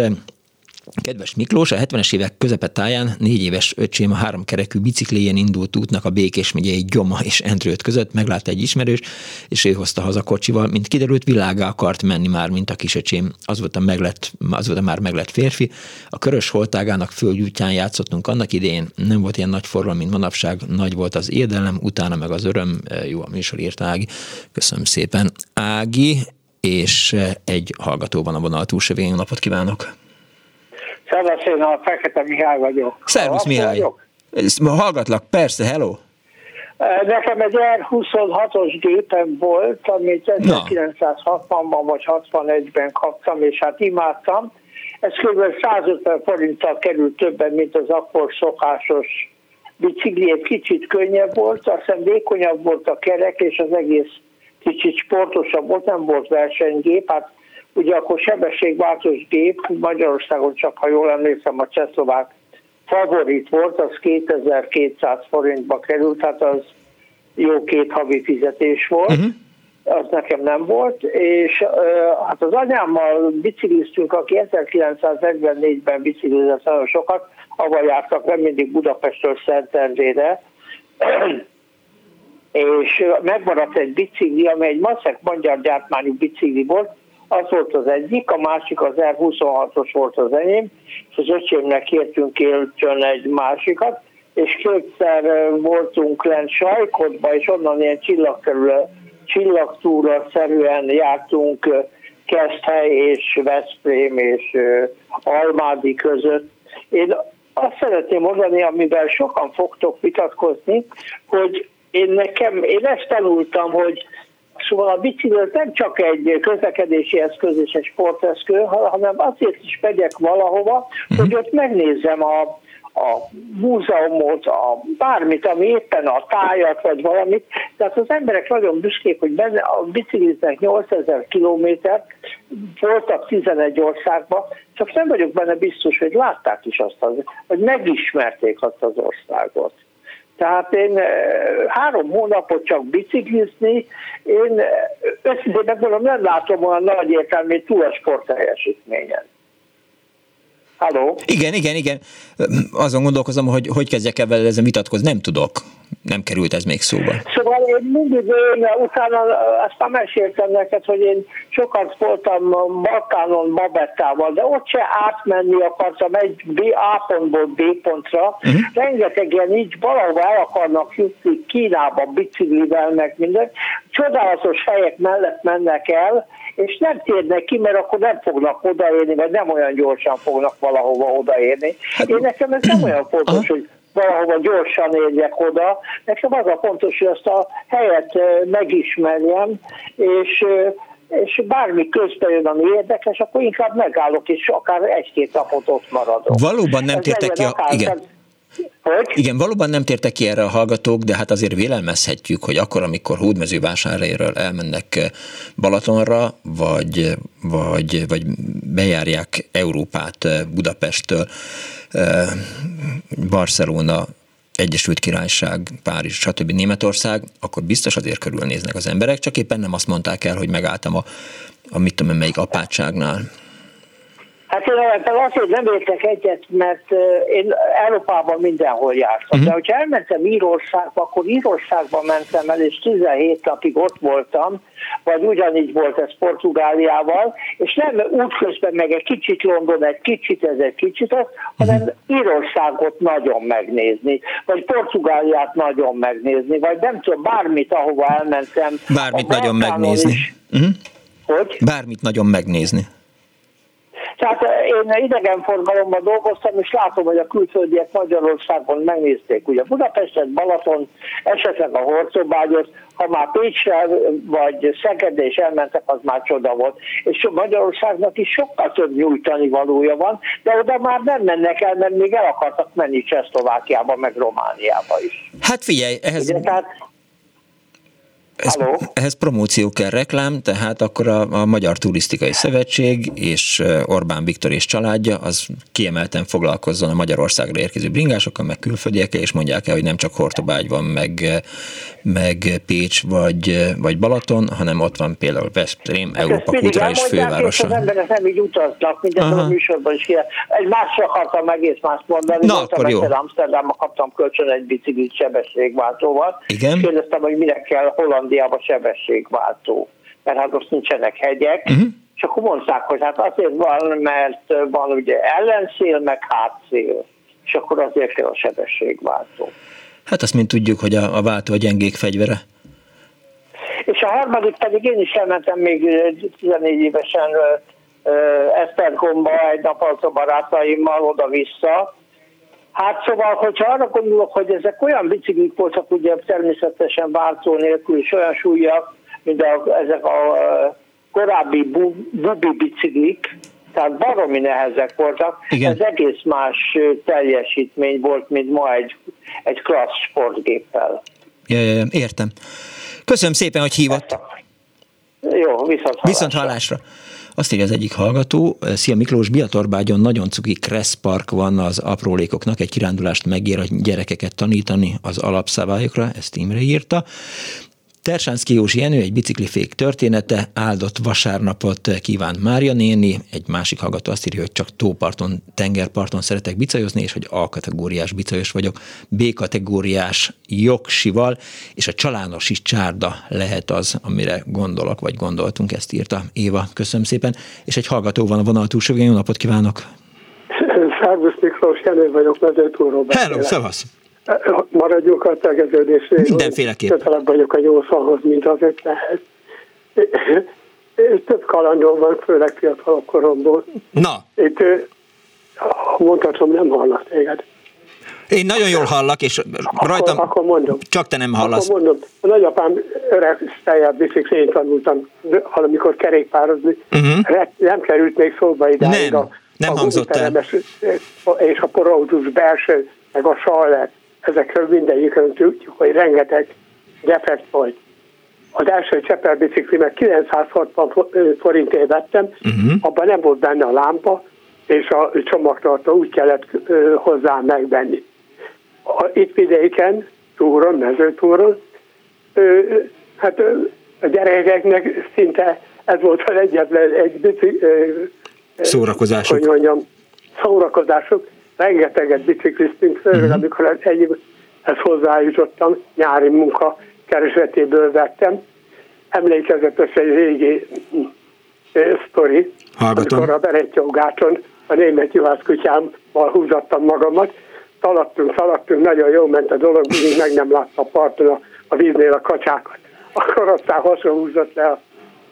[SPEAKER 1] Kedves Miklós, a 70-es évek közepe táján négy éves öcsém a háromkerekű bicikléjén indult útnak a Békés megyei Gyoma és Endrőt között, meglátta egy ismerős, és ő hozta haza kocsival. Mint kiderült, világá akart menni már, mint a kisöcsém. Az volt a, meglett, az volt a már meglett férfi. A körös holtágának földgyújtján játszottunk annak idején. Nem volt ilyen nagy forgalom, mint manapság. Nagy volt az érdelem, utána meg az öröm. Jó, a műsor írt Ági. Köszönöm szépen. Ági, és egy hallgató van a vonal túlsó napot kívánok!
[SPEAKER 11] Szervusz, én a Fekete Mihály vagyok.
[SPEAKER 1] Szervusz Mihály. Vagyok? Hallgatlak, persze, hello.
[SPEAKER 11] Nekem egy R26-os gépem volt, amit 1960-ban vagy 61-ben kaptam, és hát imádtam. Ez kb. 150 forinttal került többen, mint az akkor szokásos bicikli, egy kicsit könnyebb volt, aztán vékonyabb volt a kerek, és az egész kicsit sportosabb volt, nem volt versenygép, hát Ugye akkor sebességváltós gép Magyarországon csak, ha jól emlékszem, a csehszlovák favorit volt, az 2200 forintba került, tehát az jó két havi fizetés volt. Uh-huh az nekem nem volt, és uh, hát az anyámmal bicikliztünk, aki 1944-ben biciklizett nagyon sokat, avval jártak nem mindig Budapestről Szentendrére, és megmaradt egy bicikli, amely egy maszek magyar gyártmányú bicikli volt, az volt az egyik, a másik az R26-os volt az enyém, és az öcsémnek kértünk kölcsön egy másikat, és kétszer voltunk lent Sajkodba, és onnan ilyen csillagkerül, csillagtúra szerűen jártunk Keszthely és Veszprém és Almádi között. Én azt szeretném mondani, amivel sokan fogtok vitatkozni, hogy én nekem, én ezt tanultam, hogy Szóval a bicikli nem csak egy közlekedési eszköz és egy sporteszköz, hanem azért is megyek valahova, uh-huh. hogy ott megnézem a, a múzeumot, a bármit, ami éppen a tájat, vagy valamit. Tehát az emberek nagyon büszkék, hogy benne a bicikliznek 8000 kilométer, voltak 11 országban, csak nem vagyok benne biztos, hogy látták is azt, az, hogy megismerték azt az országot. Tehát én eh, három hónapot csak biciklizni, én eh, őszintén megmondom, nem látom olyan nagy értelmét túl a sportteljesítményen. Halló?
[SPEAKER 1] Igen, igen, igen. Azon gondolkozom, hogy hogy kezdjek el ezen vitatkozni. Nem tudok. Nem került ez még szóba.
[SPEAKER 11] Szóval én mindig én utána aztán meséltem neked, hogy én sokat voltam Balkánon Babettával, de ott se átmenni akartam egy B, A pontból B pontra. Uh-huh. Rengetegen így valahol el akarnak jutni Kínába biciklivel, meg minden. Csodálatos helyek mellett mennek el, és nem térnek ki, mert akkor nem fognak odaérni, vagy nem olyan gyorsan fognak valahova odaérni. Hát, Én nekem ez nem olyan fontos, hogy valahova gyorsan érjek oda. Nekem az a fontos, hogy azt a helyet megismerjem, és és bármi közben jön, ami érdekes, akkor inkább megállok, és akár egy-két napot ott maradok.
[SPEAKER 1] Valóban nem tértek ki a... Igen. Hogy? Igen, valóban nem tértek ki erre a hallgatók, de hát azért vélelmezhetjük, hogy akkor, amikor Hódmezővásárhelyről elmennek eh, Balatonra, vagy, vagy, vagy bejárják Európát eh, Budapesttől, eh, Barcelona, Egyesült Királyság, Párizs, stb. Németország, akkor biztos azért körülnéznek az emberek, csak éppen nem azt mondták el, hogy megálltam a, a mit tudom melyik apátságnál.
[SPEAKER 11] Hát én ebben azért nem értek egyet, mert én Európában mindenhol jártam. Uh-huh. De hogyha elmentem Írországba, akkor Írországba mentem el, és 17 napig ott voltam, vagy ugyanígy volt ez Portugáliával, és nem útközben meg egy kicsit London, egy kicsit ez, egy kicsit az, hanem uh-huh. Írországot nagyon megnézni, vagy Portugáliát nagyon megnézni, vagy nem tudom, bármit, ahova elmentem.
[SPEAKER 1] Bármit nagyon megnézni. Is. Uh-huh. Hogy? Bármit nagyon megnézni.
[SPEAKER 11] Tehát eh, én idegenforgalomban dolgoztam, és látom, hogy a külföldiek Magyarországon megnézték ugye Budapestet, Balaton, esetleg a Horcobágyot, ha már Pécsre vagy Szegedre is elmentek, az már csoda volt. És Magyarországnak is sokkal több nyújtani valója van, de oda már nem mennek el, mert még el akartak menni Csehszlovákiába, meg Romániába is.
[SPEAKER 1] Hát figyelj, ehhez... Ugye, tehát ez, ehhez promóció kell reklám, tehát akkor a, a Magyar Turisztikai Szövetség és Orbán Viktor és családja az kiemelten foglalkozzon a Magyarországra érkező bringásokkal, meg külföldiekkel, és mondják el, hogy nem csak Hortobágy van, meg, meg Pécs vagy, vagy Balaton, hanem ott van például Veszprém, hát Európa kulturális fővárosa.
[SPEAKER 11] És az emberek nem így utaznak, mint a műsorban is kéne. Egy másra akartam egész más mondani.
[SPEAKER 1] Na, akkor jó.
[SPEAKER 11] Amsterdamban kaptam kölcsön egy biciklit sebességváltóval.
[SPEAKER 1] Igen.
[SPEAKER 11] Kérdeztem, hogy minek kell Holland Hollandiában sebességváltó, mert hát most nincsenek hegyek, uh-huh. és akkor mondták, hogy hát azért van, mert van ugye ellenszél, meg hátszél, és akkor azért kell a sebességváltó.
[SPEAKER 1] Hát azt mind tudjuk, hogy a, a váltó a gyengék fegyvere.
[SPEAKER 11] És a harmadik pedig én is elmentem még 14 évesen Esztergomba egy nap a barátaimmal oda-vissza, Hát szóval, hogyha arra gondolok, hogy ezek olyan biciklik voltak, ugye természetesen váltó nélkül, és olyan súlyak, mint a, ezek a korábbi bu, bubi biciklik, tehát baromi nehezek voltak. Igen. Ez egész más teljesítmény volt, mint ma egy, egy klassz sportgéppel.
[SPEAKER 1] Ja, értem. Köszönöm szépen, hogy hívott.
[SPEAKER 11] Jó, viszont hallásra.
[SPEAKER 1] Viszont hallásra. Azt írja az egyik hallgató, Szia Miklós, Biatorbágyon nagyon cuki Kressz Park van az aprólékoknak, egy kirándulást megér a gyerekeket tanítani az alapszabályokra, ezt Imre írta. Tersánszki Józsi Jenő, egy biciklifék története, áldott vasárnapot kíván Mária néni, egy másik hallgató azt írja, hogy csak tóparton, tengerparton szeretek bicajozni, és hogy A-kategóriás bicajos vagyok, B-kategóriás jogsival, és a csalános is csárda lehet az, amire gondolok, vagy gondoltunk, ezt írta Éva. Köszönöm szépen. És egy hallgató van a vonal túlsó, jó napot kívánok!
[SPEAKER 12] Szervusz Miklós, Jenő vagyok, vezetőról
[SPEAKER 1] Hello, szavasz!
[SPEAKER 12] Maradjunk a tegeződésre.
[SPEAKER 1] Mindenféleképp.
[SPEAKER 12] Közelebb vagyok a jó szalhoz, mint az ötlehez. Több kalandom van, főleg fiatalabb koromból.
[SPEAKER 1] Na.
[SPEAKER 12] Itt mondhatom, nem hallak téged.
[SPEAKER 1] Én nagyon jól hallak, és rajtam
[SPEAKER 12] akkor, akkor mondom.
[SPEAKER 1] csak te nem hallasz.
[SPEAKER 12] Akkor mondom, a nagyapám öreg fejjel bicikli, én tanultam amikor kerékpározni, uh-huh. nem került még szóba idáig
[SPEAKER 1] nem, a, nem a hangzott el.
[SPEAKER 12] És a porautus belső, meg a saller ezekről mindegyikről tudjuk, hogy rengeteg defekt volt. Az első Csepel biciklimet 960 forintért vettem, uh-huh. abban nem volt benne a lámpa, és a csomagtartó úgy kellett hozzá megvenni. A, itt vidéken, túron, mezőtúron, hát a gyerekeknek szinte ez volt az egyetlen egy bicikli,
[SPEAKER 1] szórakozásuk.
[SPEAKER 12] Hogy mondjam, szórakozásuk rengeteget bicikliztünk, főleg uh-huh. amikor egy, ezt hozzájutottam, nyári munka keresetéből vettem. Emlékezetes egy régi sztori,
[SPEAKER 1] Hallgatom.
[SPEAKER 12] amikor a Berettyógáton a német juhász kutyámmal húzattam magamat, szaladtunk, szaladtunk, nagyon jó ment a dolog, még meg nem látta a parton a, a víznél a kacsákat. Akkor aztán hasonló húzott le a,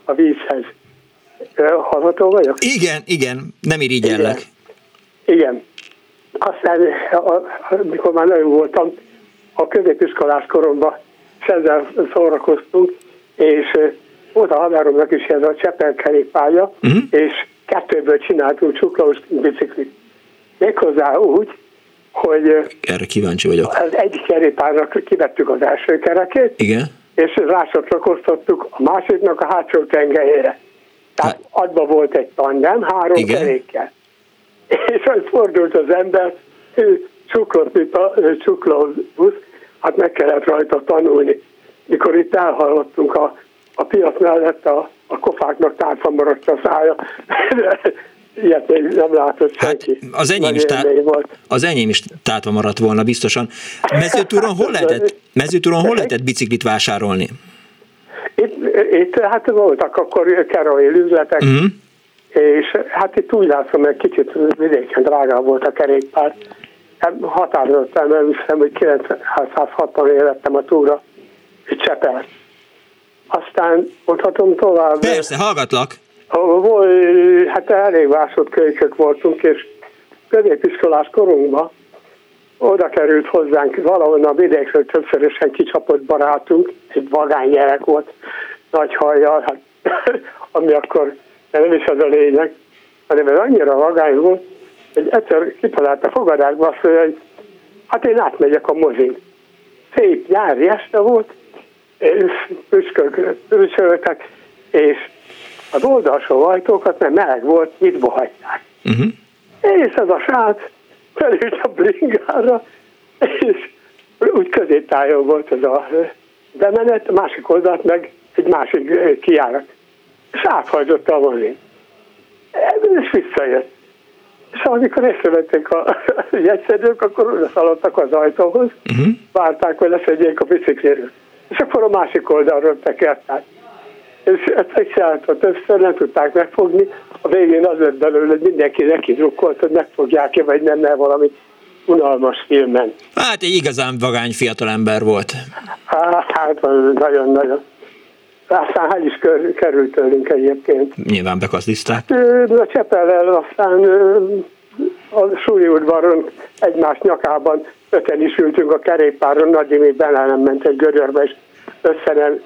[SPEAKER 12] a vízhez. Hallható vagyok?
[SPEAKER 1] Igen, igen, nem irigyellek.
[SPEAKER 12] Igen. igen aztán, amikor már nagyon voltam, a középiskolás koromban ezzel szórakoztunk, és volt a hadáromnak is ez a Csepel kerékpálya, uh-huh. és kettőből csináltunk csuklós biciklit. Méghozzá úgy, hogy
[SPEAKER 1] erre kíváncsi vagyok.
[SPEAKER 12] Az egyik kerékpárnak kivettük az első kerekét,
[SPEAKER 1] Igen.
[SPEAKER 12] és rácsatlakoztattuk a másiknak a hátsó tengelyére. Tehát hát. adva volt egy tandem, három Igen. kerékkel. És hogy fordult az ember, csuklott, mint a csuklóbusz, hát meg kellett rajta tanulni. Mikor itt elhallottunk a, a piac mellett, a, a kofáknak tárca maradt a szája. Ilyet még nem látott hát senki.
[SPEAKER 1] Az enyém, is tá- az enyém is tátva maradt volna biztosan. Mezőtúron hol lehetett, mezőtúron hol lehetett biciklit vásárolni?
[SPEAKER 12] Itt, itt hát voltak akkor keroil üzletek, uh-huh. És hát itt úgy látom, hogy kicsit vidéken drágább volt a kerékpár. Hát határozottan nem hiszem, hogy 960 élettem a túra, egy Csepel. Aztán mondhatom tovább.
[SPEAKER 1] Persze, hallgatlak.
[SPEAKER 12] Hát elég másodkölykök voltunk, és középiskolás korunkban oda került hozzánk valahol a vidékről többszörösen kicsapott barátunk, egy vagány gyerek volt, nagy hajjal, hát, ami akkor nem is az a lényeg, hanem ez annyira vagány volt, hogy egyszer kitalált a fogadásba azt hogy hát én átmegyek a mozin. Szép nyári este volt, püsköltek, és az oldalsó ajtókat, mert meleg volt, nyitva hagyták. Uh-huh. És ez a srác felült a bringára, és úgy középtájon volt ez a bemenet, a másik oldalt meg egy másik kiárat. És áthajtott a mozin. És visszajött. És amikor észrevették a jegyszerűk, akkor oda szaladtak az ajtóhoz, uh-huh. várták, hogy leszedjék a bicikléről. És akkor a másik oldalról tekerták. És ezt megcsinálta többször, nem tudták megfogni. A végén az lett belőle, hogy mindenki neki drukkolt, hogy megfogják-e, vagy nem, mert valami unalmas filmen.
[SPEAKER 1] Hát egy igazán vagány fiatalember volt.
[SPEAKER 12] Hát, nagyon-nagyon. Aztán hát is került tőlünk egyébként.
[SPEAKER 1] Nyilván bekaszliszták.
[SPEAKER 12] A Csepellel aztán a súlyi udvaron egymás nyakában öten is ültünk a kerékpáron, Nagy Imi bele nem ment egy gödörbe, és össze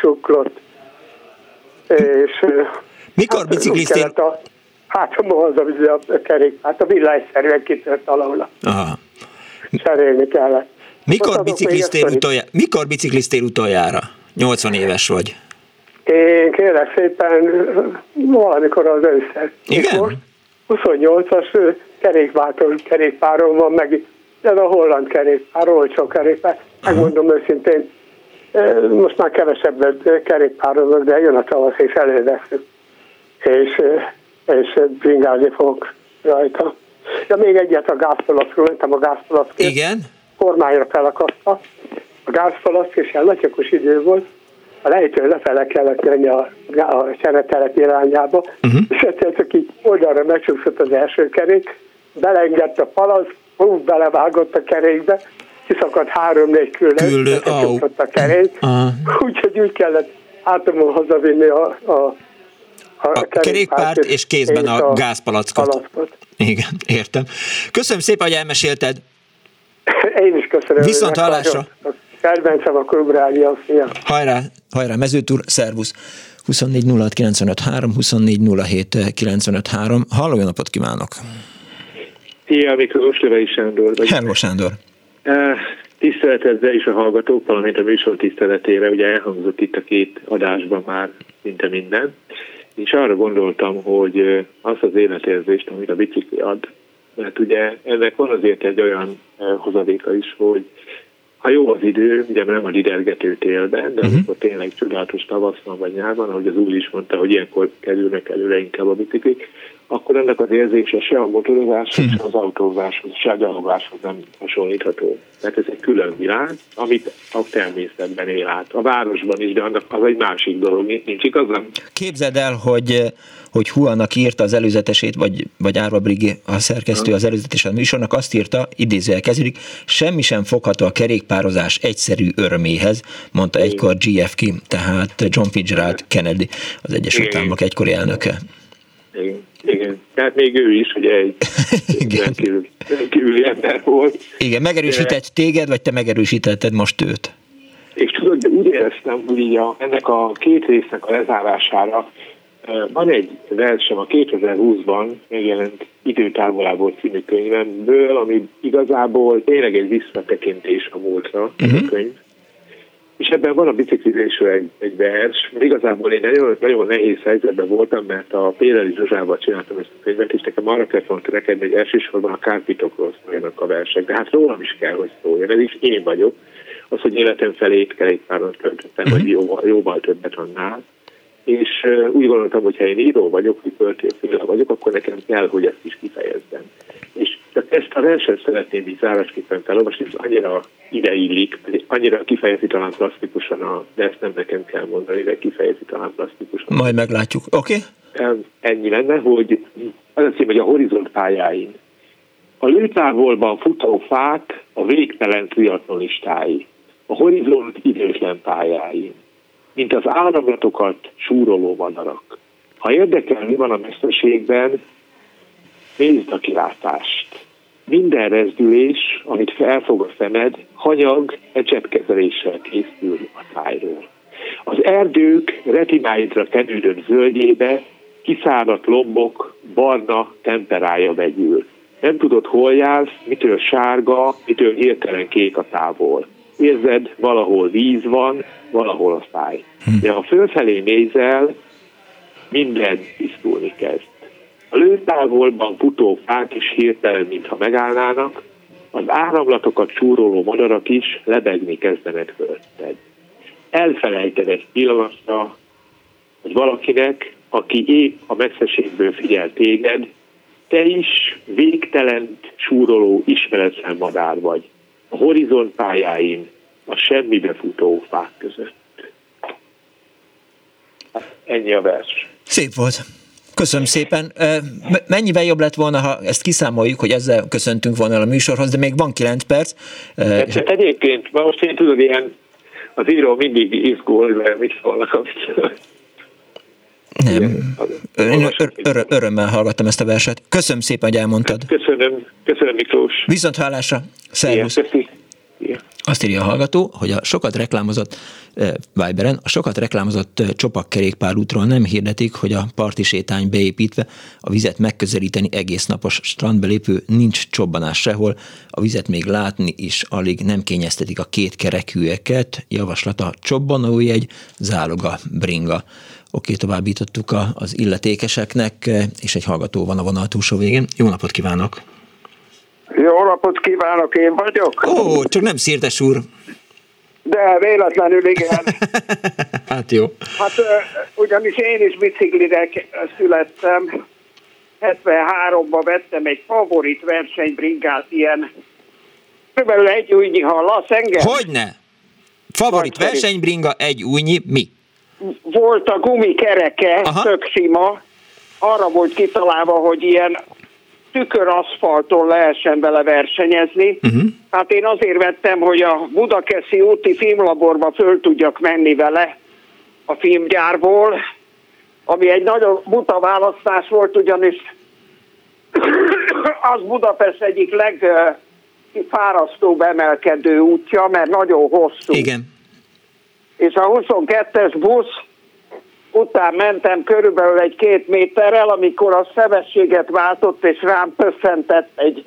[SPEAKER 12] csuklott. És,
[SPEAKER 1] Mikor hát, bicikliztél? A
[SPEAKER 12] hátamhoz a, a kerékpárt, a villányszerűen kitört alapra. Aha. Cserélni kellett.
[SPEAKER 1] Mikor bicikliztél, utoljára, mikor bicikliztél utoljára? 80 éves vagy.
[SPEAKER 12] Én kérlek szépen valamikor az ősszel.
[SPEAKER 1] Igen?
[SPEAKER 12] 28-as kerékpáron, kerékpáron van meg, ez a holland kerékpár, olcsó kerékpár. Megmondom uh-huh. őszintén, most már kevesebbet kerékpározok, de jön a tavasz és előveszünk. És, és bringázni fogok rajta. Ja, még egyet a gázpalaszról, mentem a gázpalaszkért.
[SPEAKER 1] Igen?
[SPEAKER 12] Kormányra felakaszta. A gázpalasz, és ilyen nagyokos idő volt, a lejtő lefele kellett menni a, a seretelep irányába, uh-huh. és egyszer csak így oldalra megcsúszott az első kerék, belengedett a palasz, hú, belevágott a kerékbe, kiszakadt három-négy küllő, oh. a kerék, uh-huh. úgyhogy úgy kellett átomon hazavinni a, a
[SPEAKER 1] a, a kerékpárt és kézben és a, a gázpalackot. Palackot. Igen, értem. Köszönöm szépen, hogy elmesélted.
[SPEAKER 12] Én is köszönöm.
[SPEAKER 1] Viszont hallásra.
[SPEAKER 12] Kedvencem a klubrádió, szia.
[SPEAKER 1] Hajrá, hajrá, mezőtúr, szervusz. 24 06 95 3, 24 07 95 3. Halló, jó napot kívánok!
[SPEAKER 13] Szia, Miklós Lövei Sándor
[SPEAKER 1] vagy. Hello, Sándor!
[SPEAKER 13] Uh, tiszteletedre is a hallgatók, valamint a műsor tiszteletére, ugye elhangzott itt a két adásban már szinte minden, és arra gondoltam, hogy azt az életérzést, amit a bicikli ad, mert ugye ennek van azért egy olyan hozadéka is, hogy ha jó az idő, ugye nem a lidergető télben, de uh-huh. amikor tényleg csodálatos tavaszban vagy nyárban, ahogy az úr is mondta, hogy ilyenkor kerülnek előre inkább a biciklik, akkor ennek az érzése se a motorozáshoz, se az autózáshoz, se a gyalogáshoz nem hasonlítható. Mert ez egy külön világ, amit a természetben él át. A városban is, de annak az egy másik dolog, nincs igazam?
[SPEAKER 1] Képzeld el, hogy hogy Huannak írta az előzetesét, vagy, vagy Árva Brigi, a szerkesztő az előzetes a műsornak, azt írta, idézőjel kezdődik, semmi sem fogható a kerékpározás egyszerű öröméhez, mondta egykor GFK, tehát John Fitzgerald Kennedy, az Egyesült Államok egykori elnöke.
[SPEAKER 13] Igen. Igen, tehát még ő is ugye egy rendkívül, rendkívüli ember volt.
[SPEAKER 1] Igen, megerősített téged, vagy te megerősítetted most őt?
[SPEAKER 13] És
[SPEAKER 5] tudod, de úgy éreztem, hogy így a, ennek a két résznek a lezárására van egy versem a 2020-ban megjelent időtávolából című könyvemből, ami igazából tényleg egy visszatekintés a múltra, uh-huh. a könyv. És ebben van a biciklizésről egy, egy vers, mert igazából én nagyon, nagyon nehéz helyzetben voltam, mert a Péreli Zsuzsával csináltam ezt a könyvet, és nekem arra kellett volna törekedni, hogy elsősorban a kárpitokról szóljanak a versek, de hát rólam is kell, hogy szóljon, ez is én vagyok. Az, hogy életem felé kerékpáron töltöttem, uh-huh. vagy jóval, jóval többet annál és úgy gondoltam, hogy ha én író vagyok, hogy költőféle vagyok, akkor nekem kell, hogy ezt is kifejezzem. És ezt a verset szeretném így zárásképpen felolvasni, ez annyira ideillik, annyira kifejezi talán plastikusan, a, de ezt nem nekem kell mondani, de kifejezi talán plastikusan.
[SPEAKER 1] Majd meglátjuk, oké? Okay.
[SPEAKER 5] Ennyi lenne, hogy az a cím, hogy a horizont pályáin. A lőtávolban futó fák a végtelen triatlonistái, a horizont időtlen pályáin mint az áramlatokat súroló madarak. Ha érdekel, mi van a mesterségben, nézd a kilátást. Minden rezdülés, amit felfog a szemed, hanyag ecsepkezeléssel készül a tájról. Az erdők retináidra kenődött zöldjébe kiszáradt lombok barna temperája vegyül. Nem tudod, hol jársz, mitől sárga, mitől hirtelen kék a távol érzed, valahol víz van, valahol a száj. De ha fölfelé nézel, minden tisztulni kezd. A lőtávolban futó fák is hirtelen, mintha megállnának, az áramlatokat súroló madarak is lebegni kezdenek fölötted. Elfelejted egy pillanatra, hogy valakinek, aki épp a messzeségből figyel téged, te is végtelen súroló ismeretlen madár vagy a horizont pályáin, a semmibe futó fák között. Hát ennyi a vers.
[SPEAKER 1] Szép volt. Köszönöm szépen. Mennyivel jobb lett volna, ha ezt kiszámoljuk, hogy ezzel köszöntünk volna a műsorhoz, de még van 9 perc.
[SPEAKER 5] De és... egyébként, most én tudod, ilyen az író mindig izgul, mert mit szólnak, amit
[SPEAKER 1] nem. Én ör- örömmel hallgattam ezt a verset. Köszönöm szépen, hogy elmondtad.
[SPEAKER 5] Köszönöm, köszönöm Miklós.
[SPEAKER 1] Viszont hallásra. Szervusz. Azt írja a hallgató, hogy a sokat reklámozott eh, Viberen, a sokat reklámozott eh, csopakkerékpárútról nem hirdetik, hogy a parti sétány beépítve a vizet megközelíteni egész napos strandbelépő nincs csobbanás sehol, a vizet még látni is alig nem kényeztetik a két kerekűeket, javaslata csobbanójegy, záloga bringa. Oké, továbbítottuk a, az illetékeseknek, eh, és egy hallgató van a vonal túlsó végén. Jó napot kívánok!
[SPEAKER 14] Jó napot kívánok, én vagyok.
[SPEAKER 1] Ó, csak nem Szirtes úr.
[SPEAKER 14] De véletlenül igen.
[SPEAKER 1] hát jó.
[SPEAKER 14] Hát ugyanis én is biciklire születtem. 73-ban vettem egy favorit versenybringát, ilyen körülbelül egy újnyi hallasz engem?
[SPEAKER 1] Hogyne? Favorit versenybringa, egy újnyi, mi?
[SPEAKER 14] Volt a gumikereke, Aha. tök sima, arra volt kitalálva, hogy ilyen tüköraszfalton lehessen vele versenyezni. Uh-huh. Hát én azért vettem, hogy a Budakeszi úti filmlaborba föl tudjak menni vele a filmgyárból, ami egy nagyon buta választás volt, ugyanis az Budapest egyik legfárasztóbb emelkedő útja, mert nagyon hosszú.
[SPEAKER 1] Igen.
[SPEAKER 14] És a 22-es busz után mentem körülbelül egy két méterrel, amikor a sebességet váltott, és rám pösszentett egy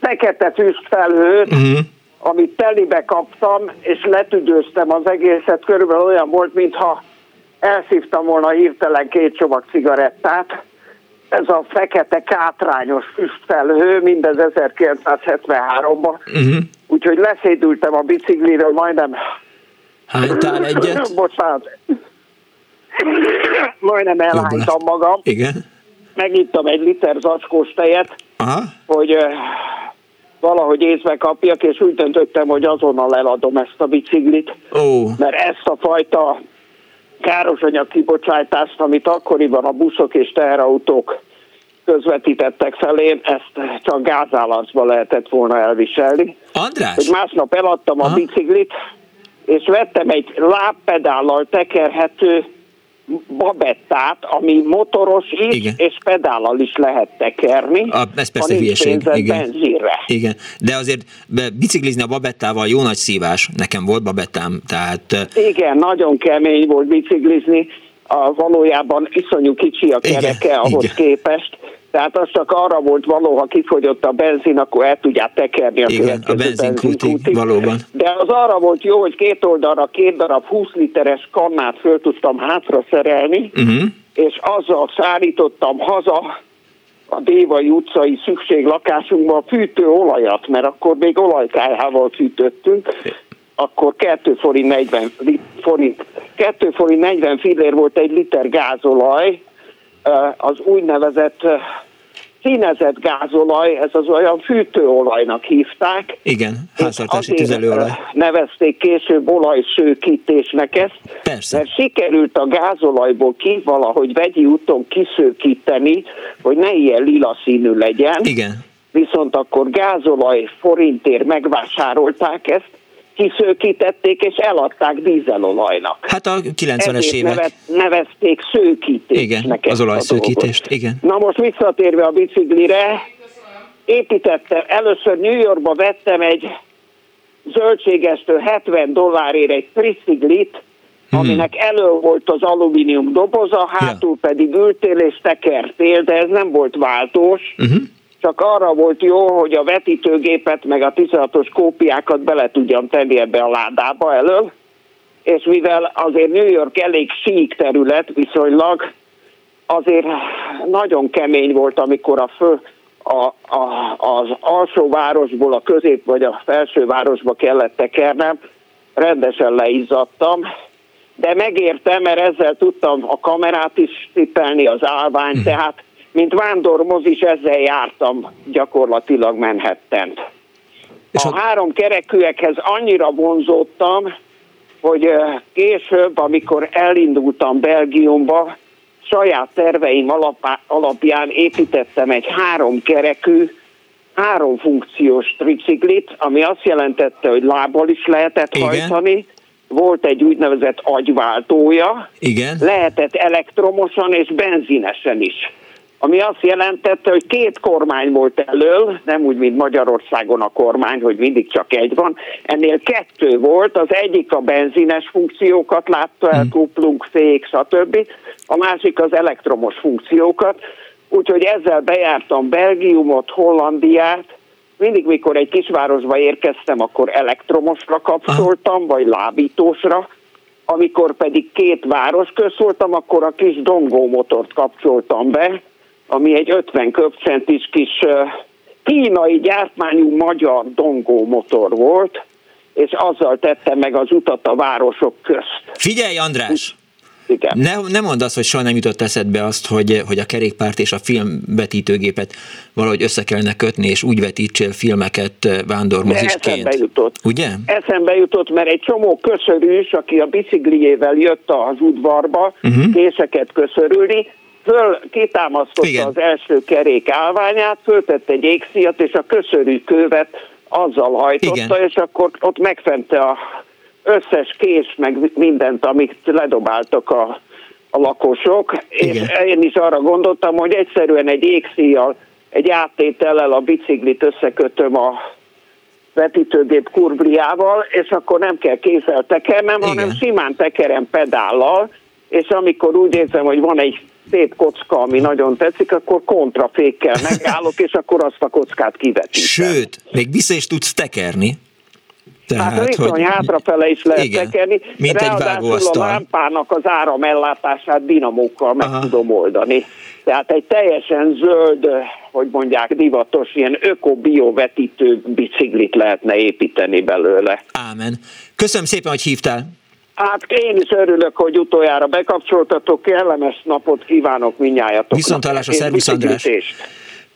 [SPEAKER 14] fekete füstfelhőt, uh-huh. amit telibe kaptam, és letüdőztem az egészet, körülbelül olyan volt, mintha elszívtam volna hirtelen két csomag cigarettát. Ez a fekete kátrányos füstfelhő, mindez 1973-ban. Uh-huh. Úgyhogy leszédültem a bicikliről, majdnem...
[SPEAKER 1] Hánytál egyet?
[SPEAKER 14] Bocsánat, majdnem elhánytam magam.
[SPEAKER 1] Igen.
[SPEAKER 14] Megittam egy liter zacskós tejet, Aha. hogy valahogy észbe kapjak, és úgy döntöttem, hogy azonnal eladom ezt a biciklit.
[SPEAKER 1] Oh.
[SPEAKER 14] Mert ezt a fajta károsanyag kibocsátást, amit akkoriban a buszok és teherautók közvetítettek felém, ezt csak gázállacba lehetett volna elviselni.
[SPEAKER 1] András?
[SPEAKER 14] Hogy másnap eladtam Aha. a biciklit, és vettem egy lábpedállal tekerhető babettát, ami motoros is, igen. és pedállal is lehet tekerni.
[SPEAKER 1] A, ez persze hülyeség. Igen. igen. De azért biciklizni a babettával jó nagy szívás. Nekem volt babettám, tehát...
[SPEAKER 14] Igen, nagyon kemény volt biciklizni. A, valójában iszonyú kicsi a kereke igen, ahhoz igen. képest tehát az csak arra volt való, ha kifogyott a benzin, akkor el tudják tekerni a
[SPEAKER 1] Igen, a benzinkútig, valóban.
[SPEAKER 14] De az arra volt jó, hogy két oldalra két darab 20 literes kannát föl tudtam hátra szerelni, uh-huh. és azzal szállítottam haza a Dévai utcai szükséglakásunkba a fűtőolajat, mert akkor még olajkájával fűtöttünk, akkor 2 forint 40 forint, 2 forint 40 fillér volt egy liter gázolaj, az úgynevezett színezett gázolaj, ez az olyan fűtőolajnak hívták.
[SPEAKER 1] Igen, háztartási tüzelőolaj.
[SPEAKER 14] Nevezték később olajszőkítésnek ezt,
[SPEAKER 1] Persze.
[SPEAKER 14] mert sikerült a gázolajból ki valahogy vegyi úton kiszőkíteni, hogy ne ilyen lila színű legyen.
[SPEAKER 1] Igen.
[SPEAKER 14] Viszont akkor gázolaj forintért megvásárolták ezt, kiszőkítették és eladták dízelolajnak.
[SPEAKER 1] Hát a 90-es évek. Nevet,
[SPEAKER 14] nevezték szőkítésnek.
[SPEAKER 1] Igen, az olajszőkítést, igen.
[SPEAKER 14] Na most visszatérve a biciklire, építettem, először New Yorkba vettem egy zöldségestől 70 dollárért egy triciklit, hmm. aminek elő volt az alumínium doboza, hátul ja. pedig ültél és tekertél, de ez nem volt váltós. Uh-huh csak arra volt jó, hogy a vetítőgépet meg a 16-os kópiákat bele tudjam tenni ebbe a ládába elől, és mivel azért New York elég sík terület viszonylag, azért nagyon kemény volt, amikor a fő, a, a, az alsó városból a közép vagy a felső városba kellett tekernem, rendesen leizzadtam, de megértem, mert ezzel tudtam a kamerát is tippelni, az állványt, hm. tehát mint vándormoz is ezzel jártam gyakorlatilag manhattan És a három kerekűekhez annyira vonzódtam, hogy később, amikor elindultam Belgiumba, saját terveim alapján építettem egy három kerekű, három funkciós triciklit, ami azt jelentette, hogy lábbal is lehetett Igen. hajtani, volt egy úgynevezett agyváltója,
[SPEAKER 1] Igen.
[SPEAKER 14] lehetett elektromosan és benzinesen is ami azt jelentette, hogy két kormány volt elől, nem úgy, mint Magyarországon a kormány, hogy mindig csak egy van, ennél kettő volt, az egyik a benzines funkciókat látta el, hmm. kuplunk, fék, stb., a másik az elektromos funkciókat, úgyhogy ezzel bejártam Belgiumot, Hollandiát, mindig, mikor egy kisvárosba érkeztem, akkor elektromosra kapcsoltam, vagy lábítósra, amikor pedig két város közszóltam, akkor a kis dongó motort kapcsoltam be, ami egy 50 köbcentis kis kínai gyártmányú magyar dongó motor volt, és azzal tette meg az utat a városok közt.
[SPEAKER 1] Figyelj, András!
[SPEAKER 14] Igen.
[SPEAKER 1] Ne, ne mondd azt, hogy soha nem jutott eszedbe azt, hogy, hogy a kerékpárt és a filmvetítőgépet valahogy össze kellene kötni, és úgy vetítsél filmeket vándormozisként. De eszembe
[SPEAKER 14] jutott.
[SPEAKER 1] Ugye?
[SPEAKER 14] Eszembe jutott, mert egy csomó köszörűs, aki a bicikliével jött az udvarba, uh-huh. készeket köszörülni, föl kitámasztotta Igen. az első kerék állványát, föltette egy égszíjat, és a köszörű követ azzal hajtotta, Igen. és akkor ott megfente a összes kés, meg mindent, amit ledobáltak a, a lakosok, Igen. és én is arra gondoltam, hogy egyszerűen egy égszíjjal, egy áttétellel a biciklit összekötöm a vetítőgép kurbliával, és akkor nem kell kézzel tekernem, Igen. hanem simán tekerem pedállal, és amikor úgy érzem, hogy van egy szép kocka, ami nagyon tetszik, akkor kontrafékkel megállok, és akkor azt a kockát kivetítem.
[SPEAKER 1] Sőt, még vissza is tudsz tekerni.
[SPEAKER 14] Tehát, hát viszony hogy... hátrafele is lehet igen, tekerni.
[SPEAKER 1] Mint egy
[SPEAKER 14] a lámpának az áramellátását dinamókkal meg Aha. tudom oldani. Tehát egy teljesen zöld, hogy mondják, divatos, ilyen öko-bio-vetítő biciklit lehetne építeni belőle.
[SPEAKER 1] Ámen. Köszönöm szépen, hogy hívtál.
[SPEAKER 14] Hát én is örülök, hogy utoljára bekapcsoltatok, kellemes napot kívánok minnyájatoknak.
[SPEAKER 1] Viszont hallás a Szervusz András.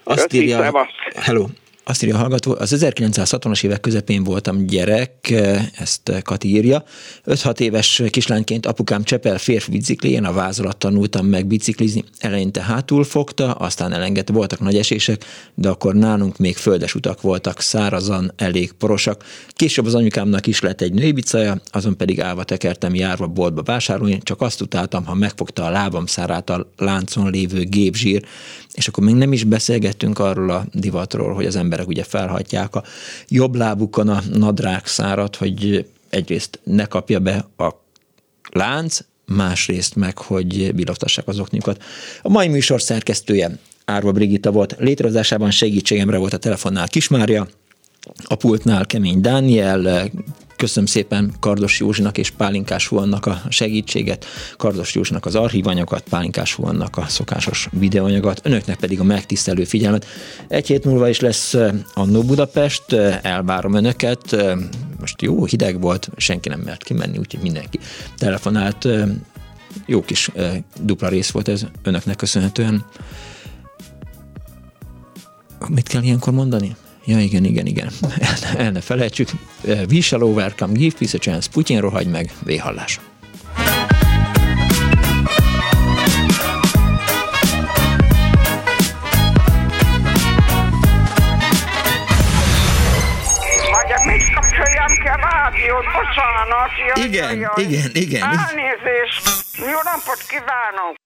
[SPEAKER 1] Azt
[SPEAKER 14] írja,
[SPEAKER 1] hello. Azt írja a hallgató, az 1960-as évek közepén voltam gyerek, ezt Kati írja. 5-6 éves kislányként apukám Csepel férfi biciklién a váz alatt tanultam meg biciklizni. Eleinte hátul fogta, aztán elengedte, voltak nagy esések, de akkor nálunk még földes utak voltak, szárazan, elég porosak. Később az anyukámnak is lett egy női bicaja, azon pedig állva tekertem járva boltba vásárolni, csak azt utáltam, ha megfogta a lábam szárát a láncon lévő gépzsír, és akkor még nem is beszélgettünk arról a divatról, hogy az emberek ugye felhatják a jobb lábukon a nadrág szárat, hogy egyrészt ne kapja be a lánc, másrészt meg, hogy bilogtassák az oknikat. A mai műsor szerkesztője Árva Brigitta volt. Létrehozásában segítségemre volt a telefonnál Kismária, a pultnál Kemény Dániel, Köszönöm szépen Kardos Józsinak és Pálinkás Huannak a segítséget, Kardos Józsinak az archívanyagot, Pálinkás Huannak a szokásos videóanyagot, önöknek pedig a megtisztelő figyelmet. Egy hét múlva is lesz eh, Annó Budapest, elvárom önöket, most jó hideg volt, senki nem mert kimenni, úgyhogy mindenki telefonált, jó kis dupla rész volt ez önöknek köszönhetően. Mit kell ilyenkor mondani? Ja, igen, igen, igen. El, el ne felejtsük. We shall overcome, give peace a chance. Putyin rohagy meg, véhallás.
[SPEAKER 15] bocsánat.
[SPEAKER 1] Igen, igen, igen.
[SPEAKER 15] Elnézést. Jó napot kívánok.